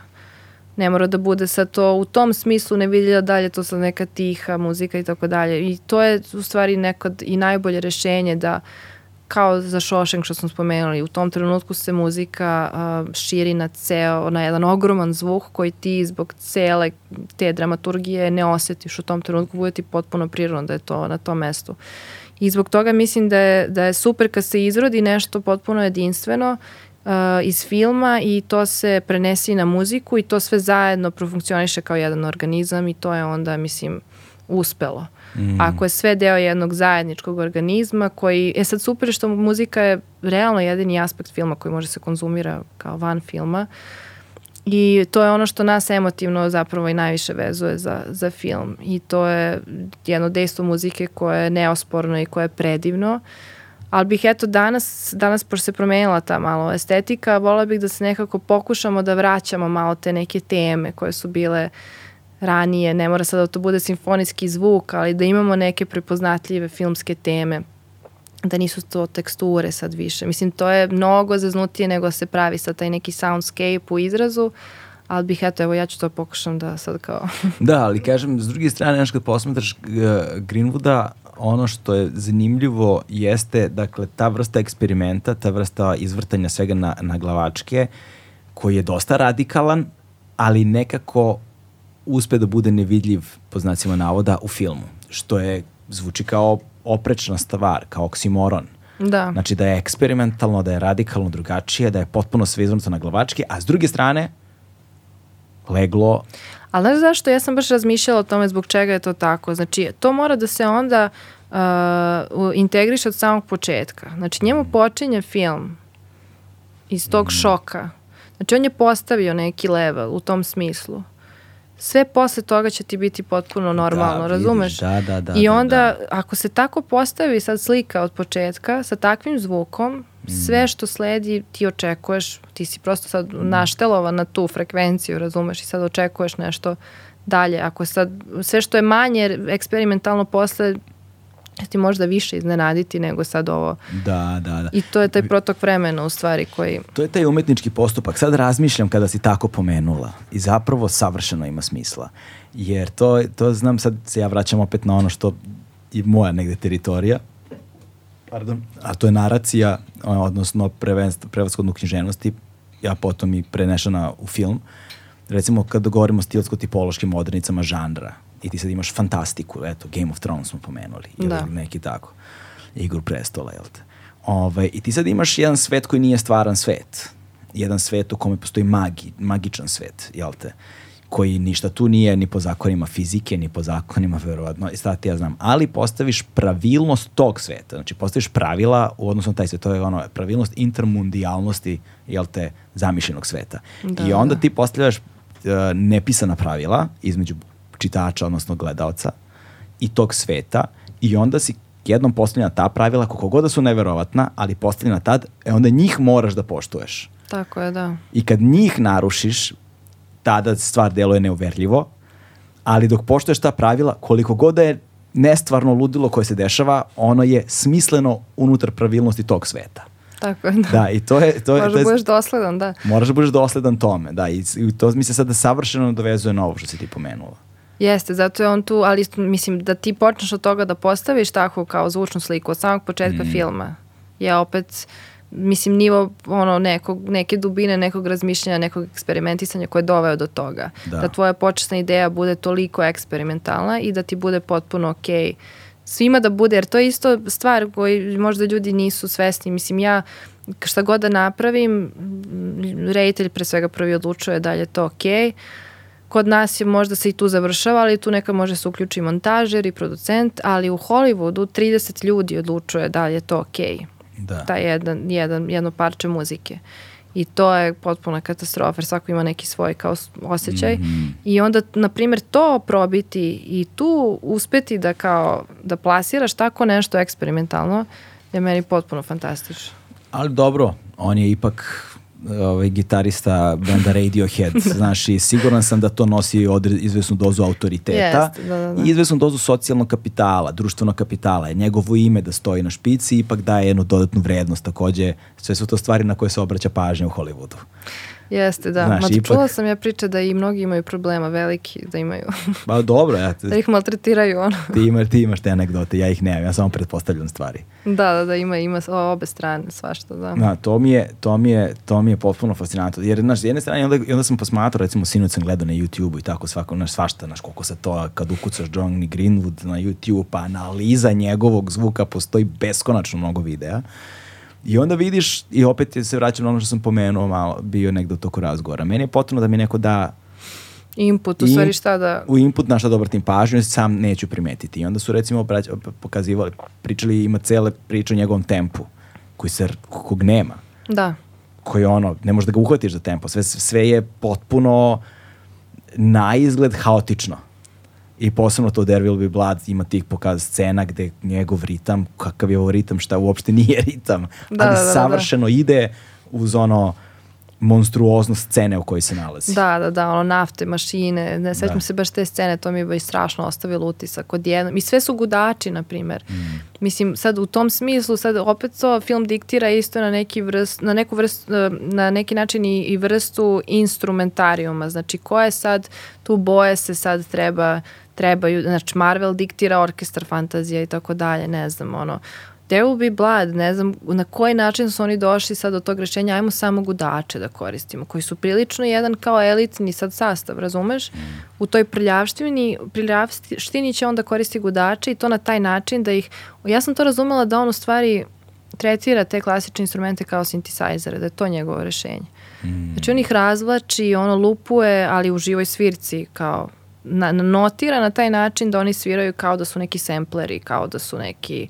Ne mora da bude sad to u tom smislu nevidljiva dalje, to sad neka tiha muzika i tako dalje. I to je u stvari nekad i najbolje rešenje da uh, kao za Shawshank što smo spomenuli, u tom trenutku se muzika uh, širi na ceo, na jedan ogroman zvuk koji ti zbog cele te dramaturgije ne osetiš u tom trenutku, bude ti potpuno prirodno da je to na tom mestu. I zbog toga mislim da je, da je super kad se izrodi nešto potpuno jedinstveno uh, iz filma i to se prenesi na muziku i to sve zajedno profunkcioniše kao jedan organizam i to je onda, mislim, uspelo. Mm. Ako je sve deo jednog zajedničkog organizma koji, je sad super što muzika je realno jedini aspekt filma koji može se konzumira kao van filma i to je ono što nas emotivno zapravo i najviše vezuje za, za film i to je jedno dejstvo muzike koje je neosporno i koje je predivno ali bih eto danas, danas pošto se promenila ta malo estetika, volila bih da se nekako pokušamo da vraćamo malo te neke teme koje su bile uh, ranije, ne mora sad da to bude simfonijski zvuk, ali da imamo neke prepoznatljive filmske teme da nisu to teksture sad više. Mislim, to je mnogo zaznutije nego se pravi sad taj neki soundscape u izrazu, ali bih, eto, evo ja ću to pokušam da sad kao... *laughs* da, ali kažem, s druge strane, znaš, kad posmetraš uh, Greenwooda, ono što je zanimljivo jeste, dakle, ta vrsta eksperimenta, ta vrsta izvrtanja svega na, na glavačke, koji je dosta radikalan, ali nekako uspe da bude nevidljiv, po znacima navoda, u filmu. Što je, zvuči kao oprečna stvar, kao oksimoron. Da. Znači da je eksperimentalno, da je radikalno drugačije, da je potpuno sve izvrnuto na glavačke, a s druge strane, leglo... Ali znaš zašto? Ja sam baš razmišljala o tome zbog čega je to tako. Znači, to mora da se onda uh, integriše od samog početka. Znači, njemu počinje film iz tog mm. šoka. Znači, on je postavio neki level u tom smislu sve posle toga će ti biti potpuno normalno, da, razumeš? Da, da, da. I da, onda, da, da. ako se tako postavi sad slika od početka, sa takvim zvukom, mm. sve što sledi ti očekuješ, ti si prosto sad mm. naštelovan na tu frekvenciju, razumeš, i sad očekuješ nešto dalje. Ako sad, sve što je manje eksperimentalno posle, ti možda više iznenaditi nego sad ovo. Da, da, da. I to je taj protok vremena u stvari koji... To je taj umetnički postupak. Sad razmišljam kada si tako pomenula i zapravo savršeno ima smisla. Jer to, to znam, sad se ja vraćam opet na ono što je moja negde teritorija, pardon, a to je naracija, odnosno prevaskodnu književnosti, ja potom i prenešena u film. Recimo, kada govorimo o stilsko-tipološkim odrednicama žanra, i ti sad imaš fantastiku, eto, Game of Thrones smo pomenuli, ili da. neki tako, Igru prestola, jel te? Ove, ovaj, I ti sad imaš jedan svet koji nije stvaran svet, jedan svet u kome postoji magi, magičan svet, jel te? koji ništa tu nije ni po zakonima fizike, ni po zakonima verovatno, i sad ti ja znam, ali postaviš pravilnost tog sveta, znači postaviš pravila u odnosu na taj svet, to je ono pravilnost intermundijalnosti, jel te, zamišljenog sveta. Da, I onda da. ti postavljaš uh, nepisana pravila između čitača, odnosno gledalca i tog sveta i onda si jednom postavljena ta pravila, koliko god da su neverovatna, ali postavljena tad, e onda njih moraš da poštuješ. Tako je, da. I kad njih narušiš, tada stvar deluje neuverljivo, ali dok poštuješ ta pravila, koliko god da je nestvarno ludilo koje se dešava, ono je smisleno unutar pravilnosti tog sveta. Tako je, da. Da, i to je... To je, to je, budeš dosledan, da. Moraš da budeš dosledan tome, da, i, i to mi se sada savršeno dovezuje na ovo što si ti pomenula. Jeste, zato je on tu, ali mislim da ti počneš od toga da postaviš tako kao zvučnu sliku od samog početka Mm. filma. Je opet, mislim, nivo ono, nekog, neke dubine, nekog razmišljanja, nekog eksperimentisanja koje je doveo do toga. Da. Da. tvoja početna ideja bude toliko eksperimentalna i da ti bude potpuno okej svima da bude, jer to je isto stvar koju možda ljudi nisu svesni. Mislim, ja šta god da napravim, reditelj pre svega prvi odlučuje da li je to okej. Kod nas je možda se i tu završava, ali tu neka može se uključi i montažer i producent, ali u Hollywoodu 30 ljudi odlučuje da li je to okej. Da. Taj jedan, jedan, jedno parče muzike. I to je potpuna katastrofa, jer svako ima neki svoj kao osjećaj. Mhm. I onda, na primjer, to probiti i tu uspeti da kao, da plasiraš tako nešto eksperimentalno, je meni potpuno fantastično. Ali dobro, on je ipak ovaj, gitarista benda Radiohead, *laughs* znaš, i siguran sam da to nosi odre, izvesnu dozu autoriteta Jeste, da, da, da. i izvesnu dozu socijalnog kapitala, društvenog kapitala. Je njegovo ime da stoji na špici ipak daje jednu dodatnu vrednost takođe. Sve su to stvari na koje se obraća pažnja u Hollywoodu. Jeste, da. Znaš, Ma, ipak- čula sam ja priče da i mnogi imaju problema veliki, da imaju, *laughs* Pa dobro, ja, da ih maltretiraju ono. ti, imaš, ti imaš te anegdote, ja ih nemam, ja samo pretpostavljam stvari. Da, da, da, ima, ima obe strane, svašta, da. Da, to mi je, to mi je, to mi je potpuno fascinantno. Jer, znaš, s jedne strane, onda, onda sam posmatrao, recimo, sinoć sam gledao na YouTube-u i tako svako, znaš, svašta, znaš, koliko se to, kad ukucaš Johnny Greenwood na YouTube, pa analiza njegovog zvuka, postoji beskonačno mnogo videa. I onda vidiš, i opet se vraćam na ono što sam pomenuo malo, bio negde u toku razgovora. Meni je potrebno da mi neko da Input, u stvari šta da... u input na šta da obratim pažnju, sam neću primetiti. I onda su recimo pokazivali, pričali, ima cele priče o njegovom tempu, koji se, kog nema Da, koji ono, ne možeš da ga uhvatiš za tempo. Sve, sve je potpuno na izgled haotično. I posebno to There Will Be Blood ima tih pokaz scena gde njegov ritam, kakav je ovo ritam, šta uopšte nije ritam, Da, ali da, da, da. savršeno ide uz ono monstruoznost scene u kojoj se nalazi. da, da, da, ono nafte, mašine, ne sećam Da. se baš te scene, to mi je baš strašno ostavilo utisak odjednom. I sve su gudači, na primer. Mm. Mislim, sad u tom smislu, sad opet to film diktira isto na neki vrst, na neku vrst, na neki način i, i vrstu instrumentarijuma. Znači, koje sad, tu boje se sad treba, trebaju, znači Marvel diktira orkestar fantazija i tako dalje, ne znam, ono, There will be blood, ne znam na koji način su oni došli sad do tog rešenja, ajmo samo gudače da koristimo, koji su prilično jedan kao elitni sad sastav, razumeš? U toj prljavštini, prljavštini će onda koristi gudače i to na taj način da ih, ja sam to razumela da on u stvari tretira te klasične instrumente kao synthesizere, da je to njegovo rešenje. Znači on ih razvlači, ono lupuje, ali u živoj svirci kao na, notira na taj način da oni sviraju kao da su neki sempleri, kao da su neki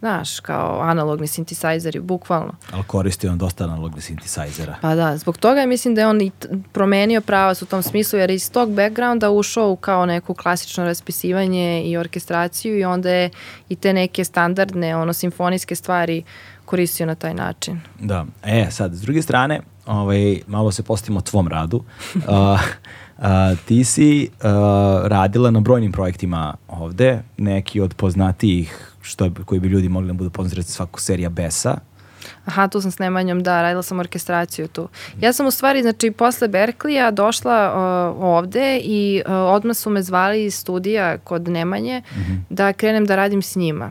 znaš, kao analogni synthesizeri, bukvalno. Ali koristi on dosta analognih synthesizera. Pa da, zbog toga mislim da je on i promenio pravac u tom smislu, jer je iz tog backgrounda ušao u kao neku klasično raspisivanje i orkestraciju i onda je i te neke standardne, ono, simfonijske stvari koristio na taj način. Da. E, sad, s druge strane, ovaj, malo se postimo tvom radu. *laughs* Uh, uh, ti si uh, radila na brojnim projektima ovde, neki od poznatijih što, koji bi ljudi mogli da budu poznati, svaku serija Besa. Aha, tu sam s Nemanjom, da, radila sam orkestraciju tu. Ja sam u stvari, znači, posle Berklija došla uh, ovde i uh, odmah su me zvali iz studija kod Nemanje da krenem da radim s njima.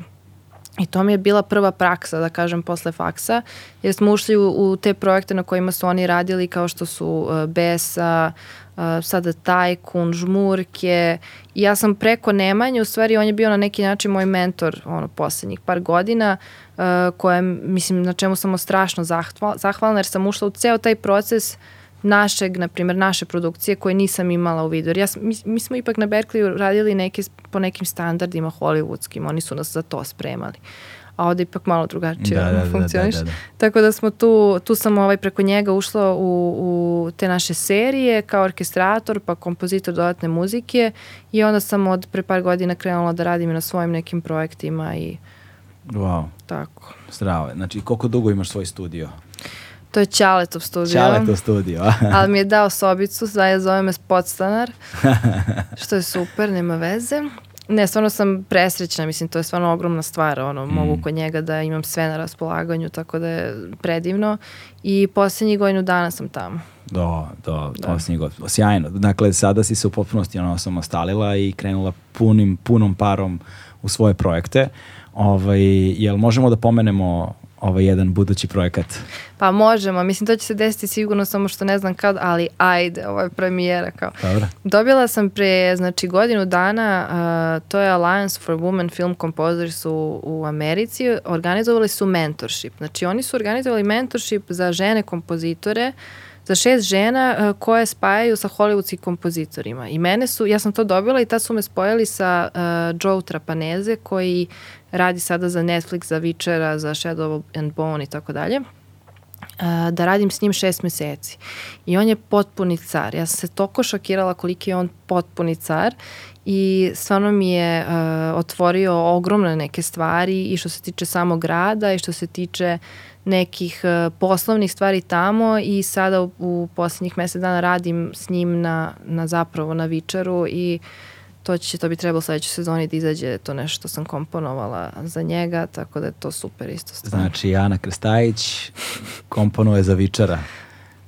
I to mi je bila prva praksa, da kažem, posle faksa, jer smo ušli u, u te projekte na kojima su oni radili kao što su uh, Besa, uh, sada Tajkun, Žmurke. I ja sam preko Nemanje, u stvari on je bio na neki način moj mentor ono, poslednjih par godina, uh, koje, mislim, na čemu sam strašno zahval, zahvalna, jer sam ušla u ceo taj proces našeg, na primjer, naše produkcije koje nisam imala u vidu. Ja, mi, mi smo ipak na Berkeley radili neke, po nekim standardima hollywoodskim, oni su nas za to spremali. A ovde ipak malo drugačije Da, da, ono, da, da, funkcioniš. da, da. Tako da smo tu, tu sam ovaj preko njega ušla u, u te naše serije kao orkestrator, pa kompozitor dodatne muzike i onda sam od pre par godina krenula da radim na svojim nekim projektima i Wow, Tako. zdravo. Znači, koliko dugo imaš svoj studio? To je Ćaletov studio. Čale to studio, *laughs* ali mi je dao sobicu, zove me podstanar, što je super, nema veze. Ne, stvarno sam presrećna, mislim, to je stvarno ogromna stvar, ono, Mm. mogu kod njega da imam sve na raspolaganju, tako da je predivno. I posljednjih godinu dana sam tamo. Do, do, posljednji god. Sjajno. Dakle, sada si se u potpunosti ono, samostalila i krenula punim, punom parom u svoje projekte. Ovaj, jel možemo da pomenemo ovaj jedan budući projekat? Pa možemo, mislim, to će se desiti sigurno, samo što ne znam kad, ali ajde, ovo je premijera kao. Dobro. Dobila sam pre, znači, godinu dana, uh, to je Alliance for Women Film Composers u, u Americi, organizovali su mentorship. Znači, oni su organizovali mentorship za žene kompozitore, za šest žena uh, koje spajaju sa hollywoodskim kompozitorima. I mene su, ja sam to dobila i tad su me spojili sa uh, Joe Trapaneze koji radi sada za Netflix, za Witchera, za Shadow and Bone i tako dalje da radim s njim šest meseci. I on je potpuni car. Ja sam se toliko šokirala koliki je on potpuni car i stvarno mi je uh, otvorio ogromne neke stvari i što se tiče samog rada i što se tiče nekih uh, poslovnih stvari tamo i sada u, u posljednjih mesec dana radim s njim na, na zapravo na Vičaru i to će, to bi trebalo sledećoj sezoni da izađe to nešto što sam komponovala za njega, tako da je to super isto stvar. Znači, Ana Krstajić komponuje za Vičara.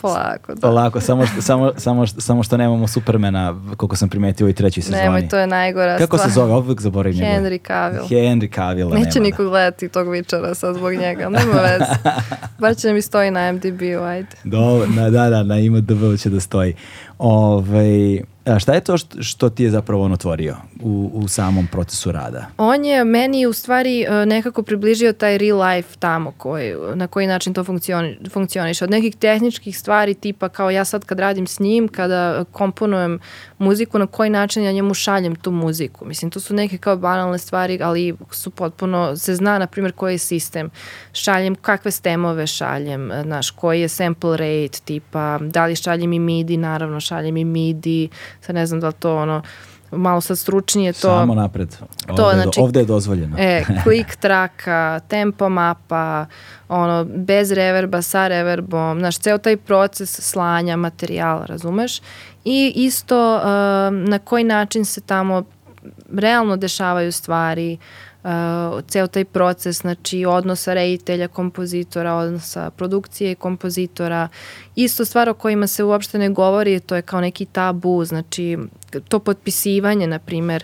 Polako, da. Polako, samo što, samo, samo, što, samo što nemamo Supermana, koliko sam primetio u trećoj sezoni. Nemoj, to je najgora Kako stvar. se zove? Uvijek zaboravim njegov. Henry Cavill. Henry Cavill. Neće niko gledati tog vičara sad zbog njega, nema veze. *laughs* Bar će mi stoji na MDB-u, ajde. Do, na, da, da, na IMDb će da stoji. Ove, a šta je to što, što ti je zapravo on otvorio u, u samom procesu rada? On je meni u stvari e, nekako približio taj real life tamo koji, na koji način to funkcioni, funkcioniše. Od nekih tehničkih stvari tipa kao ja sad kad radim s njim, kada komponujem muziku, na koji način ja njemu šaljem tu muziku. Mislim, to su neke kao banalne stvari, ali su potpuno, se zna na primjer koji je sistem. Šaljem kakve stemove šaljem, e, znaš, koji je sample rate tipa, da li šaljem i MIDI, naravno šaljem i MIDI, sad ne znam da li to ono, malo sad stručnije to. Samo napred. Ovde, To, znači- ovde je dozvoljeno. E, *laughs* click traka, tempo mapa, ono, bez reverba, sa reverbom, znaš, ceo taj proces slanja materijala, razumeš? I isto uh, na koji način se tamo realno dešavaju stvari, uh, ceo taj proces, znači odnosa reditelja, kompozitora, odnosa produkcije i kompozitora, isto stvar o kojima se uopšte ne govori, to je kao neki tabu, znači to potpisivanje, na primer,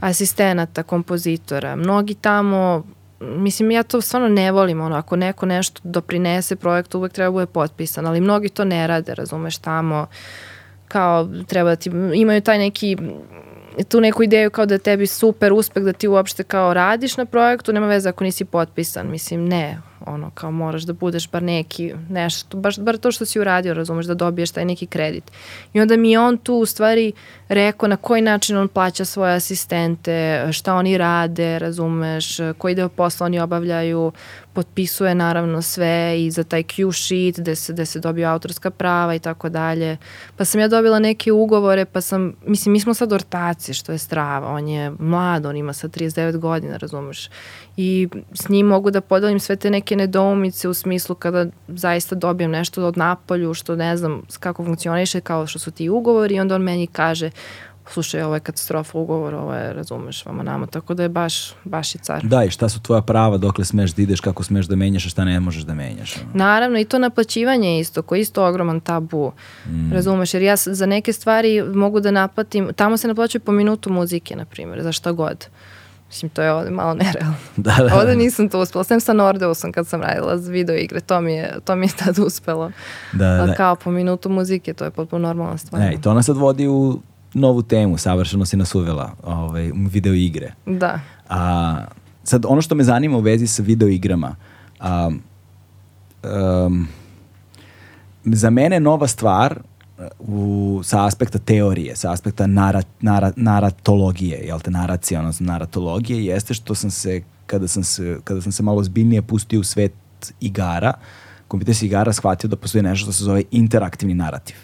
asistenata, kompozitora. Mnogi tamo, mislim, ja to stvarno ne volim, ono, ako neko nešto doprinese projektu, uvek treba da bude potpisan, ali mnogi to ne rade, razumeš, tamo, kao treba da ti, imaju taj neki tu neku ideju kao da tebi super uspeh da ti uopšte kao radiš na projektu, nema veze ako nisi potpisan, mislim ne, ono kao moraš da budeš bar neki nešto, baš, bar to što si uradio, razumeš, da dobiješ taj neki kredit. I onda mi je on tu u stvari rekao na koji način on plaća svoje asistente, šta oni rade, razumeš, koji deo posla oni obavljaju, potpisuje naravno sve i za taj Q sheet gde se, gde se dobiju autorska prava i tako dalje. Pa sam ja dobila neke ugovore, pa sam, mislim, mi smo sad ortaci, što je strava, on je mlad, on ima sad 39 godina, razumeš. I s njim mogu da podelim sve te neke nedoumice u smislu kada zaista dobijem nešto od napolju, što ne znam kako funkcioniše, kao što su ti ugovori i onda on meni kaže slušaj, ovo je katastrofa ugovor, ovo je, razumeš, vama nama, tako da je baš, baš i car. Da, i šta su tvoja prava, dokle smeš da ideš, kako smeš da menjaš, a šta ne možeš da menjaš. ono? Naravno i to naplaćivanje je isto, koji je isto ogroman tabu. Razumeš, jer ja za neke stvari mogu da naplatim, tamo se naplaćuje po minutu muzike, na primjer, za šta god. Mislim, to je ovde malo nerealno. Da, *laughs* da, da. Ovde nisam to uspela, sem sa Nordeusom kad sam radila z video igre, to mi je, to mi je tad uspelo. Da, Ali da. kao po minutu muzike, to je potpuno normalna stvar. Ne, i to nas sad vodi u novu temu, savršeno si nas uvela, ovaj, video igre. Da. A, sad, ono što me zanima u vezi sa video igrama, a, um, za mene nova stvar uh, u, sa aspekta teorije, sa aspekta nara, nara, naratologije, jel te, naracija, odnosno naratologije, jeste što sam se, kada sam se, kada sam se malo zbiljnije pustio u svet igara, kompjuterskih igara, shvatio da postoji nešto što se zove interaktivni narativ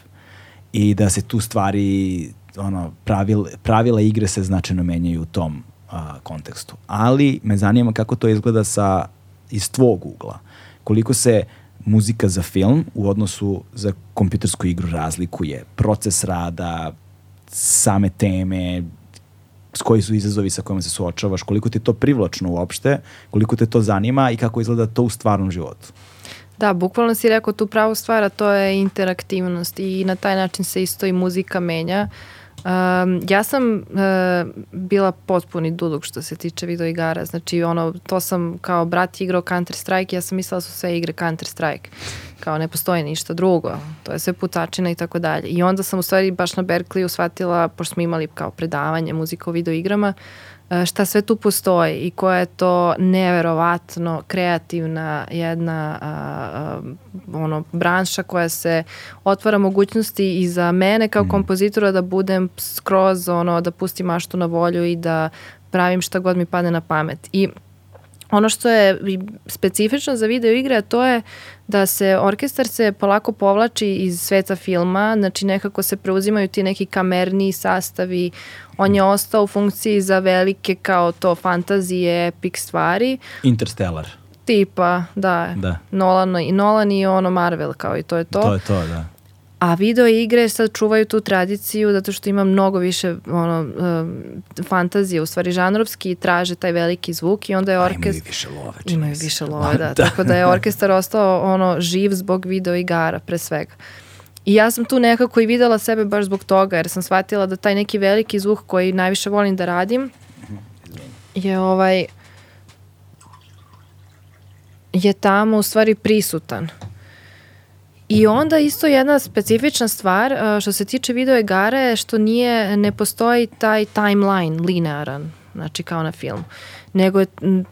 i da se tu stvari ono, pravil, pravila igre se značajno menjaju u tom a, kontekstu. Ali me zanima kako to izgleda sa, iz tvog ugla. Koliko se muzika za film u odnosu za kompjutersku igru razlikuje. Proces rada, same teme, s koji su izazovi sa kojima se suočavaš, koliko ti je to privlačno uopšte, koliko te to zanima i kako izgleda to u stvarnom životu. Da, bukvalno si rekao tu pravu stvar, a to je interaktivnost i na taj način se isto i muzika menja. Um, ja sam uh, bila potpuni duduk što se tiče video igara, znači ono, to sam kao brat igrao Counter Strike, ja sam mislila da su sve igre Counter Strike, kao ne postoji ništa drugo, to je sve putačina i tako dalje. I onda sam u stvari baš na Berkeley shvatila, pošto smo imali kao predavanje muzika u video igrama, uh, šta sve tu postoji i koja je to neverovatno kreativna jedna a, a, ono branša koja se otvara mogućnosti i za mene kao mm. kompozitora da budem skroz ono da pustim maštu na volju i da pravim šta god mi padne na pamet. I ono što je specifično za video igre, to je da se orkestar se polako povlači iz sveta filma, znači nekako se preuzimaju ti neki kamerni sastavi, on je ostao u funkciji za velike kao to fantazije, epic stvari. Interstellar. Tipa, da. da. Nolan, i Nolan i ono Marvel kao i to je to. To je to, da. A video igre sad čuvaju tu tradiciju zato što ima mnogo više ono, um, fantazije, u stvari žanrovski traže taj veliki zvuk i onda je orkestar... Imaju više love. Imaju više love, da, da. Tako da je orkestar ostao ono, živ zbog video igara pre svega. I ja sam tu nekako i videla sebe baš zbog toga, jer sam shvatila da taj neki veliki zvuk koji najviše volim da radim je ovaj je tamo u stvari prisutan. I onda isto jedna specifična stvar što se tiče video igara što nije, ne postoji taj timeline linearan, znači kao na filmu nego je,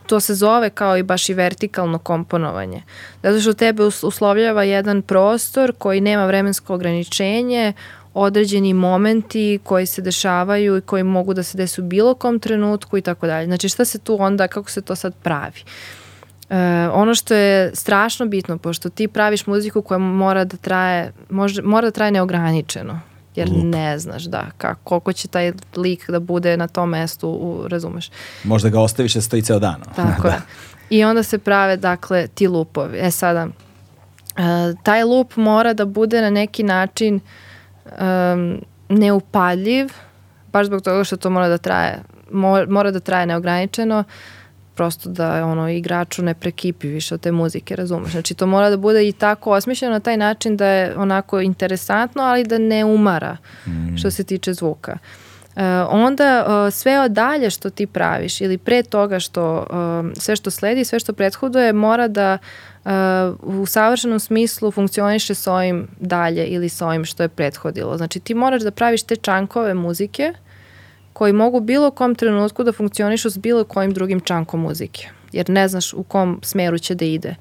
to se zove kao i baš i vertikalno komponovanje. Zato što tebe uslovljava jedan prostor koji nema vremensko ograničenje, određeni momenti koji se dešavaju i koji mogu da se desu u bilo kom trenutku i tako dalje. Znači šta se tu onda, kako se to sad pravi? E, ono što je strašno bitno, pošto ti praviš muziku koja mora da traje, može, mora da traje neograničeno jer Lup. ne znaš da kako, koliko će taj lik da bude na tom mestu, u, razumeš. Možda ga ostaviš da stoji ceo dan. Tako *laughs* da. je. I onda se prave, dakle, ti lupovi. E sada, uh, taj lup mora da bude na neki način um, neupaljiv, baš zbog toga što to mora da traje, mora, mora da traje neograničeno, uh, prosto da ono igraču ne prekipi više od te muzike, razumeš? Znači to mora da bude i tako osmišljeno na taj način da je onako interesantno, ali da ne umara mm. što se tiče zvuka. Uh, onda uh, sve od dalje što ti praviš ili pre toga što uh, sve što sledi, sve što prethoduje mora da uh, u savršenom smislu funkcioniše s ovim dalje ili s ovim što je prethodilo. Znači ti moraš da praviš te čankove muzike uh, koji mogu bilo kom trenutku da funkcionišu s bilo kojim drugim čankom muzike, jer ne znaš u kom smeru će da ide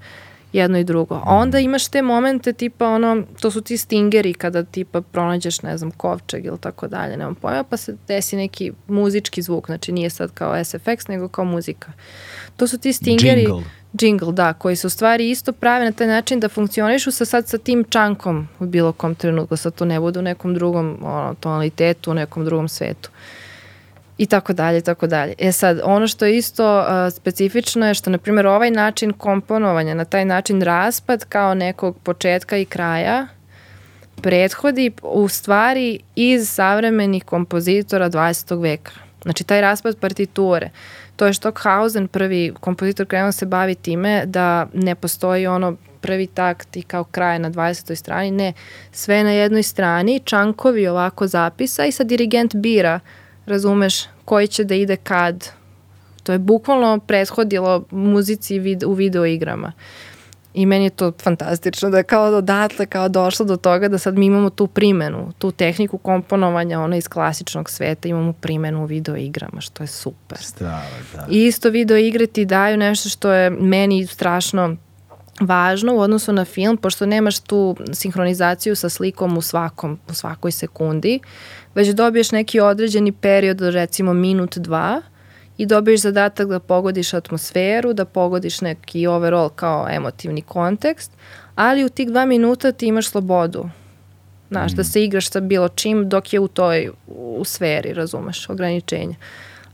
jedno i drugo. A onda imaš te momente tipa ono, to su ti stingeri kada tipa pronađeš, ne znam, kovčeg ili tako dalje, nemam pojma, pa se desi neki muzički zvuk, znači nije sad kao SFX, nego kao muzika. To su ti stingeri... Jingle. Jingle, da, koji se u stvari isto prave na taj način da funkcionišu sa sad sa tim čankom u bilo kom trenutku, sad to ne bude u nekom drugom ono, tonalitetu, u nekom drugom svetu. Uh, i tako dalje i tako dalje. E sad, ono što je isto uh, specifično je što, na primjer, ovaj način komponovanja, na taj način raspad kao nekog početka i kraja, prethodi u stvari iz savremenih kompozitora 20. veka. Znači, taj raspad partiture. To je Stockhausen, prvi kompozitor krenuo se bavi time da ne postoji ono prvi takt i kao kraj na 20. strani, ne, sve na jednoj strani, čankovi ovako zapisa i sad dirigent bira uh, razumeš koji će da ide kad. To je bukvalno prethodilo muzici vid, u video igrama. I meni je to fantastično da je kao odatle kao došlo do toga da sad mi imamo tu primenu, tu tehniku komponovanja ona iz klasičnog sveta, imamo primenu u video igrama, što je super. Strava, da. I isto video igre ti daju nešto što je meni strašno važno u odnosu na film, pošto nemaš tu sinhronizaciju sa slikom u svakom, u svakoj sekundi, već dobiješ neki određeni period, recimo minut, dva, i dobiješ zadatak da pogodiš atmosferu, da pogodiš neki overall kao emotivni kontekst, ali u tih dva minuta ti imaš slobodu. Znaš, mm. da se igraš sa bilo čim dok je u toj u sferi, razumeš, ograničenja.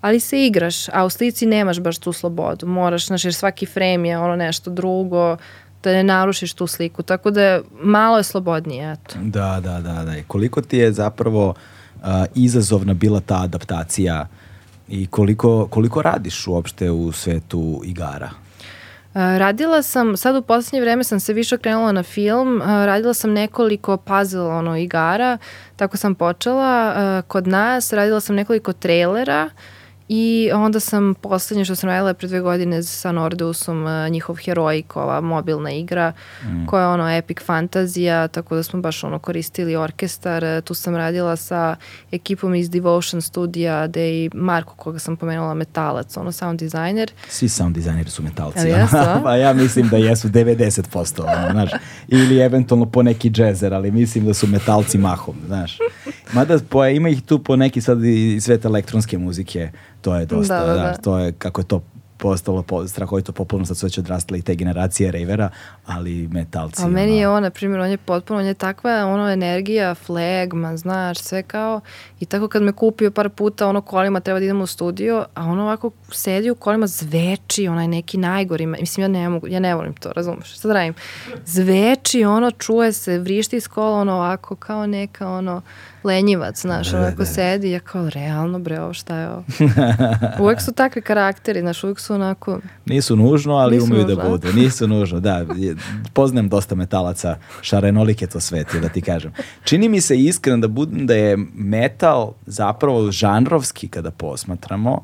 ali se igraš, a u slici nemaš baš tu slobodu. Moraš, znaš, jer svaki frame je ono nešto drugo, da ne narušiš tu sliku. Tako da je, malo je slobodnije, eto. Da, da, da, da. I koliko ti je zapravo uh, izazovna bila ta adaptacija i koliko, koliko radiš uopšte u svetu igara? Radila sam, sad u poslednje vreme sam se više okrenula na film, radila sam nekoliko puzzle ono, igara, tako sam počela kod nas, radila sam nekoliko trailera, uh, I onda sam poslednje što sam radila pre dve godine sa Nordeusom, uh, njihov Heroic, ova mobilna igra, mm. koja je ono epic fantazija, tako da smo baš ono koristili orkestar. Uh, tu sam radila sa ekipom iz Devotion studija, gde i Marko, koga sam pomenula, metalac, ono sound designer. Svi sound designeri su metalci. Ali jesu, *laughs* pa ja mislim da jesu 90%, ono, znaš. Ili eventualno po neki džezer, ali mislim da su metalci mahom, znaš. Mada po, ima ih tu po neki sad i svet elektronske muzike to je dosta, da, da, da. to je kako je to postalo po, strahovito popularno, sad su već odrastali te generacije ravera, ali metalci. A meni je on, na primjer, on je potpuno, on je takva ono energija, flegma, znaš, sve kao, i tako kad me kupio par puta ono kolima, treba da idemo u studio, a ono ovako sedi u kolima, zveči, onaj neki najgori, mislim, ja ne mogu, ja ne volim to, razumeš, da radim? Zveči, ono, čuje se, vrišti iz kola, ono ovako, kao neka, ono, lenjivac, znaš, da, onako da. sedi, ja kao, realno bre, ovo šta je ovo? *laughs* uvek su takvi karakteri, znaš, uvek su onako... Nisu nužno, ali nisu umeju da nužno. da budu. Nisu nužno, da. Poznajem dosta metalaca, šarenolike to sveti, da ti kažem. Čini mi se iskreno da budem da je metal zapravo žanrovski kada posmatramo,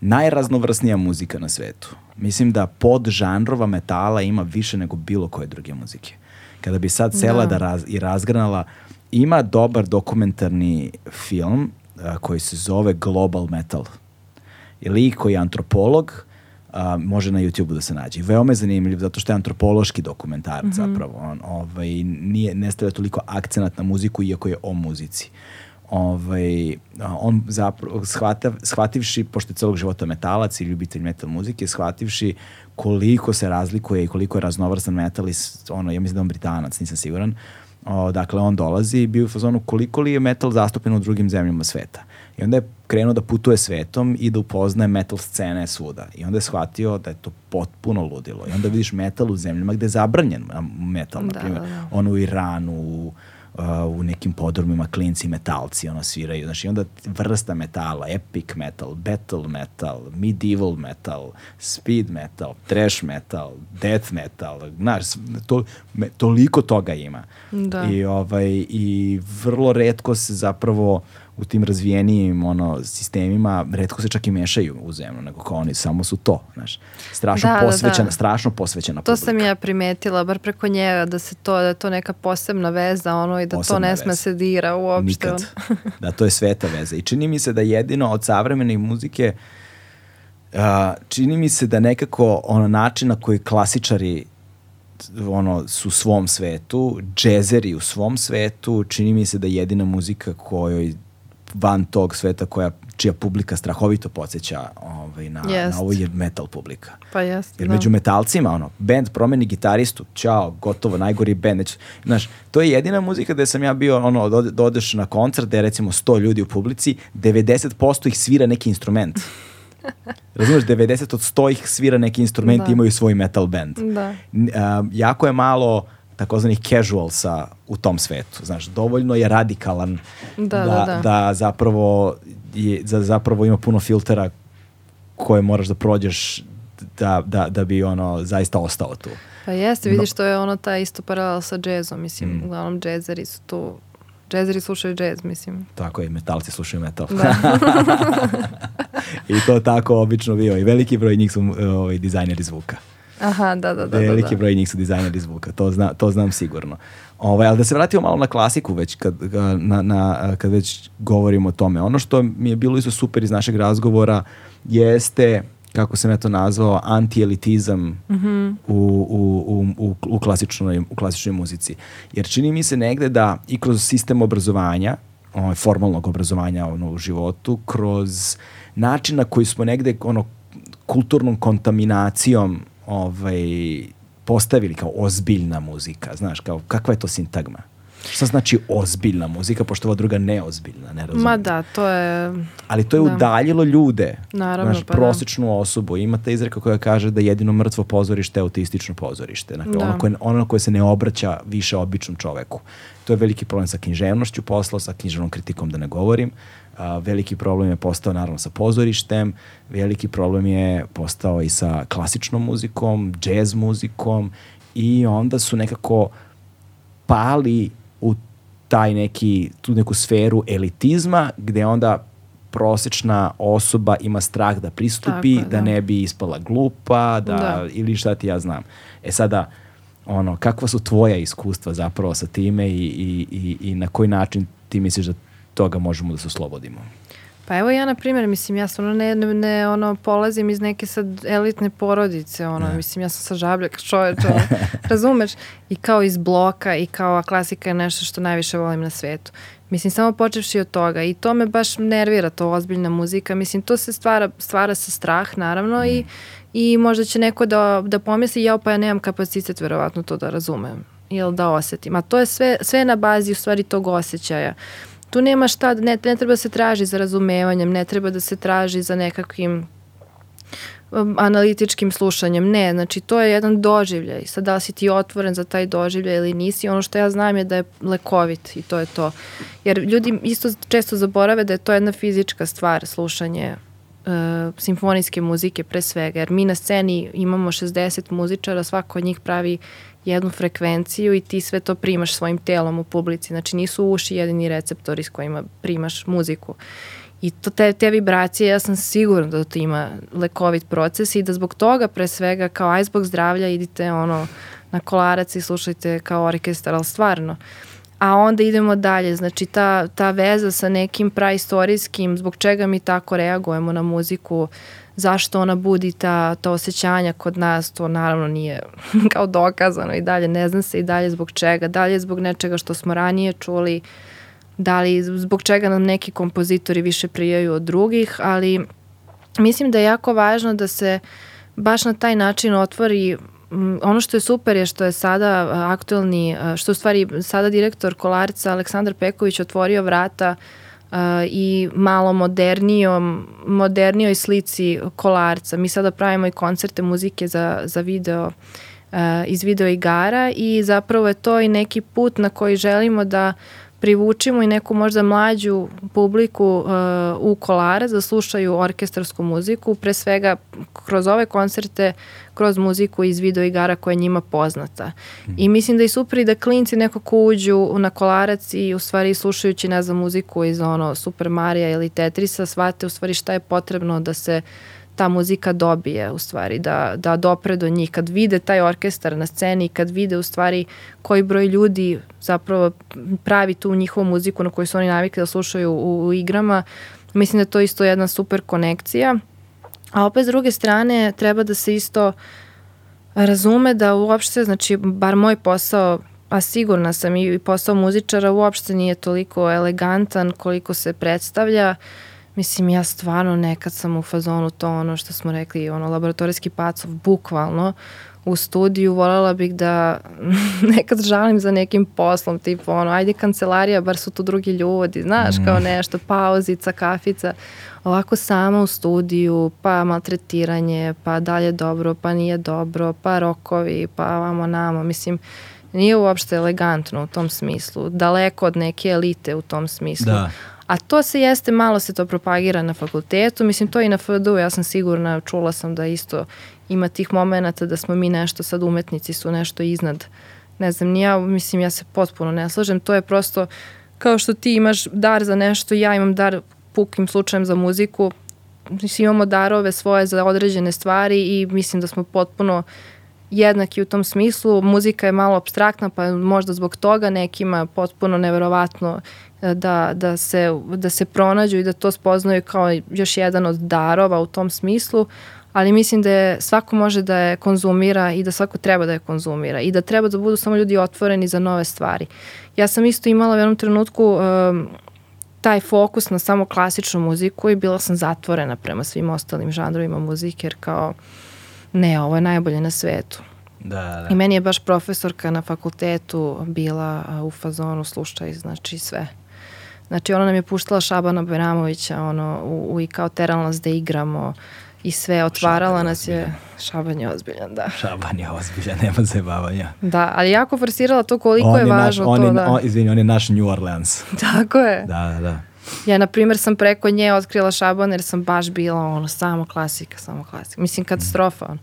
najraznovrsnija muzika na svetu. Mislim da pod žanrova metala ima više nego bilo koje druge muzike. Kada bi sad sela da, da raz, i razgranala ima dobar dokumentarni film a, koji se zove Global Metal. Je lik koji je antropolog, a, može na YouTube-u da se nađe. Veoma je zanimljiv zato što je antropološki dokumentar mm -hmm. zapravo. On ovaj, nije, ne stavlja toliko akcenat na muziku iako je o muzici. Ovaj, on zapravo shvatav, shvativši, pošto je celog života metalac i ljubitelj metal muzike, shvativši koliko se razlikuje i koliko je raznovrsan metal i ono, ja mislim da on britanac, nisam siguran, O, dakle, on dolazi i bio u fazonu koliko li je metal zastupljen u drugim zemljama sveta. I onda je krenuo da putuje svetom i da upoznaje metal scene svuda. I onda je shvatio da je to potpuno ludilo. I onda vidiš metal u zemljama gde je zabranjen metal, na primjer. Da, da, da. Ono u Iranu, u, uh, u nekim podrumima klinci metalci ono sviraju. Znači, onda vrsta metala, epic metal, battle metal, medieval metal, speed metal, trash metal, death metal, znaš, to, me, toliko toga ima. Da. I, ovaj, I vrlo redko se zapravo u tim razvijenijim ono, sistemima redko se čak i mešaju u zemlju, nego kao oni samo su to, znaš. Strašno da, posvećena, da, da. strašno posvećena To publika. sam ja primetila, bar preko njega, da se to, da je to neka posebna veza, ono, i da posebna to ne sme se dira uopšte. Nikad. da, to je sveta veza. I čini mi se da jedino od savremene muzike uh, čini mi se da nekako ono način na koji klasičari ono su u svom svetu, džezeri u svom svetu, čini mi se da jedina muzika kojoj van tog sveta koja čija publika strahovito podsjeća ovaj, na, jest. na ovo je metal publika. Pa jeste, Jer da. među metalcima, ono, band promeni gitaristu, čao, gotovo, najgori band. znaš, to je jedina muzika gde sam ja bio, ono, da odeš na koncert gde je recimo 100 ljudi u publici, 90% ih svira neki instrument. *laughs* Razumeš, 90 od 100 ih svira neki instrument da. imaju svoj metal band. Da. Uh, jako je malo takozvanih casualsa u tom svetu. Znaš, dovoljno je radikalan da, da, da, da. da zapravo, je, da zapravo ima puno filtera koje moraš da prođeš da, da, da bi ono zaista ostao tu. Pa jeste, vidiš, no. to je ono ta isto paralela sa džezom, mislim, mm. uglavnom džezeri su tu, džezeri slušaju džez, mislim. Tako je, metalci slušaju metal. Da. *laughs* I to tako obično bio i veliki broj njih su ovaj, dizajneri zvuka. Aha, da, da, da. Veliki da, da. broj njih su dizajneri zvuka, to, zna, to znam sigurno. Ovaj, ali da se vratimo malo na klasiku već, kad, na, na, kad već govorimo o tome. Ono što mi je bilo isto super iz našeg razgovora jeste kako sam ja to nazvao, antielitizam mm -hmm. u, u, u, u, u, klasičnoj, u klasičnoj muzici. Jer čini mi se negde da i kroz sistem obrazovanja, ovaj, formalnog obrazovanja ono, u životu, kroz način na koji smo negde ono, kulturnom kontaminacijom ovaj, postavili kao ozbiljna muzika, znaš, kao kakva je to sintagma? Šta znači ozbiljna muzika, pošto ova druga neozbiljna, ne razumijem. Ma da, to je... Ali to je Da. udaljilo ljude. Naravno, Znaš, pa da. prosječnu osobu. Imate izreka koja kaže da jedino mrtvo pozorište je autistično pozorište. Dakle, Da. ono, koje, ono koje se ne obraća više običnom čoveku. To je veliki problem sa književnošću posla, sa književnom kritikom da ne govorim. A, veliki problem je postao naravno sa pozorištem, veliki problem je postao i sa klasičnom muzikom, džez muzikom i onda su nekako pali u taj neki, tu neku sferu elitizma gde onda prosečna osoba ima strah da pristupi, Tako da. da. ne bi ispala glupa, da, Da. ili šta ti ja znam. E sada, ono, kakva su tvoja iskustva zapravo sa time i, i, i, i na koji način ti misliš da toga možemo da se oslobodimo? Pa evo ja, na primjer, mislim, ja stvarno ne, ne, ne, ono, polazim iz neke sad elitne porodice, ono, Ne. mislim, ja sam sa žabljak čoveč, ono, *laughs* razumeš? I kao iz bloka i kao a klasika je nešto što najviše volim na svetu. Mislim, samo počevši od toga i to me baš nervira, to ozbiljna muzika. Mislim, to se stvara, stvara se strah, naravno, i, i možda će neko da, da pomisli, jao, pa ja nemam kapacitet verovatno to da razumem ili da osetim. A to je sve, sve na bazi u stvari tog osjećaja. Tu nema šta, ne, ne treba se traži za razumevanjem, ne treba da se traži za nekakvim um, analitičkim slušanjem. Ne, znači to je jedan doživljaj. Sad da li si ti otvoren za taj doživljaj ili nisi, ono što ja znam je da je lekovit i to je to. Jer ljudi isto često zaborave da je to jedna fizička stvar, slušanje uh, simfonijske muzike pre svega, jer mi na sceni imamo 60 muzičara, svako od njih pravi jednu frekvenciju i ti sve to primaš svojim telom u publici. Znači nisu uši jedini receptori s kojima primaš muziku. I to te, te vibracije, ja sam sigurna da to ima lekovit proces i da zbog toga pre svega kao aj zbog zdravlja idite ono na kolarac i slušajte kao orkestar, ali stvarno. A onda idemo dalje, znači ta, ta veza sa nekim praistorijskim, zbog čega mi tako reagujemo na muziku, zašto ona budi ta, ta osjećanja kod nas, to naravno nije *laughs* kao dokazano i dalje, ne zna se i dalje zbog čega, dalje zbog nečega što smo ranije čuli, da li zbog čega nam neki kompozitori više prijaju od drugih, ali mislim da je jako važno da se baš na taj način otvori ono što je super je što je sada aktuelni, što u stvari sada direktor Kolarca Aleksandar Peković otvorio vrata a, i malo modernijom, modernijoj slici Kolarca. Mi sada pravimo i koncerte muzike za, za video a, iz video igara i zapravo je to i neki put na koji želimo da privučimo i neku možda mlađu publiku uh, u Kolarac da slušaju orkestarsku muziku, pre svega kroz ove koncerte, kroz muziku iz video igara koja je njima poznata. I mislim da je super i da klinci nekako uđu na Kolarac i u stvari slušajući, ne znam, muziku iz ono Super Marija ili Tetrisa, shvate u stvari šta je potrebno da se ta muzika dobije u stvari, da, da dopre do njih. Kad vide taj orkestar na sceni, kad vide u stvari koji broj ljudi zapravo pravi tu njihovu muziku na koju su oni navikli da slušaju u, u igrama, mislim da je to isto jedna super konekcija. A opet s druge strane treba da se isto razume da uopšte, znači bar moj posao a sigurna sam i posao muzičara uopšte nije toliko elegantan koliko se predstavlja. Mislim, ja stvarno nekad sam u fazonu to ono što smo rekli, ono laboratorijski pacov, bukvalno u studiju, voljela bih da *laughs* nekad žalim za nekim poslom, tipu ono, ajde kancelarija, bar su tu drugi ljudi, znaš, kao nešto, pauzica, kafica, ovako sama u studiju, pa maltretiranje, pa dalje dobro, pa nije dobro, pa rokovi, pa vamo namo, mislim, nije uopšte elegantno u tom smislu, daleko od neke elite u tom smislu. Da. A to se jeste, malo se to propagira na fakultetu, mislim to i na FDU, ja sam sigurna, čula sam da isto ima tih momenta da smo mi nešto, sad umetnici su nešto iznad, ne znam, ni ja, mislim ja se potpuno ne slažem, to je prosto kao što ti imaš dar za nešto, ja imam dar pukim slučajem za muziku, mislim imamo darove svoje za određene stvari i mislim da smo potpuno jednaki u tom smislu. Muzika je malo abstraktna, pa možda zbog toga nekima potpuno neverovatno da, da, se, da se pronađu i da to spoznaju kao još jedan od darova u tom smislu, ali mislim da je, svako može da je konzumira i da svako treba da je konzumira i da treba da budu samo ljudi otvoreni za nove stvari. Ja sam isto imala u jednom trenutku um, taj fokus na samo klasičnu muziku i bila sam zatvorena prema svim ostalim žanrovima muzike jer kao ne, ovo je najbolje na svetu. Da, da. I meni je baš profesorka na fakultetu bila u fazonu slušaj, znači sve. Znači ona nam je puštala Šabana Beramovića ono, u, u, i kao terala nas da igramo i sve, otvarala Šaban nas je... Šaban je ozbiljan, da. Šaban je ozbiljan, nema zajebavanja. Da, ali jako forsirala to koliko On je naš, važno on to, je, da. on, izvini, on je naš New Orleans. Tako je. Da, da, da. Ja, na primjer, sam preko nje otkrila Šaban jer sam baš bila ono, samo klasika, samo klasika. Mislim, katastrofa. Ono.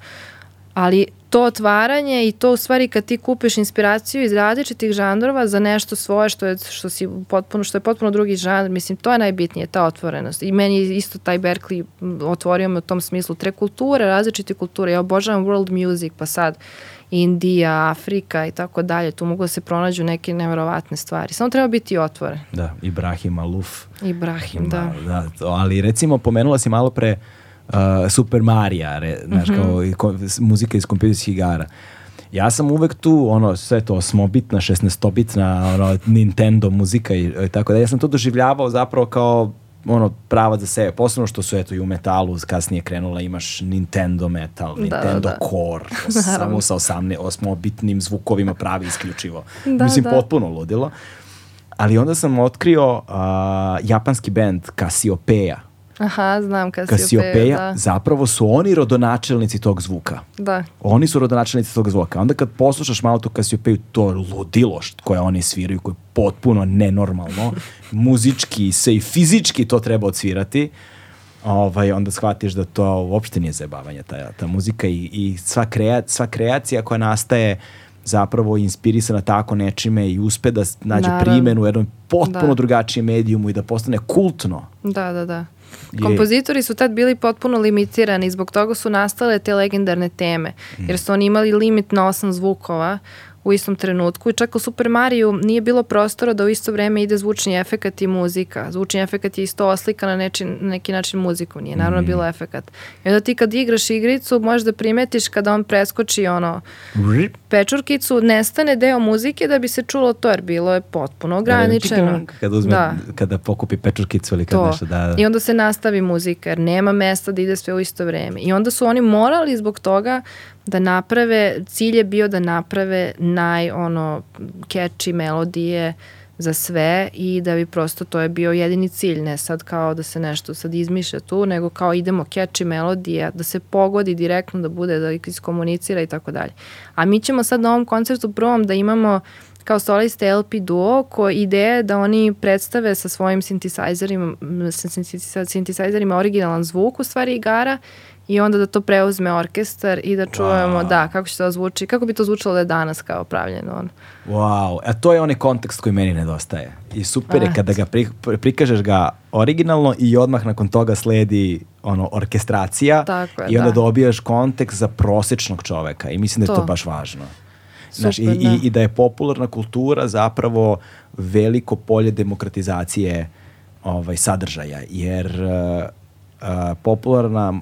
Ali to otvaranje i to u stvari kad ti kupiš inspiraciju iz različitih žanrova za nešto svoje što je, što si potpuno, što je potpuno drugi žanr, mislim, to je najbitnije, ta otvorenost. I meni isto taj Berkeley otvorio me u tom smislu. Tre kulture, različite kulture. Ja obožavam world music, pa sad Indija, Afrika i tako dalje. Tu mogu da se pronađu neke neverovatne stvari. Samo treba biti otvoren. Da, Ibrahim Aluf. Ibrahim, da. da to, ali recimo pomenula si malo pre uh, Super Marija, re, znaš, Mhm. kao i ko, muzika iz kompjuterskih igara. Ja sam uvek tu, ono, sve to osmobitna, 16-bitna, ono, Nintendo muzika i, i tako da. Ja sam to doživljavao zapravo kao ono pravac za sebe, posebno što su eto i u metalu kasnije krenula imaš Nintendo metal, Da, Nintendo da, da. Core, *laughs* samo sa 18 osmobitnim zvukovima pravi isključivo. Da, Mislim, da. potpuno ludilo. Ali onda sam otkrio uh, japanski band Cassiopeia. Aha, znam Cassiopeia, Cassiopeia, da. zapravo su oni rodonačelnici tog zvuka. Da. Oni su rodonačelnici tog zvuka. Onda kad poslušaš malo tu Cassiopeia, to ludilo koje oni sviraju, koje je potpuno nenormalno, *laughs* muzički se i fizički to treba odsvirati, ovaj, onda shvatiš da to uopšte nije zabavanje, ta, ta muzika i, i sva, krea, sva kreacija koja nastaje zapravo inspirisana tako nečime i uspe da nađe Naravno. primenu u jednom potpuno Da. drugačijem medijumu i da postane kultno. Da, da, da. Kompozitori su tad bili potpuno limitirani, zbog toga su nastale te legendarne teme, jer su oni imali limit na osam zvukova u istom trenutku i čak u Super Mariju nije bilo prostora da u isto vreme ide zvučni efekat i muzika. Zvučni efekat je isto oslika na neči, na neki način muzikom, nije naravno Mm. bilo efekat. I onda ti kad igraš igricu možeš da primetiš kada on preskoči ono pečurkicu, nestane deo muzike da bi se čulo to, jer bilo je potpuno ograničeno. Kada uzme, Da. kada pokupi pečurkicu ili kad to. nešto da... I onda se nastavi muzika jer nema mesta da ide sve u isto vreme. I onda su oni morali zbog toga da naprave, cilj je bio da naprave naj ono catchy melodije za sve i da bi prosto to je bio jedini cilj, ne sad kao da se nešto sad izmišlja tu, nego kao idemo catchy melodije, da se pogodi direktno, da bude, da iskomunicira i tako dalje. A mi ćemo sad na ovom koncertu prvom da imamo kao soliste LP duo ko ideja je da oni predstave sa svojim synthesizerima, m, sa synthesi- synthesizerima originalan zvuk u stvari igara i onda da to preuzme orkestar i da čujemo, Wow. da, kako će to zvuči, kako bi to zvučalo da je danas kao pravljeno. On. Wow, a to je onaj kontekst koji meni nedostaje. I super je kada ga pri, pri- prikažeš ga originalno i odmah nakon toga sledi ono orkestracija Tako je, i onda da. dobijaš kontekst za prosečnog čoveka i mislim da je to, To. baš važno. Znaš, i, Super, i, da. I da je popularna kultura zapravo veliko polje demokratizacije ovaj, sadržaja, jer uh, uh, popularna,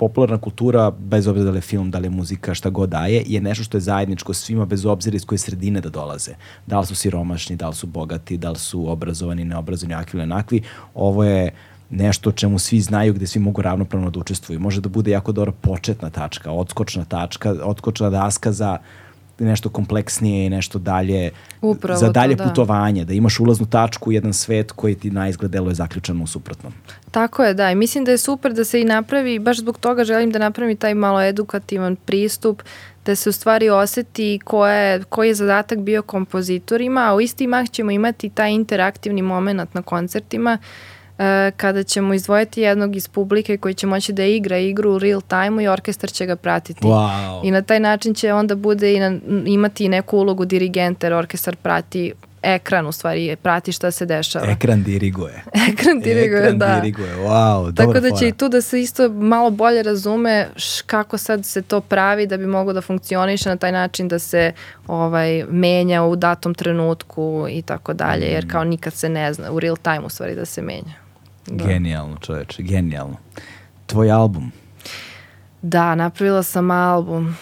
popularna kultura, bez obzira da li je film, da li je muzika, šta god daje, je nešto što je zajedničko svima bez obzira iz koje sredine da dolaze. Da li su siromašni, da li su bogati, da li su obrazovani, neobrazovani, akvi ili onakvi. Ovo je nešto čemu svi znaju gde svi mogu ravnopravno da učestvuju. Može da bude jako dobra početna tačka, odskočna tačka, odskočna daska za nešto kompleksnije i nešto dalje Upravo za to, dalje da. putovanje, da imaš ulaznu tačku u jedan svet koji ti na izgled deluje zaključan u suprotnom. Tako je, da. I mislim da je super da se i napravi, baš zbog toga želim da napravim taj malo edukativan pristup, da se u stvari oseti koja je, koji je zadatak bio kompozitorima, a u isti mah ćemo imati taj interaktivni moment na koncertima, e, kada ćemo izdvojiti jednog iz publike koji će moći da igra igru u real time i orkestar će ga pratiti. Wow. I na taj način će onda bude i na, imati neku ulogu dirigenta jer orkestar prati ekran u stvari, prati šta se dešava. Ekran diriguje. *laughs* Ekran diriguje, Ekran da. diriguje, wow, Tako da će fora. i tu da se isto malo bolje razume š, kako sad se to pravi da bi moglo da funkcioniše na taj način da se ovaj menja u datom trenutku i tako dalje, Mm. jer kao nikad se ne zna, u real time u stvari da se menja. Da. Genijalno, čoveče, genijalno. Tvoj album. Da, napravila sam album.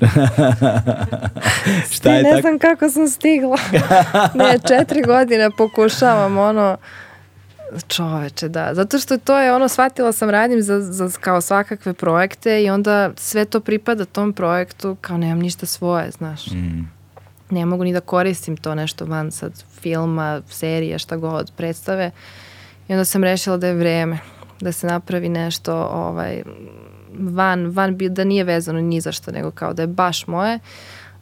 *laughs* Šta je ne tako? znam kako sam stigla. *laughs* ne, četiri godine pokušavam ono Čoveče, da. Zato što to je ono, shvatila sam, radim za, za kao svakakve projekte i onda sve to pripada tom projektu, kao nemam ništa svoje, znaš. Mm. Ne mogu ni da koristim to nešto van sad filma, serija, šta god, predstave. I onda sam rešila da je vreme da se napravi nešto ovaj, van, van, da nije vezano ni za što, nego kao da je baš moje.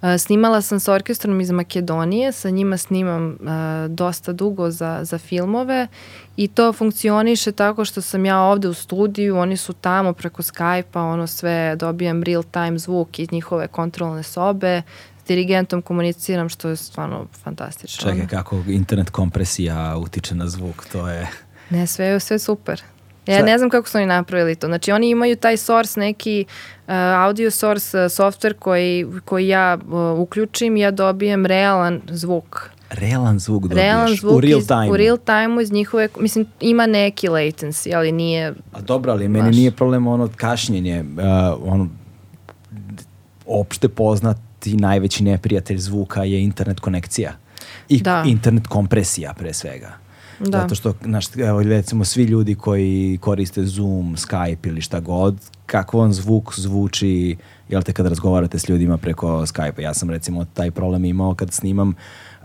Uh, snimala sam sa orkestrom iz Makedonije, sa njima snimam uh, dosta dugo za, za filmove i to funkcioniše tako što sam ja ovde u studiju, oni su tamo preko Skype-a, ono sve, dobijam real time zvuk iz njihove kontrolne sobe, s dirigentom komuniciram, što je stvarno fantastično. Čekaj, kako internet kompresija utiče na zvuk, to je... Ne, sve je sve super. Ja ne znam kako su oni napravili to. Znači oni imaju taj source, neki uh, audio source uh, software koji, koji ja uh, uključim i ja dobijem realan zvuk. Realan zvuk dobiješ realan zvuk u real time. U real time iz njihove, mislim ima neki latency, ali nije... A dobro, ali meni Baš. nije problem ono kašnjenje, uh, ono, opšte poznati najveći neprijatelj zvuka je internet konekcija. I Da. internet kompresija pre svega. Da. Zato što, znaš, evo, recimo, svi ljudi koji koriste Zoom, Skype ili šta god, kako vam zvuk zvuči, jel te kad razgovarate s ljudima preko Skype-a. Ja sam recimo taj problem imao kad snimam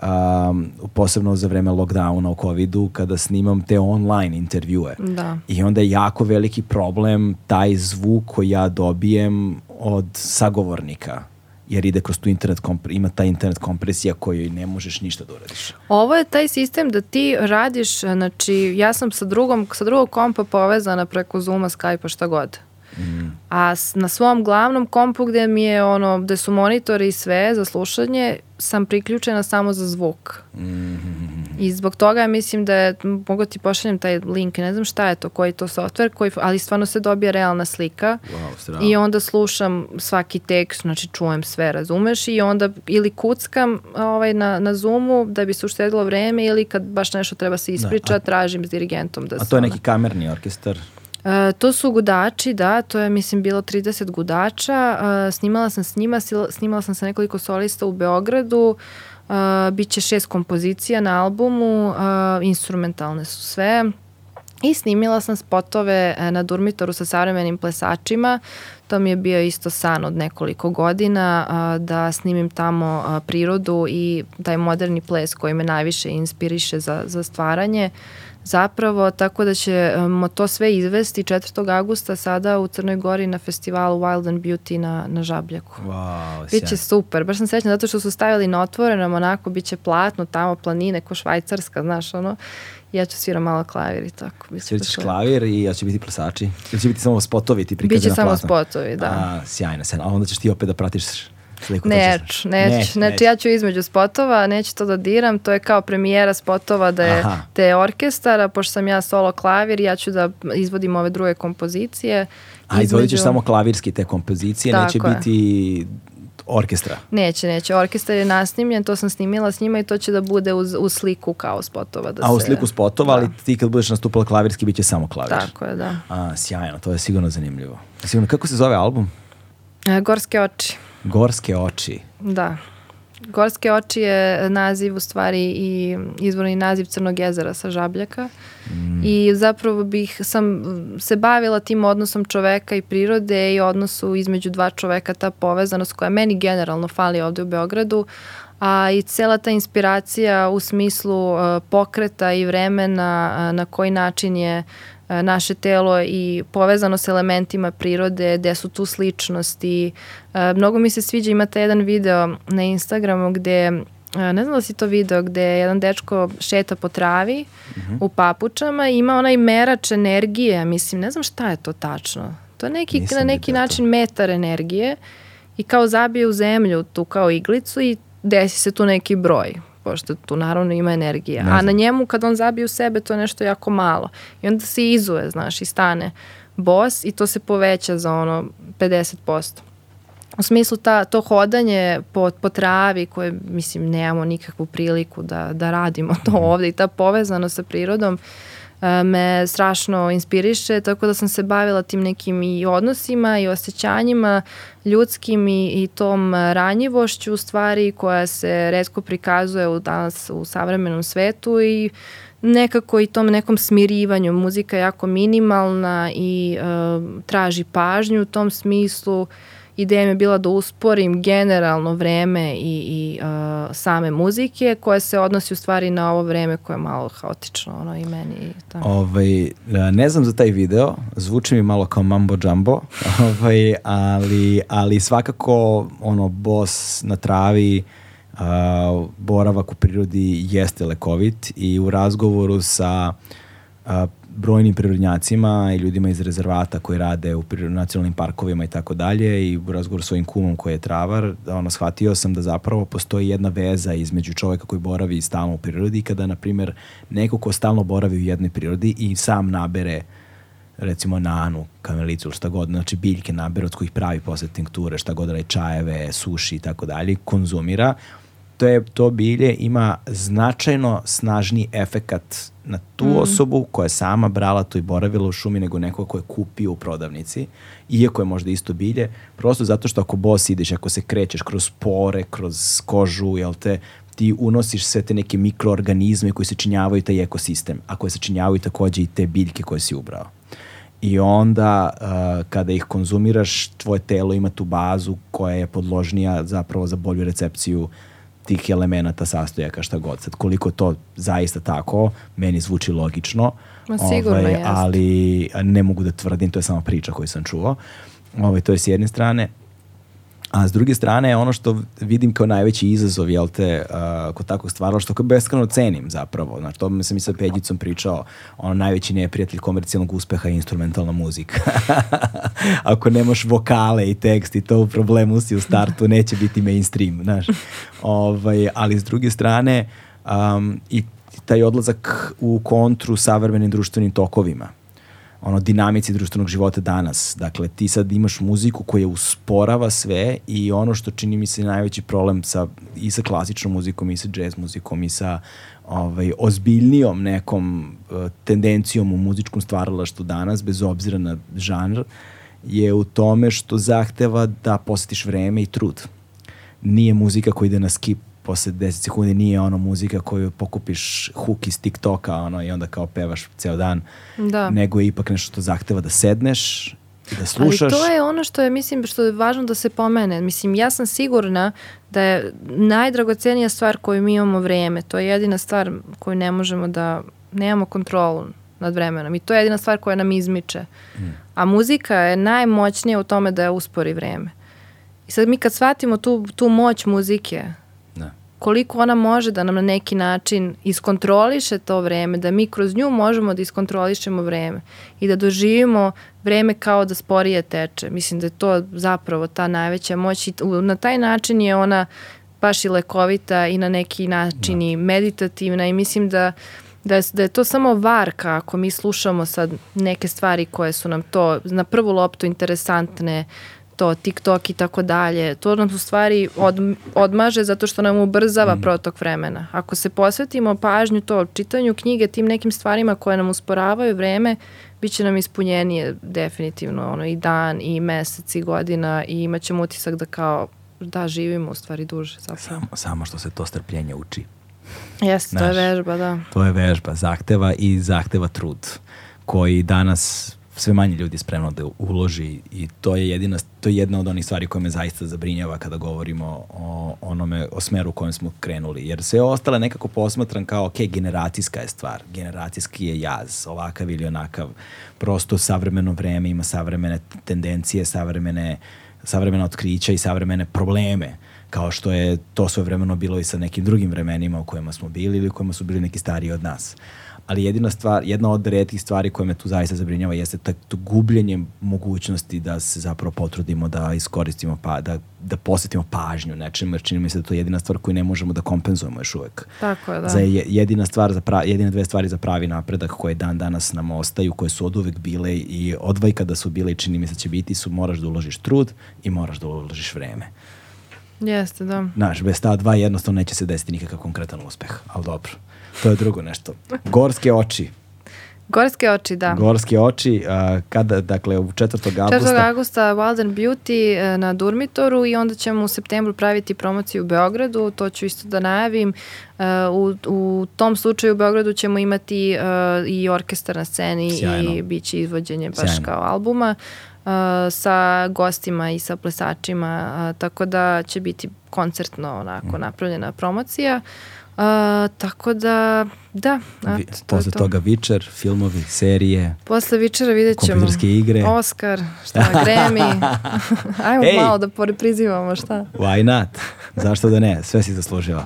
um, posebno za vreme lockdowna u covidu, kada snimam te online intervjue. Da. I onda je jako veliki problem taj zvuk koji ja dobijem od sagovornika jer ide kroz tu internet kompre, ima ta internet kompresija koju ne možeš ništa da uradiš. Ovo je taj sistem da ti radiš, znači ja sam sa drugom, sa drugog kompa povezana preko Zooma, Skype-a, šta god. Mm. A na svom glavnom kompu gde mi je ono, gde su monitori i sve za slušanje, sam priključena samo za zvuk. Mm. I zbog toga mislim da je, mogu ti pošaljem taj link, ne znam šta je to, koji je to software, koji, ali stvarno se dobija realna slika. Wow. I onda slušam svaki tekst, znači čujem sve, razumeš? I onda ili kuckam ovaj, na, na Zoomu da bi se uštedilo vreme ili kad baš nešto treba se ispriča, a- tražim s dirigentom da A se to je ona- neki kamerni orkestar. E, to su gudači, da, to je mislim bilo 30 gudača. E, snimala sam s njima, snimala sam sa nekoliko solista u Beogradu. E, biće šest kompozicija na albumu, e, instrumentalne su sve. I snimila sam spotove e, na Durmitoru sa savremenim plesačima. To mi je bio isto san od nekoliko godina a, da snimim tamo a, prirodu i taj moderni ples koji me najviše inspiriše za, za stvaranje zapravo, tako da ćemo to sve izvesti 4. augusta sada u Crnoj Gori na festivalu Wild and Beauty na, na Žabljaku. Wow, Biće sjajno. super, baš sam srećna zato što su stavili na otvorenom, onako biće platno, tamo planine ko švajcarska, znaš ono. Ja ću sviram malo klavir i tako. Biće Svirićeš baš klavir i ja će biti plesači. Ili će biti samo spotovi ti Biće na samo platnu? spotovi, da. A, sjajno, sjajno. A onda ćeš ti opet da pratiš sliku. Neću, ćeš- neću, Neć, znači neć. ja ću između spotova, neću to da diram, to je kao premijera spotova da je Aha. te orkestara, pošto sam ja solo klavir, ja ću da izvodim ove druge kompozicije. A izvodit ćeš samo klavirski te kompozicije, Tako neće je. biti orkestra. Neće, neće, orkestar je nasnimljen, to sam snimila s njima i to će da bude uz, uz sliku kao spotova. Da A u sliku spotova, ali Da. ti kad budeš nastupala klavirski, bit će samo klavir. Tako je, da. A, sjajno, to je sigurno zanimljivo. Sigurno, kako se zove album? E, Gorske oči. Gorske oči. Da. Gorske oči je naziv u stvari i izvorni naziv Crnog jezera sa Žabljaka i zapravo bih sam se bavila tim odnosom čoveka i prirode i odnosu između dva čoveka, ta povezanost koja meni generalno fali ovde u Beogradu, a i cela ta inspiracija u smislu uh, pokreta i vremena uh, na koji način je naše telo i povezano s elementima prirode, gde su tu sličnosti. Uh, mnogo mi se sviđa, imate jedan video na Instagramu gde uh, ne znam da si to video, gde jedan dečko šeta po travi u papučama i ima onaj merač energije, mislim, ne znam šta je to tačno. To je neki, Nisam na neki video to. način metar energije i kao zabije u zemlju tu kao iglicu i desi se tu neki broj pošto tu naravno ima energija. Ne A na njemu kad on zabije u sebe to je nešto jako malo. I onda se izuje, znaš, i stane bos i to se poveća za ono 50%. U smislu ta, to hodanje po, po travi koje, mislim, nemamo nikakvu priliku da, da radimo to ovde i ta povezano sa prirodom e, me strašno inspiriše, tako da sam se bavila tim nekim i odnosima i osjećanjima ljudskim i, i tom ranjivošću stvari koja se redko prikazuje u danas u savremenom svetu i nekako i tom nekom smirivanju. Muzika je jako minimalna i uh, traži pažnju u tom smislu. Ideja mi je bila da usporim generalno vreme i, i uh, same muzike koje se odnosi u stvari na ovo vreme koje je malo haotično ono, i meni. I tako. Ovaj, ne znam za taj video, zvuči mi malo kao mambo jumbo, *laughs* ovaj, ali, ali svakako ono boss na travi a, boravak u prirodi jeste lekovit i u razgovoru sa a, brojnim prirodnjacima i ljudima iz rezervata koji rade u nacionalnim parkovima i tako dalje i u razgovoru s svojim kumom koji je travar, ono, shvatio sam da zapravo postoji jedna veza između čoveka koji boravi stalno u prirodi i kada, na primjer, neko ko stalno boravi u jednoj prirodi i sam nabere recimo nanu, kamelicu, šta god, znači biljke nabere od kojih pravi posle tinkture, šta god radi čajeve, suši i tako dalje, konzumira, to, je, to bilje ima značajno snažni efekat na tu mm. osobu koja je sama brala to i boravila u šumi nego neko ko je kupio u prodavnici, iako je možda isto bilje, prosto zato što ako bos ideš, ako se krećeš kroz pore, kroz kožu, jel te, ti unosiš sve te neke mikroorganizme koji se činjavaju taj ekosistem, a koje se činjavaju takođe i te biljke koje si ubrao. I onda uh, kada ih konzumiraš, tvoje telo ima tu bazu koja je podložnija zapravo za bolju recepciju tih elemenata sastojaka šta god. Sad koliko to zaista tako, meni zvuči logično. Ma sigurno ovaj, Ali ne mogu da tvrdim, to je samo priča koju sam čuo. Ovaj, to je s jedne strane. A s druge strane, ono što vidim kao najveći izazov, jel te, uh, kod takvog stvara, što kao beskreno cenim zapravo. Znači, to sam i sa Peđicom pričao, ono, najveći neprijatelj komercijalnog uspeha je instrumentalna muzika. *laughs* Ako nemaš vokale i tekst i to u problemu si u startu, neće biti mainstream, znaš. Ovaj, ali s druge strane, um, i taj odlazak u kontru savremenim društvenim tokovima ono dinamici društvenog života danas. Dakle, ti sad imaš muziku koja usporava sve i ono što čini mi se najveći problem sa, i sa klasičnom muzikom i sa jazz muzikom i sa ovaj, ozbiljnijom nekom uh, tendencijom u muzičkom stvaralaštu danas, bez obzira na žanr, je u tome što zahteva da posetiš vreme i trud. Nije muzika koja ide na skip posle 10 sekundi nije ono muzika koju pokupiš hook iz TikToka ono, i onda kao pevaš ceo dan, da. nego je ipak nešto što zahteva da sedneš da slušaš. Ali to je ono što je, mislim, što je važno da se pomene. Mislim, ja sam sigurna da je najdragocenija stvar koju mi imamo vreme. To je jedina stvar koju ne možemo da, nemamo kontrolu nad vremenom. I to je jedina stvar koja nam izmiče. Mm. A muzika je najmoćnija u tome da je uspori vreme. I sad mi kad shvatimo tu, tu moć muzike, koliko ona može da nam na neki način iskontroliše to vreme, da mi kroz nju možemo da iskontrolišemo vreme i da doživimo vreme kao da sporije teče. Mislim da je to zapravo ta najveća moć i na taj način je ona baš i lekovita i na neki način da. i meditativna i mislim da da je, da je to samo varka ako mi slušamo sad neke stvari koje su nam to na prvu loptu interesantne, to, TikTok i tako dalje, to nam u stvari od, odmaže zato što nam ubrzava mm. protok vremena. Ako se posvetimo pažnju to, čitanju knjige, tim nekim stvarima koje nam usporavaju vreme, bit će nam ispunjenije definitivno ono, i dan, i mesec, i godina i imat ćemo utisak da kao da živimo u stvari duže. Zapravo. Samo, samo što se to strpljenje uči. Jeste, to je vežba, da. To je vežba, zahteva i zahteva trud koji danas sve manje ljudi spremno da uloži i to je jedina to je jedna od onih stvari koja me zaista zabrinjava kada govorimo o onome o smeru u kojem smo krenuli. Jer sve ostale nekako posmatram kao ok, generacijska je stvar generacijski je jaz, ovakav ili onakav. Prosto savremeno vreme ima savremene tendencije, savremene savremena otkrića i savremene probleme kao što je to sve vremeno bilo i sa nekim drugim vremenima u kojima smo bili ili u kojima su bili neki stariji od nas ali jedina stvar, jedna od redkih stvari koja me tu zaista zabrinjava jeste to gubljenje mogućnosti da se zapravo potrudimo da iskoristimo, pa, da, da posvetimo pažnju nečemu, jer čini mi se da to je jedina stvar koju ne možemo da kompenzujemo još uvek. Tako je, da. Za jedina stvar, za pra, jedine dve stvari za pravi napredak koje dan danas nam ostaju, koje su od uvek bile i odvajka da su bile i čini mi se da će biti, su moraš da uložiš trud i moraš da uložiš vreme. Jeste, da. Znaš, bez ta dva jednostavno neće se desiti nikakav konkretan uspeh, ali dobro. To je drugo nešto. Gorske oči. Gorske oči, da. Gorske oči, a, kada, dakle, u 4. augusta. 4. augusta Wild and Beauty e, na Durmitoru i onda ćemo u septembru praviti promociju u Beogradu, to ću isto da najavim. E, U, u tom slučaju u Beogradu ćemo imati e, i orkestar na sceni Sjajno. i bit će izvođenje baš Sjajno. kao albuma sa gostima i sa plesačima, tako da će biti koncertno onako Mhm. napravljena promocija. E, tako da, da, Vi, eto, to posle to. toga Witcher, filmovi, serije, Posle večera vidjet ćemo. kompjuterske igre. Oscar, šta, Grammy. *laughs* Ajmo Ej! malo da poreprizivamo šta. Why not? Zašto da ne? Sve si zaslužila.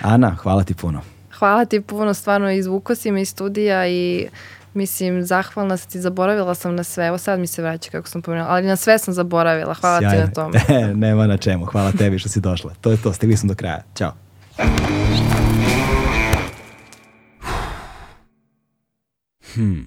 Ana, hvala ti puno. Hvala ti puno, stvarno izvuko si me iz studija i mislim, zahvalna sam ti, zaboravila sam na sve. Evo sad mi se vraća kako sam pomenula, ali na sve sam zaboravila. Hvala ti Sjajno. na tome. *laughs* Nema na čemu. Hvala tebi što si došla. To je to, stigli smo do kraja. Ćao. Hmm.